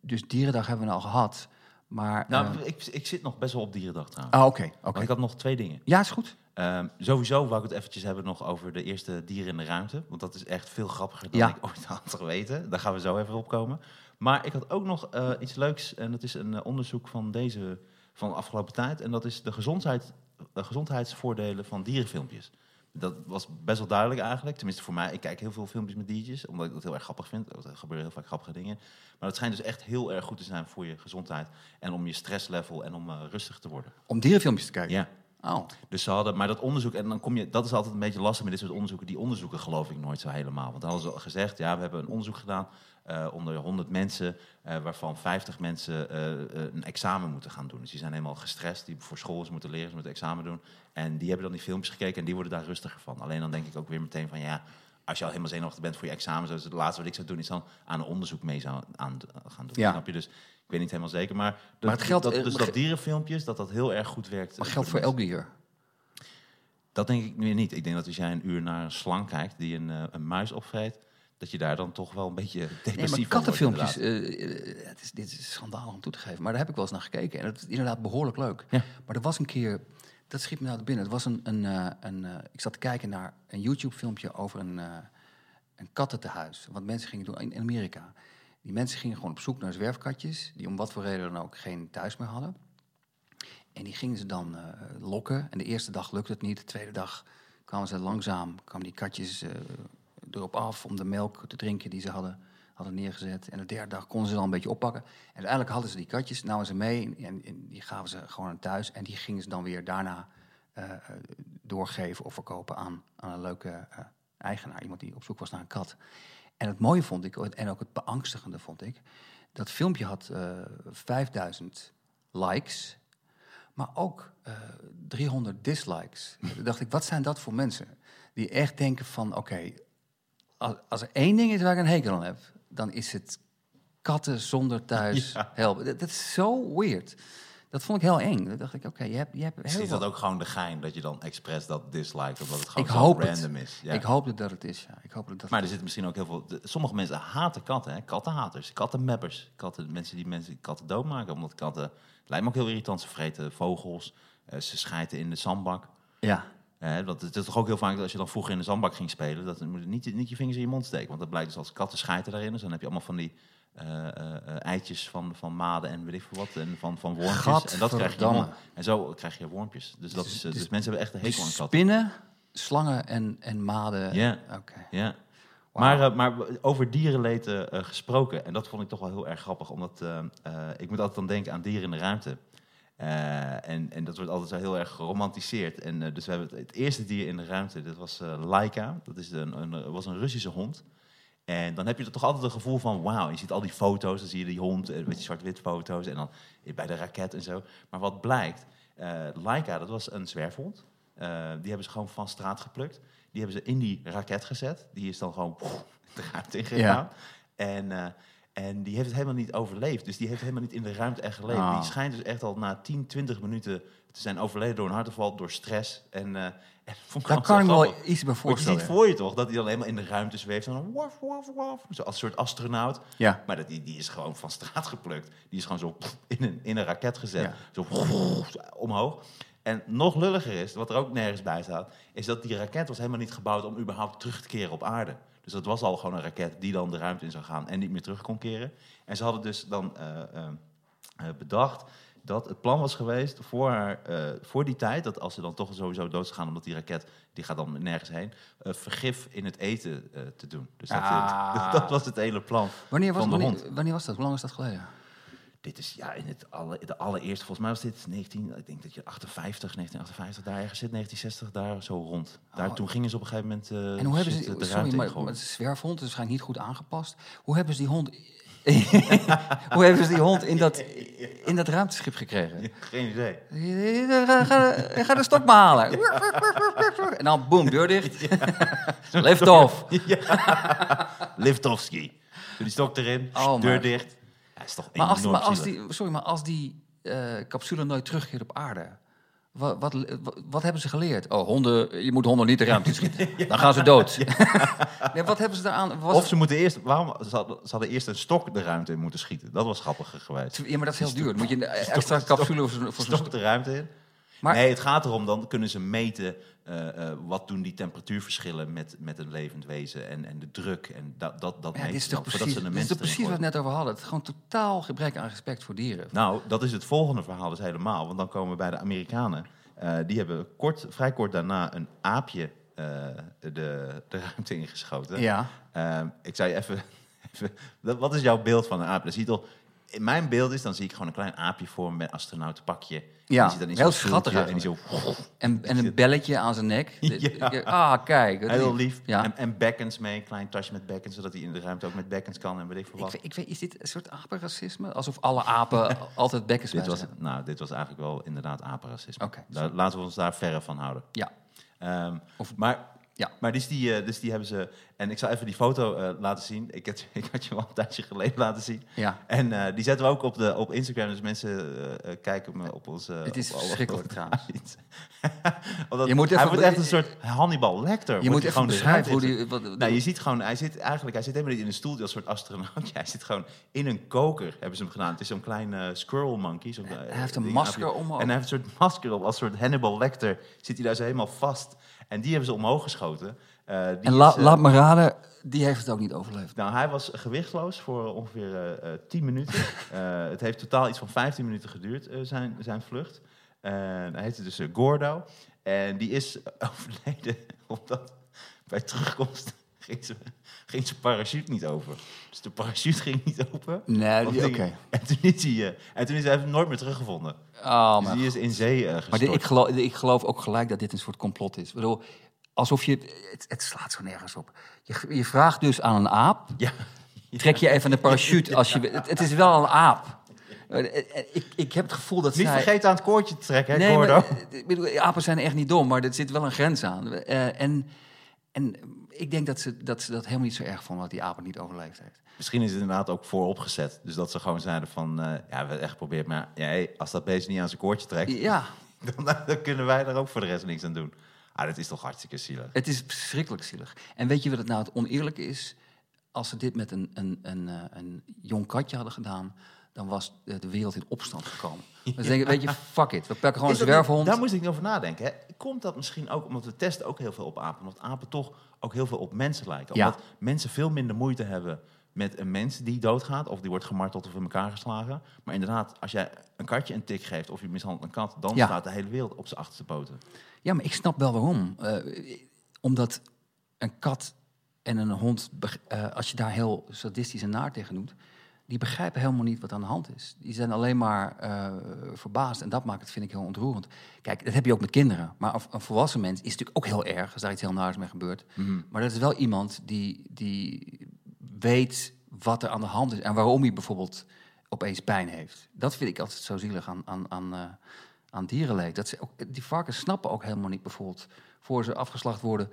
Speaker 2: dus dierendag hebben we al gehad. Maar,
Speaker 1: Nou,
Speaker 2: eh,
Speaker 1: ik, ik zit nog best wel op dierendag trouwens.
Speaker 2: ah, oké,
Speaker 1: ik had nog twee dingen.
Speaker 2: Ja, is goed.
Speaker 1: Ehm, sowieso wou ik het eventjes hebben nog over de eerste dieren in de ruimte. Want dat is echt veel grappiger dan
Speaker 2: Ja.
Speaker 1: ik ooit [laughs] had geweten. Daar gaan we zo even op komen. Maar ik had ook nog eh, iets leuks. En dat is een eh, onderzoek van deze van de afgelopen tijd. En dat is de, gezondheid, de gezondheidsvoordelen van dierenfilmpjes. Dat was best wel duidelijk eigenlijk. Tenminste voor mij. Ik kijk heel veel filmpjes met diertjes. Omdat ik dat heel erg grappig vind. Er gebeuren heel vaak grappige dingen. Maar het schijnt dus echt heel erg goed te zijn voor je gezondheid. En om je stresslevel en om eh, rustig te worden.
Speaker 2: Om dierenfilmpjes te kijken.
Speaker 1: Ja.
Speaker 2: Oh,
Speaker 1: Dus ze hadden, maar dat onderzoek, en dan kom je, dat is altijd een beetje lastig met dit soort onderzoeken. Die onderzoeken geloof ik nooit zo helemaal. Want dan hadden ze al gezegd, ja, we hebben een onderzoek gedaan eh, onder 100 mensen, eh, waarvan 50 mensen eh, een examen moeten gaan doen. Dus die zijn helemaal gestrest, die voor school ze moeten leren, ze moeten examen doen. En die hebben dan die filmpjes gekeken en die worden daar rustiger van. Alleen dan denk ik ook weer meteen van, ja, als je al helemaal zenuwachtig bent voor je examen, zoals het laatste wat ik zou doen, is dan aan een onderzoek mee zou aan, gaan doen.
Speaker 2: Ja.
Speaker 1: Snap je? Dus ik weet niet helemaal zeker, maar, dat,
Speaker 2: Maar het geldt-
Speaker 1: dat, dus dat dierenfilmpjes, dat dat heel erg goed werkt.
Speaker 2: maar geldt voor elk dier.
Speaker 1: Dat denk ik weer niet. Ik denk dat als jij een uur naar een slang kijkt die een, een muis opvreet, dat je daar dan toch wel een beetje depressief
Speaker 2: Nee, maar kattenfilmpjes, eh, eh, het is, dit is schandalig om toe te geven. Maar daar heb ik wel eens naar gekeken. En het is inderdaad behoorlijk leuk.
Speaker 1: Ja.
Speaker 2: Maar er was een keer, dat schiet me nou binnen. Het was een, een, eh, een ik zat te kijken naar een YouTube-filmpje over een, een kattentehuis. Wat mensen gingen doen in, Amerika. Die mensen gingen gewoon op zoek naar zwerfkatjes, die om wat voor reden dan ook geen thuis meer hadden. En die gingen ze dan lokken. En de eerste dag lukte het niet. De tweede dag kwamen ze langzaam, kwamen die katjes erop af om de melk te drinken die ze hadden, hadden neergezet. En de derde dag konden ze dan een beetje oppakken. En uiteindelijk hadden ze die katjes, namen ze mee en, en die gaven ze gewoon aan thuis. En die gingen ze dan weer daarna eh, eh, doorgeven of verkopen aan, aan een leuke eh, eigenaar. Iemand die op zoek was naar een kat. En het mooie vond ik, en ook het beangstigende vond ik, dat filmpje had eh 5000 likes, maar ook eh 300 dislikes. [laughs] Toen dacht ik, wat zijn dat voor mensen? Die echt denken van, oké, als, als er één ding is waar ik een hekel aan heb, dan is het katten zonder thuis [laughs]
Speaker 1: Ja.
Speaker 2: helpen. Dat, dat is zo weird. Dat vond ik heel eng. Dan dacht ik, oké, je hebt, je hebt heel
Speaker 1: is dat ook gewoon de gein dat je dan expres dat disliked, omdat het gewoon
Speaker 2: Ik
Speaker 1: zo
Speaker 2: hoop het.
Speaker 1: random is. Ja.
Speaker 2: Ik hoop dat dat het is, ja. Ik hoop dat dat
Speaker 1: maar er zitten misschien ook heel veel. de- sommige mensen haten katten, hè? kattenhaters, kattenmappers, katten, mensen die mensen katten doodmaken, omdat katten. Lijkt me ook heel irritant. Ze vreten vogels, eh, ze schijten in de zandbak.
Speaker 2: Ja,
Speaker 1: Want het is toch ook heel vaak dat als je dan vroeger in de zandbak ging spelen, dat moet niet, niet je vingers in je mond steken. Want dat blijkt dus als katten schijten daarin. Dus dan heb je allemaal van die eh, eh, eh, eitjes van, van maden en weet ik veel wat. En van, van wormpjes. En dat krijg je mond. En zo krijg je wormpjes. Dus, dat is, dus,
Speaker 2: dus-
Speaker 1: mensen hebben echt een hekel aan katten.
Speaker 2: spinnen, slangen en, en maden.
Speaker 1: Ja.
Speaker 2: Oké.
Speaker 1: Maar, maar over dierenleed eh, gesproken, en dat vond ik toch wel heel erg grappig, omdat ik moet altijd dan denken aan dieren in de ruimte. Eh, en, en dat wordt altijd zo heel erg geromantiseerd. En eh, dus we hebben het, het eerste dier in de ruimte, dat was eh, Laika. Dat is een, een, was een Russische hond. En dan heb je er toch altijd een gevoel van, wauw, je ziet al die foto's, dan zie je die hond, met die zwart-wit foto's, en dan bij de raket en zo. Maar wat blijkt, Laika, dat was een zwerfhond. Die hebben ze gewoon van straat geplukt. Die hebben ze in die raket gezet. Die is dan gewoon de ruimte ingegaan.
Speaker 2: Ja.
Speaker 1: En, en die heeft het helemaal niet overleefd. Dus die heeft helemaal niet in de ruimte echt geleefd.
Speaker 2: Ah.
Speaker 1: Die schijnt dus echt al na 10, 20 minuten te zijn overleden door een hartaanval, door stress. En, eh, [laughs] en vond
Speaker 2: Daar kan ik wel iets bij
Speaker 1: Want je
Speaker 2: voorstellen.
Speaker 1: ziet voor je toch dat hij dan helemaal in de ruimte zweeft. En dan waf, waf, waf. Zo als een soort astronaut.
Speaker 2: Ja.
Speaker 1: Maar dat, die, die is gewoon van straat geplukt. Die is gewoon zo [laughs] in een, in een raket gezet.
Speaker 2: Ja. [laughs]
Speaker 1: Zo omhoog. En nog lulliger is, wat er ook nergens bij staat, is dat die raket was helemaal niet gebouwd om überhaupt terug te keren op aarde. Dus dat was al gewoon een raket die dan de ruimte in zou gaan en niet meer terug kon keren. En ze hadden dus dan eh, eh, eh, bedacht dat het plan was geweest voor, haar, voor die tijd, dat als ze dan toch sowieso dood gaan, omdat die raket, die gaat dan nergens heen, eh, vergif in het eten te doen. Dus dat,
Speaker 2: Ah. [laughs]
Speaker 1: dat was het hele plan.
Speaker 2: Wanneer was,
Speaker 1: van de
Speaker 2: wanneer, wanneer was dat? Hoe lang is dat geleden?
Speaker 1: Dit is ja, in het alle, de allereerste, volgens mij was dit 19, ik denk dat je 58, 1958 daar ergens zit, 1960 daar zo rond. Daar,
Speaker 2: Oh.
Speaker 1: toen gingen ze op een gegeven moment eh,
Speaker 2: En hoe hebben ze...
Speaker 1: de
Speaker 2: Sorry, maar, maar het zwerfhond, is waarschijnlijk niet goed aangepast. Hoe hebben ze die hond... [laughs] hoe hebben ze die hond in dat, in dat ruimteschip gekregen?
Speaker 1: Ja, geen idee.
Speaker 2: Ga, ga, ga de stok maar halen. En dan boem, deur dicht. Lift off.
Speaker 1: Doe die stok erin,
Speaker 2: Oh,
Speaker 1: deur dicht. Is toch
Speaker 2: Maar als, maar als die, sorry, maar als die eh, capsule nooit terugkeert op aarde, Wat, wat, wat, wat hebben ze geleerd? Oh, honden, je moet honden niet de ruimte schieten. [laughs] Dan gaan ze dood. [laughs] [laughs] nee, wat hebben ze daaraan? Was
Speaker 1: Of ze moeten eerst, waarom, ze hadden, eerst een stok de ruimte in moeten schieten. Dat was grappiger geweest.
Speaker 2: Ja, maar dat is heel duur. Moet je een extra capsule voor,
Speaker 1: Stok de ruimte in.
Speaker 2: Maar-
Speaker 1: nee, het gaat erom, dan kunnen ze meten eh, eh, wat doen die temperatuurverschillen met, met een levend wezen en, en de druk. En dat, dat, dat
Speaker 2: Ja, dit is toch
Speaker 1: dan,
Speaker 2: precies, dit is precies wat we net over hadden. Het is gewoon totaal gebrek aan respect voor dieren.
Speaker 1: Nou, dat is het volgende verhaal dus helemaal. Want dan komen we bij de Amerikanen. Eh, die hebben kort, vrij kort daarna een aapje de, de ruimte ingeschoten.
Speaker 2: Ja.
Speaker 1: Ehm, ik zei even, [laughs] wat is jouw beeld van een aap? Dat ziet al, in mijn beeld is, dan zie ik gewoon een klein aapje voor me met astronautenpakje.
Speaker 2: Ja,
Speaker 1: die dan in
Speaker 2: heel schattig
Speaker 1: En die zo [laughs]
Speaker 2: En, en een belletje aan zijn nek. [laughs]
Speaker 1: Ja.
Speaker 2: Ah, kijk.
Speaker 1: heel lief.
Speaker 2: Ja.
Speaker 1: En, en bekkens mee, een klein tasje met bekkens, zodat hij in de ruimte ook met bekkens kan en weet ik veel
Speaker 2: Ik,
Speaker 1: wat.
Speaker 2: weet- ik weet, is dit een soort apenracisme? Alsof alle apen [laughs] altijd bekkens
Speaker 1: Dit was, nou, dit was eigenlijk wel inderdaad apenracisme.
Speaker 2: Oké.
Speaker 1: Daar, laten we ons daar verre van houden.
Speaker 2: Ja.
Speaker 1: Ehm,
Speaker 2: Of-
Speaker 1: maar
Speaker 2: Ja.
Speaker 1: maar dus, die, eh, dus die hebben ze... En ik zal even die foto eh, laten zien. Ik, had, [laughs] ik had je wel een tijdje geleden laten zien.
Speaker 2: Ja.
Speaker 1: En eh, die zetten we ook op, de, op Instagram. Dus mensen kijken me op onze...
Speaker 2: Het is
Speaker 1: op
Speaker 2: verschrikkelijk trouwens. [laughs] [laughs]
Speaker 1: Omdat
Speaker 2: Je moet
Speaker 1: hij
Speaker 2: even-
Speaker 1: wordt echt een soort Hannibal Lecter.
Speaker 2: Je moet
Speaker 1: hij
Speaker 2: even
Speaker 1: gewoon de
Speaker 2: beschrijven hoe
Speaker 1: ruimte
Speaker 2: die... Wat,
Speaker 1: in- Nou, je ziet gewoon, hij zit eigenlijk, hij zit helemaal niet in een stoeltje als een soort astronautje. Hij zit gewoon in een koker, hebben ze hem gedaan. Het is zo'n klein squirrel monkey.
Speaker 2: Hij heeft een masker om.
Speaker 1: En hij heeft een soort masker op, als een soort Hannibal Lecter. Zit hij daar zo helemaal vast. En die hebben ze omhoog geschoten. Eh, die
Speaker 2: en la-
Speaker 1: is, eh,
Speaker 2: laat me raden, die heeft het ook niet overleefd.
Speaker 1: nou, hij was gewichtloos voor ongeveer eh, eh, 10 minuten. [laughs] Het heeft totaal iets van 15 minuten geduurd, zijn, zijn vlucht. Hij heette dus Gordo. En die is [laughs] overleden omdat bij terugkomst ging zijn ging zijn parachute niet open. Dus de parachute ging niet open.
Speaker 2: Nee, oké.
Speaker 1: En toen is hij, eh, en toen is hij nooit meer teruggevonden.
Speaker 2: Oh,
Speaker 1: dus
Speaker 2: maar
Speaker 1: die is in zee eh
Speaker 2: Maar dit, ik, geloof, ik geloof ook gelijk dat dit een soort complot is. Ik bedoel, alsof je... Het, het slaat zo nergens op. Je, je vraagt dus aan een aap... [laughs]
Speaker 1: Ja.
Speaker 2: Trek je even een parachute als je... Het, het is wel een aap. Eh, Ik, ik heb het gevoel dat
Speaker 1: Niet
Speaker 2: zij...
Speaker 1: vergeten aan het koordje te trekken, hè,
Speaker 2: Nee, maar, ik bedoel, apen zijn echt niet dom, maar er zit wel een grens aan. En, en ik denk dat ze, dat ze dat helemaal niet zo erg vonden dat die aap het niet overleefd heeft.
Speaker 1: Misschien is het inderdaad ook vooropgezet. Dus dat ze gewoon zeiden van... eh, ja, we echt geprobeerd, maar ja, hey, als dat beest niet aan zijn koordje trekt...
Speaker 2: Ja, [laughs]
Speaker 1: Dan, dan kunnen wij er ook voor de rest niks aan doen. Ah, dat is toch hartstikke zielig.
Speaker 2: het is verschrikkelijk zielig. En weet je wat het nou het oneerlijke is? Als ze dit met een, een, een, eh, een jong katje hadden gedaan, dan was de wereld in opstand gekomen. [laughs] Denk ik, weet je, fuck it. We pakken gewoon een zwerfhond.
Speaker 1: Daar moest ik niet over nadenken. Hè. Komt dat misschien ook omdat we testen ook heel veel op apen? Omdat apen toch ook heel veel op mensen lijken.
Speaker 2: Ja.
Speaker 1: Omdat mensen veel minder moeite hebben met een mens die doodgaat... of die wordt gemarteld of in elkaar geslagen. Maar inderdaad, als jij een katje een tik geeft of je mishandelt een kat... dan
Speaker 2: Ja.
Speaker 1: staat de hele wereld op zijn achterste poten.
Speaker 2: Ja, maar ik snap wel waarom. Eh, omdat een kat en een hond, eh, als je daar heel sadistisch en naar tegen doet, die begrijpen helemaal niet wat aan de hand is. Die zijn alleen maar eh, verbaasd en dat maakt het, vind ik, heel ontroerend. Kijk, dat heb je ook met kinderen. Maar een, een volwassen mens is natuurlijk ook heel erg als daar iets heel naars mee gebeurt. Maar dat is wel iemand die, die weet wat er aan de hand is en waarom hij bijvoorbeeld opeens pijn heeft. Dat vind ik altijd zo zielig aan, aan, aan, eh, aan dierenleed. Dat ze ook, die varkens snappen ook helemaal niet bijvoorbeeld, voor ze afgeslacht worden,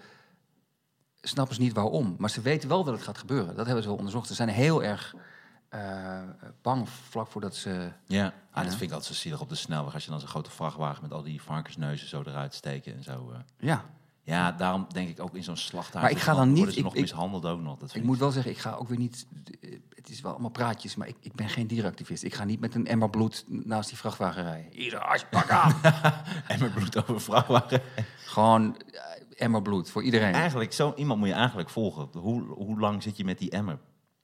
Speaker 2: snappen ze niet waarom. Maar ze weten wel dat het gaat gebeuren. Dat hebben ze wel onderzocht. Ze zijn heel erg eh, bang vlak voordat ze...
Speaker 1: Ja, ah,
Speaker 2: Ja.
Speaker 1: dat vind ik altijd zo zielig op de snelweg... als je dan zo'n grote vrachtwagen met al die varkensneuzen zo eruit steken en zo... eh.
Speaker 2: Ja,
Speaker 1: Ja, daarom denk ik ook in zo'n slachthuis...
Speaker 2: Maar ik ga dan niet- ik-
Speaker 1: nog
Speaker 2: ik-
Speaker 1: mishandeld ook nog. Dat
Speaker 2: ik
Speaker 1: vind
Speaker 2: moet wel zeggen, ik ga ook weer niet... eh, Het is wel allemaal praatjes, maar ik, ik ben geen dierenactivist. Ik ga niet met een emmer bloed naast die vrachtwagen rijden. Hier, als pak aan! [laughs]
Speaker 1: En met bloed over vrachtwagen.
Speaker 2: Gewoon eh, emmer bloed voor iedereen.
Speaker 1: Eigenlijk, zo iemand moet je eigenlijk volgen. Hoe, hoe lang zit je met die emmer?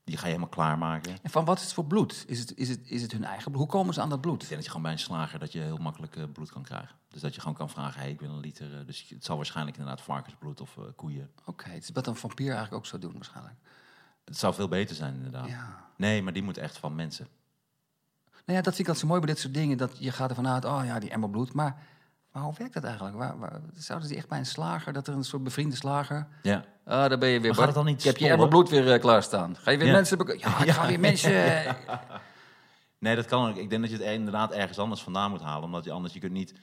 Speaker 1: Die ga je helemaal klaarmaken.
Speaker 2: En van wat is het voor bloed? Is het, is het, is het hun eigen bloed? Hoe komen ze aan dat bloed?
Speaker 1: Ik denk dat je gewoon bij een slager dat je heel makkelijk eh, bloed kan krijgen. Dus dat je gewoon kan vragen, hey, ik wil een liter. eh, dus het zal waarschijnlijk inderdaad varkensbloed of eh, koeien.
Speaker 2: Oké, het is wat een vampier eigenlijk ook zou doen waarschijnlijk.
Speaker 1: Het zou veel beter zijn inderdaad.
Speaker 2: Ja.
Speaker 1: Nee, maar die moet echt van mensen.
Speaker 2: Nou ja, dat vind ik altijd zo mooi bij dit soort dingen. Dat je gaat ervan uit, oh ja, die emmer bloed. Maar, maar hoe werkt dat eigenlijk? Waar, waar, zouden ze echt bij een slager, dat er een soort bevriende slager...
Speaker 1: Ja.
Speaker 2: Ah, daar ben je weer.
Speaker 1: Maar gaat het dan niet
Speaker 2: je
Speaker 1: stollen?
Speaker 2: emmer bloed weer uh, klaarstaan. Ga je weer
Speaker 1: Ja.
Speaker 2: mensen... Ja, ik [laughs] ga weer mensen... [laughs]
Speaker 1: Nee, dat kan ook. Ik denk dat je het inderdaad ergens anders vandaan moet halen. Omdat je anders, je kunt niet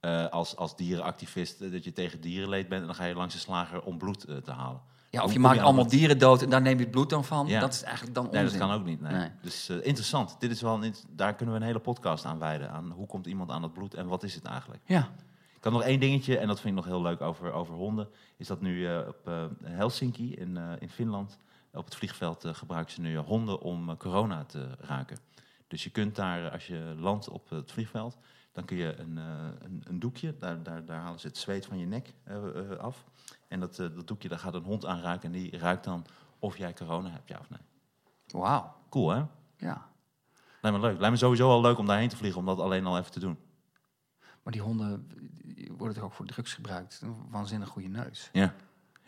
Speaker 1: eh, als, als dierenactivist, eh, dat je tegen dierenleed bent. En dan ga je langs de slager om bloed eh, te halen.
Speaker 2: Ja, of je maakt allemaal dieren dood en daar neem je het bloed dan van.
Speaker 1: Ja.
Speaker 2: Dat is eigenlijk dan
Speaker 1: Nee, dat kan ook niet. Nee.
Speaker 2: Nee.
Speaker 1: Dus eh, interessant. Dit is wel een, daar kunnen we een hele podcast aan wijden. Aan hoe komt iemand aan het bloed en wat is het eigenlijk?
Speaker 2: Ja.
Speaker 1: Ik had nog één dingetje, en dat vind ik nog heel leuk over, over honden. Is dat nu eh, op eh, Helsinki in, in Finland, op het vliegveld, gebruiken ze nu honden om corona te raken. Dus je kunt daar, als je landt op het vliegveld, dan kun je een, eh, een, een doekje, daar, daar, daar halen ze het zweet van je nek eh, eh, af. En dat, dat doekje, daar gaat een hond aan ruiken en die ruikt dan of jij corona hebt, ja of nee.
Speaker 2: Wauw.
Speaker 1: Cool, hè?
Speaker 2: Ja.
Speaker 1: Lijkt me leuk. Lijkt me sowieso al leuk om daarheen te vliegen, om dat alleen al even te doen.
Speaker 2: Maar die honden die worden toch ook voor drugs gebruikt? Een waanzinnig goede neus.
Speaker 1: Ja.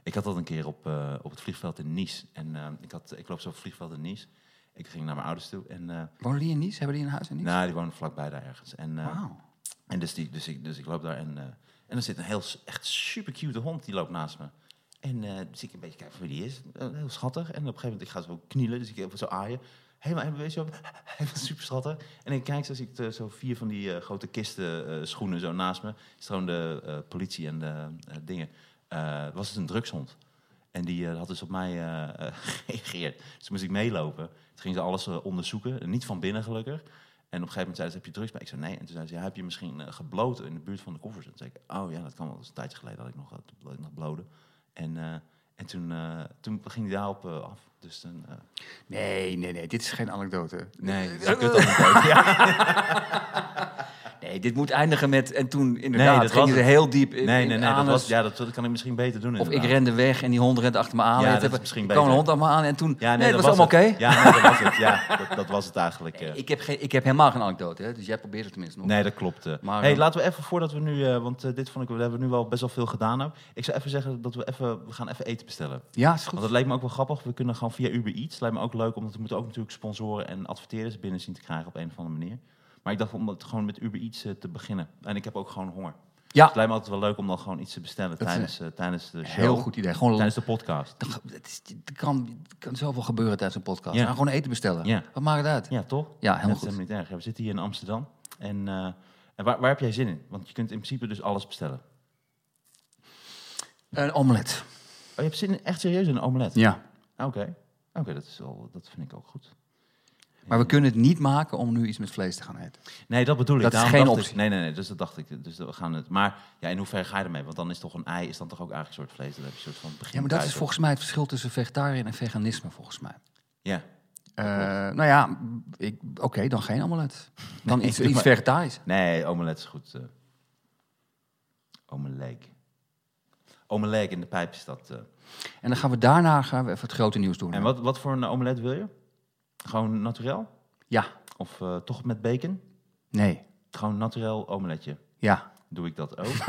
Speaker 1: Ik had dat een keer op, op het vliegveld in Nice. En ik, had, ik loop zo op het vliegveld in Nice. Ik ging naar mijn ouders toe. En uh,
Speaker 2: Wonen die in Nice? Hebben die een huis in Nice?
Speaker 1: nou, die wonen vlakbij daar ergens. En, uh,
Speaker 2: Wauw.
Speaker 1: en dus, die, dus, ik, dus ik loop daar en, uh, en er zit een heel echt super cute hond die loopt naast me. En uh, dus ik een beetje kijken wie die is. heel schattig. En op een gegeven moment ik ga zo knielen, dus ik even zo aaien. Helemaal, helemaal, [laughs] zo, helemaal super schattig. En ik kijk, zo zie ik zo vier van die grote kisten schoenen zo naast me. Is gewoon de politie en de dingen. was het een drugshond. En die uh, had dus op mij uh, [laughs] gereageerd. Dus moest ik meelopen. Toen gingen ze alles onderzoeken. Niet van binnen gelukkig. En op een gegeven moment zei ze, heb je drugs bij? Ik zei, nee. En toen zei ze, ja, heb je misschien gebloten in de buurt van de koffers? En toen zei ik, oh ja, dat kan wel. Dat is een tijdje geleden dat ik nog, dat ik nog bloden. En, en toen, toen ging hij daarop af. Dus toen,
Speaker 2: nee, nee, nee. Dit is geen anekdote.
Speaker 1: Nee, dat is een kutanekdote.
Speaker 2: ja. Nee, dit moet eindigen met... En toen inderdaad nee, gingen ze heel diep in
Speaker 1: Nee, nee, nee. Dat was, ja, dat, dat, kan ik misschien beter doen
Speaker 2: Of ik rende weg en die hond rende achter me aan.
Speaker 1: Ja, dat is misschien beter.
Speaker 2: kwam een hond aan me aan en toen...
Speaker 1: Ja, nee,
Speaker 2: nee
Speaker 1: dat,
Speaker 2: was allemaal oké.
Speaker 1: Okay. Ja, nee, dat was het. Ja, dat, dat was het eigenlijk.
Speaker 2: Ik, heb geen, ik heb helemaal geen anekdote, hè, dus jij probeert het tenminste nog.
Speaker 1: Nee, dat klopt. Maar, hey, uh, laten we even, voordat we nu... Uh, want dit vond ik, we hebben nu wel best wel veel gedaan. Ook. Ik zou even zeggen dat we even... We gaan even eten bestellen.
Speaker 2: Ja, is goed.
Speaker 1: Want dat lijkt me ook wel grappig. We kunnen gewoon via Uber Eats. Lijkt me ook leuk, omdat we moeten ook natuurlijk sponsoren en adverteerders binnen zien te krijgen op een of andere manier. Maar ik dacht om het gewoon met Uber Eats uh, te beginnen. En ik heb ook gewoon honger.
Speaker 2: Ja.
Speaker 1: Dus het lijkt me altijd wel leuk om dan gewoon iets te bestellen tijdens, uh, tijdens de show.
Speaker 2: Heel goed idee. Gewoon
Speaker 1: tijdens de podcast.
Speaker 2: Er kan, kan zoveel gebeuren tijdens een podcast. Ja. gewoon eten bestellen.
Speaker 1: Ja.
Speaker 2: Wat maakt het uit?
Speaker 1: Ja, toch?
Speaker 2: Ja, helemaal
Speaker 1: goed. niet erg. We zitten hier in Amsterdam. En, uh, en waar, waar, heb jij zin in? Want je kunt in principe dus alles bestellen.
Speaker 2: Een omelet.
Speaker 1: Oh, je hebt zin in, echt serieus in een omelet?
Speaker 2: Ja.
Speaker 1: Oké. Okay. Oké, okay, dat, dat vind ik ook goed.
Speaker 2: Maar we kunnen het niet maken om nu iets met vlees te gaan eten.
Speaker 1: Nee, dat bedoel ik.
Speaker 2: Dat is geen optie.
Speaker 1: Ik, nee, nee, nee. Dus dat dacht ik. Dus we gaan het. Maar ja, in hoeverre ga je ermee? Want dan is toch een ei is dan toch ook eigenlijk een soort vlees. Dat heb je een soort van begin.
Speaker 2: Ja, maar dat is volgens mij het verschil tussen vegetariër en veganisme, volgens mij.
Speaker 1: Ja.
Speaker 2: Uh, nou ja, oké, okay, dan geen omelet. Dan [laughs] iets, iets vegetarisch.
Speaker 1: Nee, omelet is goed. Uh, omelet. Omelet in de pijp is dat. Uh.
Speaker 2: En dan gaan we daarna gaan we even het grote nieuws doen.
Speaker 1: En wat, wat voor een omelet wil je? Gewoon naturel?
Speaker 2: Ja.
Speaker 1: Of uh, toch met bacon?
Speaker 2: Nee.
Speaker 1: Gewoon naturel omeletje?
Speaker 2: Ja.
Speaker 1: Doe ik dat ook?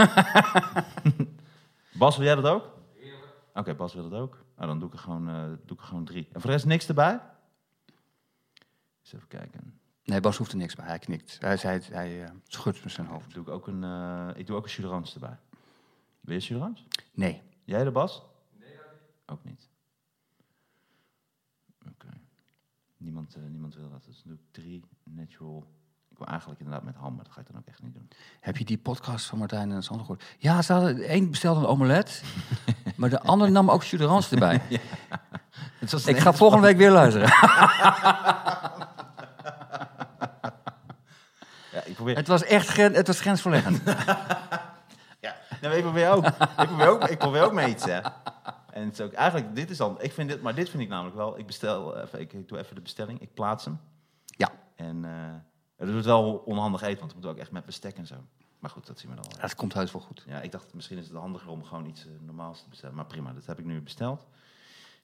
Speaker 1: [laughs] Bas, wil jij dat ook? Oké, okay, Bas wil dat ook. Nou, dan doe ik, er gewoon, uh, doe ik er gewoon drie. En voor de rest niks erbij? Eens even kijken.
Speaker 2: Nee, Bas hoeft er niks bij. Hij knikt. Hij, hij, hij uh, schudt met zijn hoofd.
Speaker 1: Doe ik, ook een, uh, ik doe ook een chuderans erbij. Wil je chuderans?
Speaker 2: Nee.
Speaker 1: Jij de Bas? Nee, ook niet. Oké. Okay. Niemand, uh, niemand wil dat. Dus doe ik drie natural. Ik wil eigenlijk inderdaad met ham, maar dat ga ik dan ook echt niet doen.
Speaker 2: Heb je die podcast van Martijn en Sander gehoord? Ja, ze hadden één bestelde een omelet, [laughs] maar de andere nam ook chuderans erbij. [laughs] ja. Ik ga volgende week weer luisteren. [laughs]
Speaker 1: ja, ik probeer...
Speaker 2: Het was echt gren, het was grensverleggend.
Speaker 1: ja, nou, ik probeer ook. ik probeer ook, ik probeer ook mee iets, hè. En het is ook eigenlijk, dit is dan, ik vind dit, maar dit vind ik namelijk wel, ik bestel, even, ik, ik doe even de bestelling, ik plaats hem.
Speaker 2: Ja.
Speaker 1: En uh, het wordt wel onhandig eten, want het moet ook echt met bestek en zo. Maar goed, dat zien we dan wel.
Speaker 2: Ja, het komt heus wel goed.
Speaker 1: Ja, ik dacht misschien is het handiger om gewoon iets uh, normaals te bestellen. Maar prima, dat heb ik nu besteld.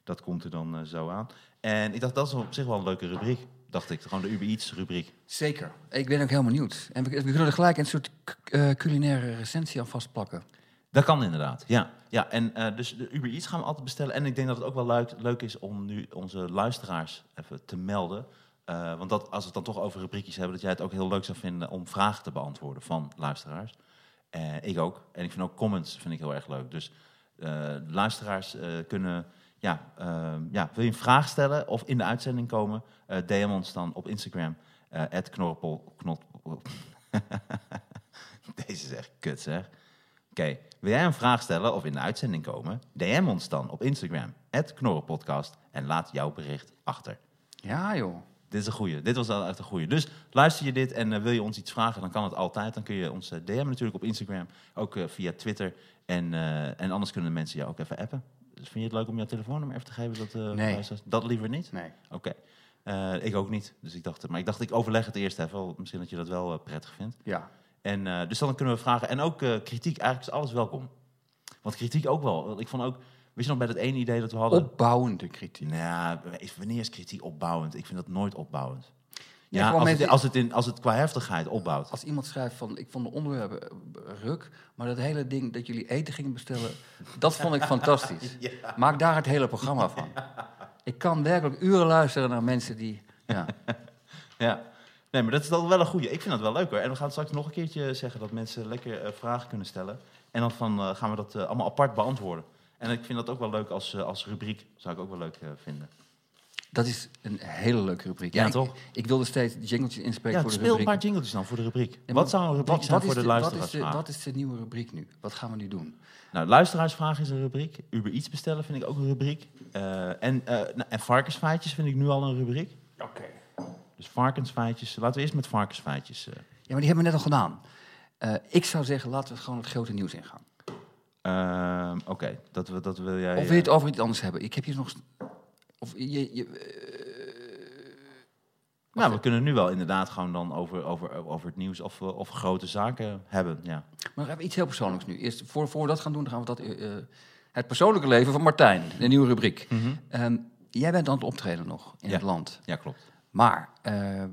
Speaker 1: Dat komt er dan uh, zo aan. En ik dacht, dat is op zich wel een leuke rubriek. Dacht ik, gewoon de Uber Eats rubriek.
Speaker 2: Zeker. Ik ben ook heel benieuwd. En we, we kunnen er gelijk een soort uh, culinaire recensie aan vastplakken.
Speaker 1: Dat kan inderdaad, ja. ja en uh, dus de Uber Eats gaan we altijd bestellen. En ik denk dat het ook wel leuk, is om nu onze luisteraars even te melden. Uh, want dat, als we het dan toch over rubriekjes hebben, dat jij het ook heel leuk zou vinden om vragen te beantwoorden van luisteraars. Uh, ik ook. En ik vind ook comments vind ik heel erg leuk. Dus luisteraars kunnen, ja, ja, wil je een vraag stellen of in de uitzending komen, DM ons dan op Instagram, knot, [laughs] Deze is echt kut zeg. Oké, okay. wil jij een vraag stellen of in de uitzending komen? DM ons dan op Instagram, @knorrenpodcast en laat jouw bericht achter.
Speaker 2: Ja, joh.
Speaker 1: Dit is een goeie. Dit was wel echt een goeie. Dus luister je dit en eh, wil je ons iets vragen, dan kan het altijd. Dan kun je ons eh, DM'en natuurlijk op Instagram, ook eh, via Twitter. En, en anders kunnen mensen jou ook even appen. Dus vind je het leuk om jouw telefoonnummer even te geven? Dat,
Speaker 2: Nee.
Speaker 1: dat liever niet?
Speaker 2: Nee.
Speaker 1: Oké. Ik ook niet. Dus ik dacht, maar ik dacht, ik overleg het eerst even. Misschien dat je dat wel prettig vindt.
Speaker 2: Ja.
Speaker 1: En, eh, dus dan kunnen we vragen. En ook eh, kritiek, eigenlijk is alles welkom. Want kritiek ook wel. Ik vond ook, wist je nog bij dat ene idee dat we hadden?
Speaker 2: Opbouwende kritiek.
Speaker 1: Nou, ja, wanneer is kritiek opbouwend? Ik vind dat nooit opbouwend.
Speaker 2: Ja,
Speaker 1: als, het, als, het in, als het qua heftigheid opbouwt.
Speaker 2: Als iemand schrijft van, ik vond de onderwerpen ruk, maar dat hele ding dat jullie eten gingen bestellen, dat vond ik fantastisch. [laughs] Maak daar het hele programma van. [laughs] Ik kan werkelijk uren luisteren naar mensen die... Ja.
Speaker 1: Ja. Nee, maar dat is dan wel een goeie. Ik vind dat wel leuk hoor. En we gaan straks nog een keertje zeggen dat mensen lekker eh, vragen kunnen stellen. En dan van, eh, gaan we dat eh, allemaal apart beantwoorden. En ik vind dat ook wel leuk als, eh, als rubriek. Zou ik ook wel leuk vinden.
Speaker 2: Dat is een hele leuke rubriek.
Speaker 1: Ja,
Speaker 2: ik-
Speaker 1: toch?
Speaker 2: Ik, wilde steeds jingletjes inspreken
Speaker 1: Ja,
Speaker 2: voor de
Speaker 1: speel een
Speaker 2: rubriek.
Speaker 1: paar jingletjes dan voor de rubriek.
Speaker 2: Ja,
Speaker 1: wat zou een rubriek
Speaker 2: wat-
Speaker 1: zijn
Speaker 2: wat
Speaker 1: voor
Speaker 2: is
Speaker 1: de
Speaker 2: wat is
Speaker 1: luisteraarsvraag?
Speaker 2: de, wat is de nieuwe rubriek nu? Wat gaan we nu doen?
Speaker 1: Nou, luisteraarsvraag is een rubriek. Uber iets bestellen vind ik ook een rubriek. Eh, en, eh, nou, en varkensfeitjes vind ik nu al een rubriek.
Speaker 2: Oké.
Speaker 1: Dus varkensfeitjes. Laten we eerst met varkensfeitjes. eh.
Speaker 2: Ja, maar die hebben we net al gedaan. Eh, ik zou zeggen, laten we gewoon het grote nieuws ingaan.
Speaker 1: Ehm, Oké, dat, dat wil jij...
Speaker 2: Of wil je het
Speaker 1: eh,
Speaker 2: over iets anders hebben? Ik heb hier nog... Of je, je,
Speaker 1: Nou, we kunnen nu wel inderdaad gewoon dan over, over, over het nieuws of, eh, of grote zaken hebben. Ja.
Speaker 2: Maar even iets heel persoonlijks nu. Eerst, voor, voor we dat gaan doen, dan gaan we dat... eh, eh, het persoonlijke leven van Martijn, de nieuwe rubriek. Ehm, jij bent aan het optreden nog in
Speaker 1: Ja.
Speaker 2: het land.
Speaker 1: ja, klopt.
Speaker 2: Maar eh,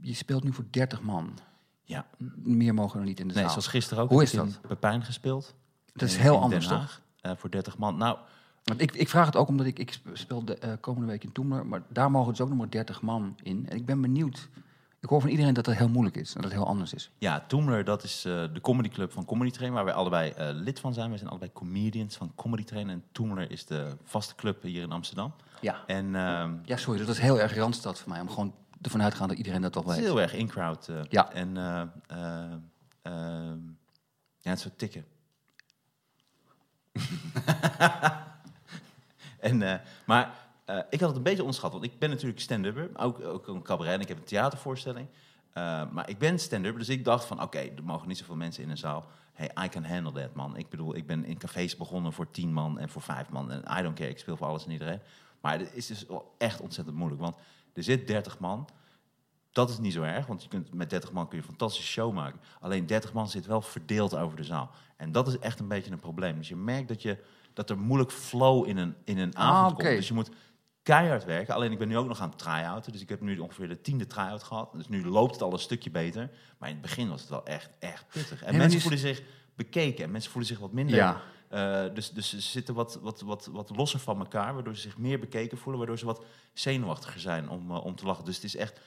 Speaker 2: je speelt nu voor 30 man.
Speaker 1: Ja.
Speaker 2: Meer mogen er niet in de
Speaker 1: Nee,
Speaker 2: zaal.
Speaker 1: zoals gisteren ook.
Speaker 2: Hoe is dat?
Speaker 1: Pepijn gespeeld.
Speaker 2: Dat is
Speaker 1: in-
Speaker 2: heel anders, toch?
Speaker 1: Eh, voor 30 man. Nou,
Speaker 2: Want ik, ik vraag het ook omdat ik, ik speel de eh, komende week in Toemler, maar daar mogen dus ook nog maar 30 man in. En ik ben benieuwd. Ik hoor van iedereen dat dat heel moeilijk is en dat het heel anders is.
Speaker 1: ja, Toemler, dat is eh, de comedyclub van Comedy Train, waar wij allebei eh, lid van zijn. Wij zijn allebei comedians van Comedy Train. En Toemler is de vaste club hier in Amsterdam.
Speaker 2: Ja.
Speaker 1: En ehm,
Speaker 2: Ja, sorry, dat is heel erg Randstad voor mij. Om gewoon ervan uit te gaan dat iedereen dat al
Speaker 1: het is
Speaker 2: weet.
Speaker 1: heel erg in-crowd. eh,
Speaker 2: Ja.
Speaker 1: En eh, eh, ehm, ja, het is zo tikken. [laughs] en, maar eh, ik had het een beetje onderschat, want ik ben natuurlijk stand-upper, ook, ook een cabaret en ik heb een theatervoorstelling. Eh, maar ik ben stand-upper, dus ik dacht van oké, er mogen niet zoveel mensen in een zaal. Hey, I can handle that, man. Ik bedoel, ik ben in cafés begonnen voor tien man en voor vijf man. En I don't care, ik speel voor alles en iedereen. Maar het is dus echt ontzettend moeilijk, want er zit 30 man. Dat is niet zo erg, want je kunt, met 30 man kun je een fantastische show maken. Alleen 30 man zit wel verdeeld over de zaal. En dat is echt een beetje een probleem. Dus je merkt dat, je, dat er moeilijk flow in een, in een avond
Speaker 2: Ah,
Speaker 1: komt. Dus je moet keihard werken. Alleen ik ben nu ook nog aan het try-outen. Dus ik heb nu ongeveer de tiende try-out gehad. Dus nu loopt het al een stukje beter. Maar in het begin was het wel echt, echt pittig. En mensen
Speaker 2: is-
Speaker 1: voelen zich bekeken. En mensen voelen zich wat minder...
Speaker 2: Ja.
Speaker 1: eh, dus, dus ze zitten wat, wat, wat, wat losser van elkaar, waardoor ze zich meer bekeken voelen, waardoor ze wat zenuwachtiger zijn om, eh, om te lachen. Dus het is echt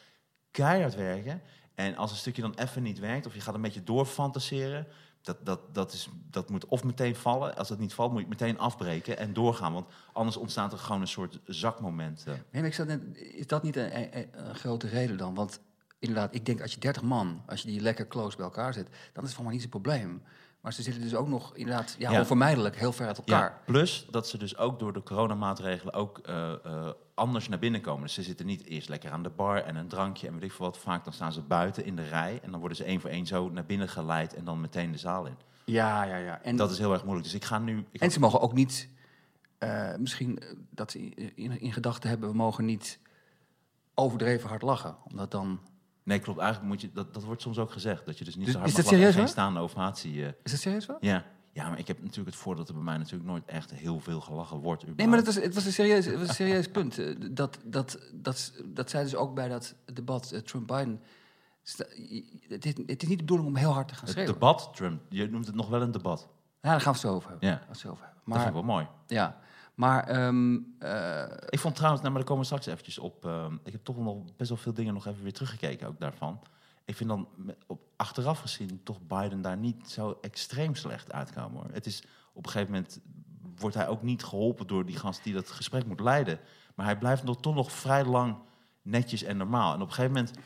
Speaker 1: keihard werken. En als een stukje dan even niet werkt, of je gaat een beetje doorfantaseren, dat, dat, dat, is, dat moet of meteen vallen. Als dat niet valt, moet je meteen afbreken en doorgaan. Want anders ontstaat er gewoon een soort zakmoment. eh.
Speaker 2: Nee, ik net, is dat niet een grote reden dan? Want inderdaad, ik denk als je 30 man, als je die lekker close bij elkaar zet, dan is het voor mij niet zo'n probleem. Maar ze zitten dus ook nog inderdaad ja,
Speaker 1: Ja.
Speaker 2: onvermijdelijk heel ver uit elkaar.
Speaker 1: Ja, plus dat ze dus ook door de coronamaatregelen ook eh, eh, anders naar binnen komen. Dus ze zitten niet eerst lekker aan de bar en een drankje en weet ik veel wat. Vaak dan staan ze buiten in de rij en dan worden ze één voor één zo naar binnen geleid en dan meteen de zaal in.
Speaker 2: Ja, ja, ja. En,
Speaker 1: Dat is heel erg moeilijk. Dus ik ga nu... Ik
Speaker 2: en ze mogen ook niet, eh, misschien dat ze in, in, in gedachten hebben, we mogen niet overdreven hard lachen. Omdat dan,
Speaker 1: Nee, klopt. Eigenlijk moet je... Dat, dat wordt soms ook gezegd. Dat je dus niet
Speaker 2: Dus
Speaker 1: zo hard
Speaker 2: is
Speaker 1: mag
Speaker 2: dat serieus,
Speaker 1: geen staande ovatie. eh.
Speaker 2: is dat serieus wel?
Speaker 1: ja. ja, maar ik heb natuurlijk het voordeel dat er bij mij natuurlijk nooit echt heel veel gelachen wordt.
Speaker 2: Nee, maar het was, het was een serieus, het was een serieus punt. Eh, Dat, dat, dat, dat zei dus ook bij dat debat eh, Trump-Biden. Het is, het is niet de bedoeling om heel hard te gaan
Speaker 1: Het
Speaker 2: schreeuwen.
Speaker 1: debat, Trump, je noemt het nog wel een debat.
Speaker 2: Ja, daar gaan we het zo over hebben.
Speaker 1: Ja.
Speaker 2: Gaan we het zo over hebben.
Speaker 1: dat vind
Speaker 2: Maar,
Speaker 1: ik wel mooi.
Speaker 2: ja. Maar ehm, eh,
Speaker 1: Ik vond trouwens, nou, maar daar komen we straks eventjes op. ehm, ik heb toch nog best wel veel dingen nog even weer teruggekeken ook daarvan. Ik vind dan op, achteraf gezien toch Biden daar niet zo extreem slecht uitkomen. Hoor. Het is op een gegeven moment wordt hij ook niet geholpen door die gast die dat gesprek moet leiden. Maar hij blijft nog, toch nog vrij lang netjes en normaal. En op een gegeven moment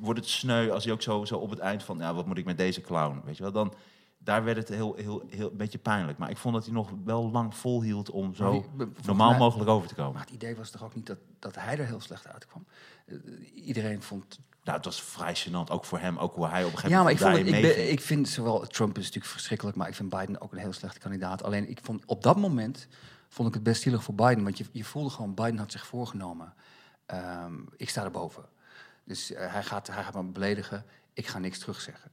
Speaker 1: wordt het sneu als hij ook zo, zo op het eind van, ja, wat moet ik met deze clown? Weet je wel, dan, daar werd het heel, heel, heel een beetje pijnlijk. Maar ik vond dat hij nog wel lang volhield om zo
Speaker 2: wie-
Speaker 1: normaal
Speaker 2: mij-
Speaker 1: mogelijk over te komen.
Speaker 2: Maar het idee was toch ook niet dat, dat hij er heel slecht uitkwam? Eh, iedereen vond...
Speaker 1: Nou, het was vrij gênant, ook voor hem, ook hoe hij op een gegeven
Speaker 2: Ja, maar ik,
Speaker 1: moment
Speaker 2: vond het, ik, ben, ik vind zowel... Trump is natuurlijk verschrikkelijk, maar ik vind Biden ook een heel slechte kandidaat. Alleen ik vond op dat moment vond ik het best zielig voor Biden. Want je, je voelde gewoon, Biden had zich voorgenomen. ehm, ik sta erboven. Dus eh, hij, gaat, hij gaat me beledigen, ik ga niks terugzeggen.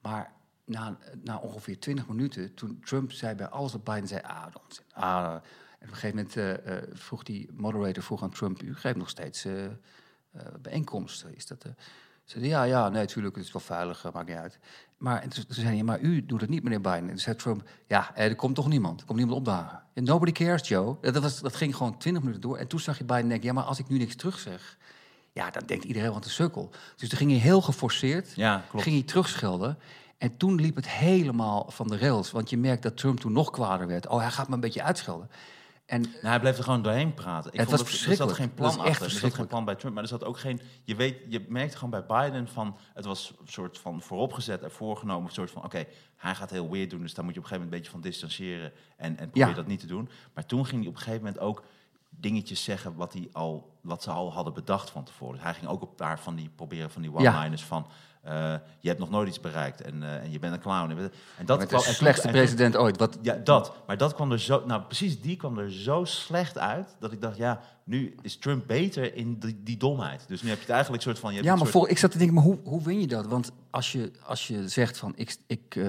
Speaker 2: Maar na, na ongeveer 20 minuten, toen Trump zei bij alles wat Biden zei, ah, onzin. Ah, en op een gegeven moment eh, eh, vroeg die moderator vroeg aan Trump, u geeft nog steeds eh, bijeenkomsten. Is dat, zei hij, ja, ja, nee, natuurlijk, het is wel veilig, eh, maakt niet uit. Maar en toen, toen zei hij, maar u doet het niet, meneer Biden. En toen zei Trump, ja, er komt toch niemand, er komt niemand opdagen. Ja, nobody cares, Joe. Dat, was, dat ging gewoon 20 minuten door. En toen zag je Biden denken, ja, maar als ik nu niks terug zeg, ja, dan denkt iedereen wat een sukkel. Dus toen ging hij heel geforceerd,
Speaker 1: Ja, klopt.
Speaker 2: ging hij terugschelden. En toen liep het helemaal van de rails. Want je merkt dat Trump toen nog kwader werd. Oh, hij gaat me een beetje uitschelden. En
Speaker 1: Nou, hij bleef er gewoon doorheen praten. Ik
Speaker 2: Het
Speaker 1: vond
Speaker 2: was
Speaker 1: Er zat
Speaker 2: verschrikkelijk.
Speaker 1: geen plan achter. Er zat geen
Speaker 2: verschrikkelijk.
Speaker 1: plan bij Trump, maar er zat ook geen... Je, weet, je merkte gewoon bij Biden van... Het was een soort van vooropgezet en voorgenomen. Een soort van, oké, hij gaat heel weird doen. Dus daar moet je op een gegeven moment een beetje van distancieren. En, en probeer
Speaker 2: Ja.
Speaker 1: dat niet te doen. Maar toen ging hij op een gegeven moment ook dingetjes zeggen... wat, hij al, wat ze al hadden bedacht van tevoren. Dus hij ging ook op paar van die proberen van die
Speaker 2: Ja.
Speaker 1: one-liners van... eh, je hebt nog nooit iets bereikt en, eh, en je bent een clown. En dat kwam-
Speaker 2: de slechtste
Speaker 1: en
Speaker 2: president ooit. Wat,
Speaker 1: ja, dat. Maar dat kwam er zo... Nou, precies die kwam er zo slecht uit... dat ik dacht, ja, nu is Trump beter in die, die domheid. Dus nu heb je het eigenlijk soort van... Je hebt
Speaker 2: ja, maar
Speaker 1: soort-
Speaker 2: voor, ik zat te denken, maar hoe, hoe win je dat? Want als je, als je zegt van, ik, ik, eh,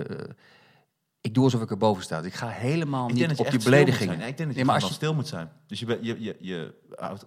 Speaker 2: ik doe alsof ik erboven sta. Dus ik ga helemaal
Speaker 1: ik
Speaker 2: niet
Speaker 1: je
Speaker 2: op die beledigingen.
Speaker 1: Nee, ik denk dat
Speaker 2: Nee,
Speaker 1: je
Speaker 2: maar
Speaker 1: gewoon
Speaker 2: als
Speaker 1: dan stil moet zijn. Dus je, je, je, je,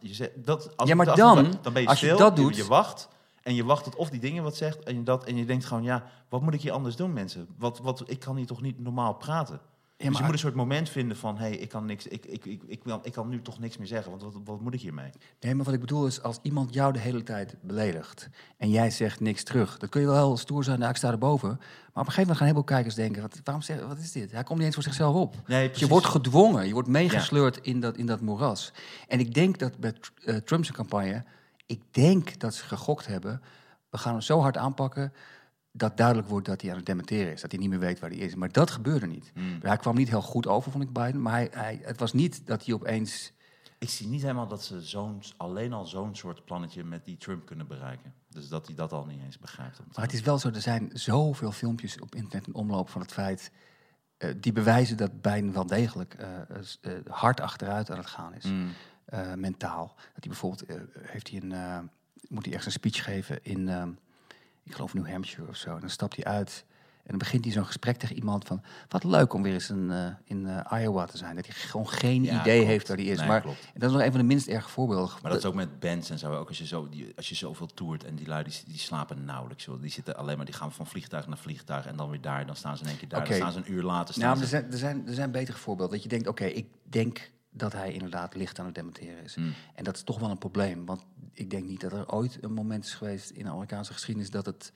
Speaker 1: je zegt dat als
Speaker 2: Ja, maar dan,
Speaker 1: dan ben je
Speaker 2: als je dat doet-
Speaker 1: je, wacht en je wacht tot of die dingen wat zegt en dat en je denkt gewoon ja, wat moet ik hier anders doen, mensen? Wat, wat, ik kan hier toch niet normaal praten. dus je moet een soort moment vinden van hé, hey, ik kan niks, ik, ik, ik, ik, wil- ik kan nu toch niks meer zeggen, want wat, wat moet ik hiermee?
Speaker 2: Nee, maar wat ik bedoel is, als iemand jou de hele tijd beledigt en jij zegt niks terug, dan kun je wel heel stoer zijn, nou, ik sta erboven. Maar op een gegeven moment gaan heel veel kijkers denken, wat, waarom zeg, wat is dit? Hij komt niet eens voor zichzelf op.
Speaker 1: Nee,
Speaker 2: Dus je wordt gedwongen, je wordt meegesleurd in, dat, in dat moeras. En ik denk dat bij uh, Trump's campagne, ik denk dat ze gegokt hebben, we gaan hem zo hard aanpakken dat duidelijk wordt dat hij aan het dementeren is. Dat hij niet meer weet waar hij is. Maar dat gebeurde niet.
Speaker 1: Hmm.
Speaker 2: Hij kwam niet heel goed over, vond ik Biden. Maar hij, hij, het was niet dat hij opeens...
Speaker 1: Ik zie niet helemaal dat ze zo'n, alleen al zo'n soort plannetje met die Trump kunnen bereiken. Dus dat hij dat al niet eens begrijpt.
Speaker 2: Maar het is wel zo, er zijn zoveel filmpjes op internet in omloop van het feit... eh, die bewijzen dat Biden wel degelijk eh, eh, hard achteruit aan het gaan is.
Speaker 1: Mm.
Speaker 2: Eh, mentaal. Dat hij bijvoorbeeld, eh, heeft hij een, eh, moet hij ergens een speech geven in, ik geloof New Hampshire of zo. En dan stapt hij uit en dan begint hij zo'n gesprek tegen iemand van, wat leuk om weer eens een, in Iowa te zijn. Dat hij gewoon geen
Speaker 1: Ja,
Speaker 2: idee
Speaker 1: klopt.
Speaker 2: heeft waar hij is.
Speaker 1: Nee,
Speaker 2: maar
Speaker 1: klopt.
Speaker 2: en dat is nog een van de minst erge voorbeelden.
Speaker 1: Maar dat is ook met bands en zo. Ook als je, zo, die, als je zoveel toert en die lui die, die slapen nauwelijks. Joh. Die zitten alleen maar, die gaan van vliegtuig naar vliegtuig en dan weer daar. Dan staan ze in één keer daar. Dan staan ze een uur later. Staan
Speaker 2: Nou, er zijn, er, zijn, er zijn betere voorbeelden. Dat je denkt, oké, ik denk dat hij inderdaad licht aan het dementeren is.
Speaker 1: Hmm.
Speaker 2: En dat is toch wel een probleem. Want ik denk niet dat er ooit een moment is geweest in de Amerikaanse geschiedenis dat het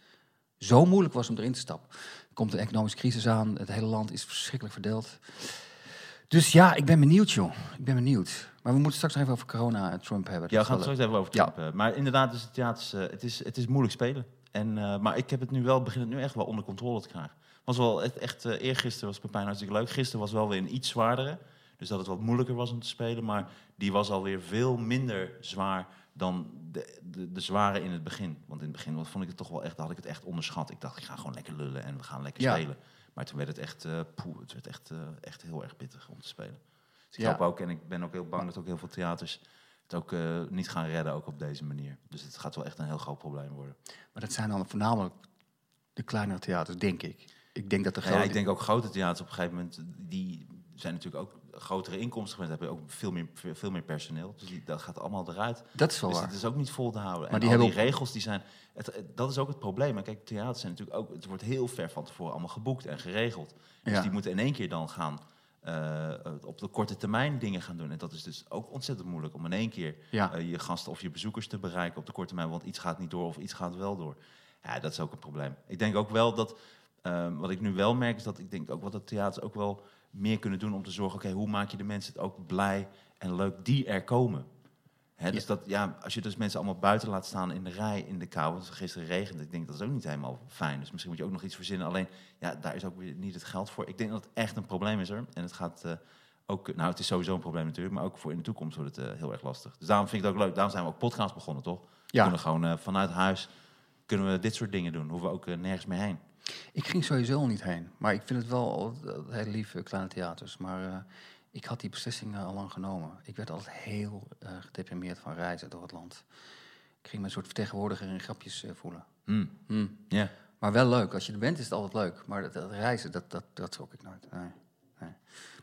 Speaker 2: zo moeilijk was om erin te stappen. Er komt een economische crisis aan, het hele land is verschrikkelijk verdeeld. Dus ja, ik ben benieuwd, joh. Ik ben benieuwd. Maar we moeten straks nog even over corona en Trump hebben.
Speaker 1: ja, we gaan het straks even over
Speaker 2: Ja.
Speaker 1: Trump. hebben. Maar inderdaad, is het, ja, het, is, eh, het, is, het is moeilijk spelen. En, eh, maar ik heb het nu wel, begin het nu echt wel onder controle te krijgen. Was wel echt, echt eh, eergisteren was Pepijn hartstikke leuk. Gisteren was wel weer een iets zwaardere. Dus dat het wat moeilijker was om te spelen. Maar die was alweer veel minder zwaar dan de, de, de zware in het begin. Want in het begin vond ik het toch wel echt, had ik het echt onderschat. Ik dacht, ik ga gewoon lekker lullen en we gaan lekker
Speaker 2: Ja.
Speaker 1: spelen. Maar toen werd het echt, eh poeh, het werd echt, eh, echt heel erg pittig om te spelen. Dus ik
Speaker 2: Ja.
Speaker 1: hoop ook, en ik ben ook heel bang dat ook heel veel theaters het ook eh, niet gaan redden, ook op deze manier. Dus het gaat wel echt een heel groot probleem worden.
Speaker 2: Maar dat zijn dan voornamelijk de kleinere theaters, denk ik. Ik denk dat de
Speaker 1: Nou ja,
Speaker 2: grote...
Speaker 1: ik denk ook grote theaters op een gegeven moment, die zijn natuurlijk ook grotere inkomsten gewend, hebben ook veel meer, veel, meer personeel. Dus die, dat gaat allemaal eruit.
Speaker 2: dat is wel
Speaker 1: Dus
Speaker 2: waar.
Speaker 1: het is ook niet vol te houden.
Speaker 2: Maar
Speaker 1: en
Speaker 2: die
Speaker 1: al die regels die zijn. Het, het- dat is ook het probleem. En kijk, theaters zijn natuurlijk ook. Het wordt heel ver van tevoren allemaal geboekt en geregeld. Dus
Speaker 2: Ja.
Speaker 1: die moeten in één keer dan gaan. eh, op de korte termijn dingen gaan doen. En dat is dus ook ontzettend moeilijk om in één keer
Speaker 2: Ja.
Speaker 1: eh, je gasten of je bezoekers te bereiken op de korte termijn. Want iets gaat niet door of iets gaat wel door. Ja, dat is ook een probleem. Ik denk ook wel dat. ehm, wat ik nu wel merk is dat ik denk ook wat de theaters ook wel meer kunnen doen om te zorgen. Oké, hoe maak je de mensen het ook blij en leuk die er komen? Hè, dus dat, ja, als je dus mensen allemaal buiten laat staan in de rij in de kou, want gisteren regende, ik denk dat is ook niet helemaal fijn. Dus misschien moet je ook nog iets verzinnen. Alleen, ja, daar is ook weer niet het geld voor. Ik denk dat het echt een probleem is er. En het gaat eh, ook, nou, het is sowieso een probleem natuurlijk, maar ook voor in de toekomst wordt het eh, heel erg lastig. Dus daarom vind ik het ook leuk. Daarom zijn we ook podcast begonnen, toch? We
Speaker 2: Ja.
Speaker 1: kunnen gewoon eh, vanuit huis kunnen we dit soort dingen doen. Hoeven we ook nergens meer heen.
Speaker 2: Ik ging sowieso al niet heen. Maar ik vind het wel altijd heel lief, eh, kleine theaters. Maar eh, ik had die beslissing eh, al lang genomen. Ik werd altijd heel eh, gedeprimeerd van reizen door het land. Ik ging me een soort vertegenwoordiger in grapjes eh, voelen.
Speaker 1: Ja.
Speaker 2: Maar wel leuk. Als je er bent is het altijd leuk. Maar dat, dat reizen, dat, dat, dat trok ik nooit. Nee. Nee.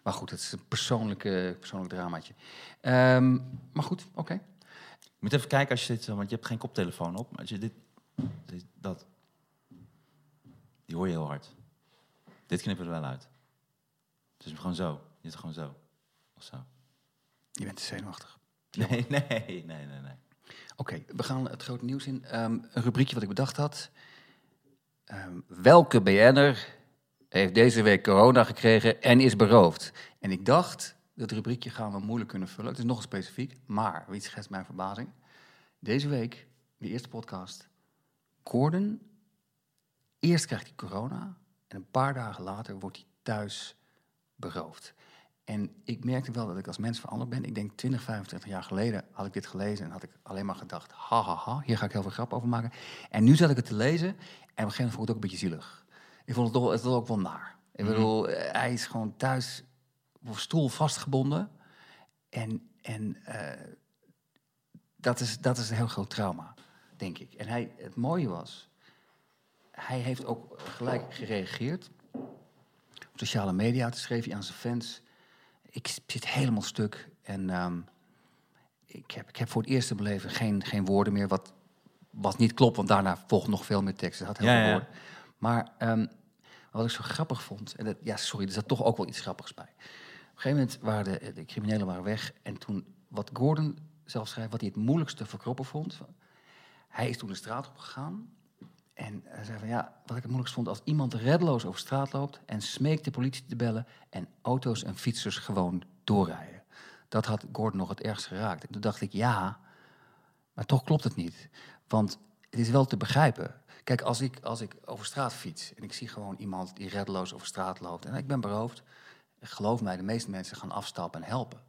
Speaker 2: Maar goed, het is een persoonlijke, persoonlijk dramaatje. Ehm, maar goed, oké.
Speaker 1: Je moet even kijken als je dit, eh, want je hebt geen koptelefoon op. Maar als je dit, dit- dat, die hoor je heel hard. Dit knippen we er wel uit. Dus gewoon zo. Je zit gewoon zo. Of zo.
Speaker 2: Je bent te zenuwachtig. [laughs]
Speaker 1: Nee, nee, nee, nee, nee.
Speaker 2: Oké, we gaan het grote nieuws in. Ehm, een rubriekje wat ik bedacht had. Ehm, welke BN'er heeft deze week corona gekregen en is beroofd? En ik dacht, dat rubriekje gaan we moeilijk kunnen vullen. Het is nogal specifiek, maar wie schetst mijn verbazing? Deze week, de eerste podcast, Gordon. Eerst krijgt hij corona en een paar dagen later wordt hij thuis beroofd. En ik merkte wel dat ik als mens veranderd ben. Ik denk 20, 25 jaar geleden had ik dit gelezen en had ik alleen maar gedacht: ha ha ha, hier ga ik heel veel grap over maken. En nu zat ik het te lezen en op een gegeven moment vond ik het ook een beetje zielig. Ik vond het toch, het was ook wel naar. Ik bedoel, eh, hij is gewoon thuis op stoel vastgebonden. En, en eh, dat, is, dat is een heel groot trauma, denk ik. En hij, het mooie was, hij heeft ook gelijk gereageerd. Op sociale media, schreef hij aan zijn fans... Ik zit helemaal stuk en ehm, ik, heb, ik heb voor het eerst in mijn leven geen, geen woorden meer... Wat, wat niet klopt, want daarna volgt nog veel meer tekst. Het had heel
Speaker 1: Ja,
Speaker 2: veel
Speaker 1: ja.
Speaker 2: woorden. Maar ehm, wat ik zo grappig vond... En dat, ja, sorry, er zat toch ook wel iets grappigs bij. Op een gegeven moment waren de, de criminelen waren weg. En toen, wat Gordon zelf schrijft, wat hij het moeilijkste verkroppen vond... Hij is toen de straat op gegaan en hij zei van ja, wat ik het moeilijkst vond, als iemand reddeloos over straat loopt en smeekt de politie te bellen en auto's en fietsers gewoon doorrijden. Dat had Gordon nog het ergst geraakt. En toen dacht ik ja, maar toch klopt het niet. Want het is wel te begrijpen. Kijk, als ik, als ik over straat fiets en ik zie gewoon iemand die reddeloos over straat loopt en ik ben beroofd, geloof mij, de meeste mensen gaan afstappen en helpen.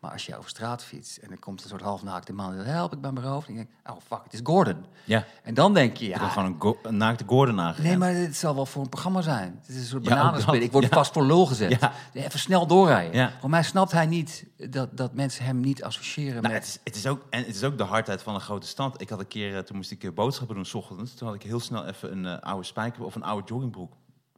Speaker 2: Maar als je over straat fietst en er komt een soort halfnaakte man die help, ik ben beroofd. En je denkt, oh fuck, het is Gordon.
Speaker 1: Ja.
Speaker 2: En dan denk je, ja,
Speaker 1: gewoon een, go- een naakte Gordon aangegeven.
Speaker 2: Nee, maar het zal wel voor een programma zijn. Het is een soort bananenspel. Ik word
Speaker 1: Ja.
Speaker 2: vast voor lul gezet.
Speaker 1: Ja.
Speaker 2: Even snel doorrijden. Voor mij snapt hij niet dat, dat mensen hem niet associëren
Speaker 1: Nou,
Speaker 2: met...
Speaker 1: het, is, het, is ook, en het is ook de hardheid van een grote stad. Ik had een keer, eh, toen moest ik eh, boodschappen doen, s ochtends. Toen had ik heel snel even een eh, oude spijker of een oude joggingbroek,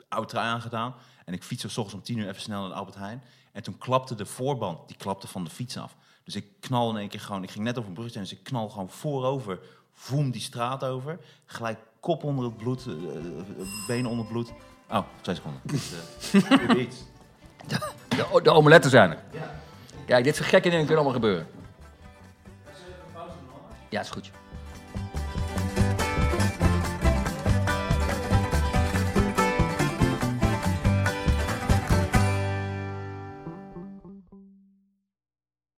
Speaker 1: oude trui aangedaan. En ik fietste s ochtends om tien uur even snel naar de Albert Heijn. En toen klapte de voorband, die klapte van de fiets af. Dus ik knal in één keer gewoon, ik ging net over een bruggetje, dus ik knal gewoon voorover, voem die straat over. Gelijk kop onder het bloed, eh, eh, benen onder het bloed. Oh, twee seconden. [laughs] Dus, eh, iets.
Speaker 2: De, de omeletten zijn er. Kijk, dit soort gekke dingen kunnen allemaal gebeuren. Ja, is goed.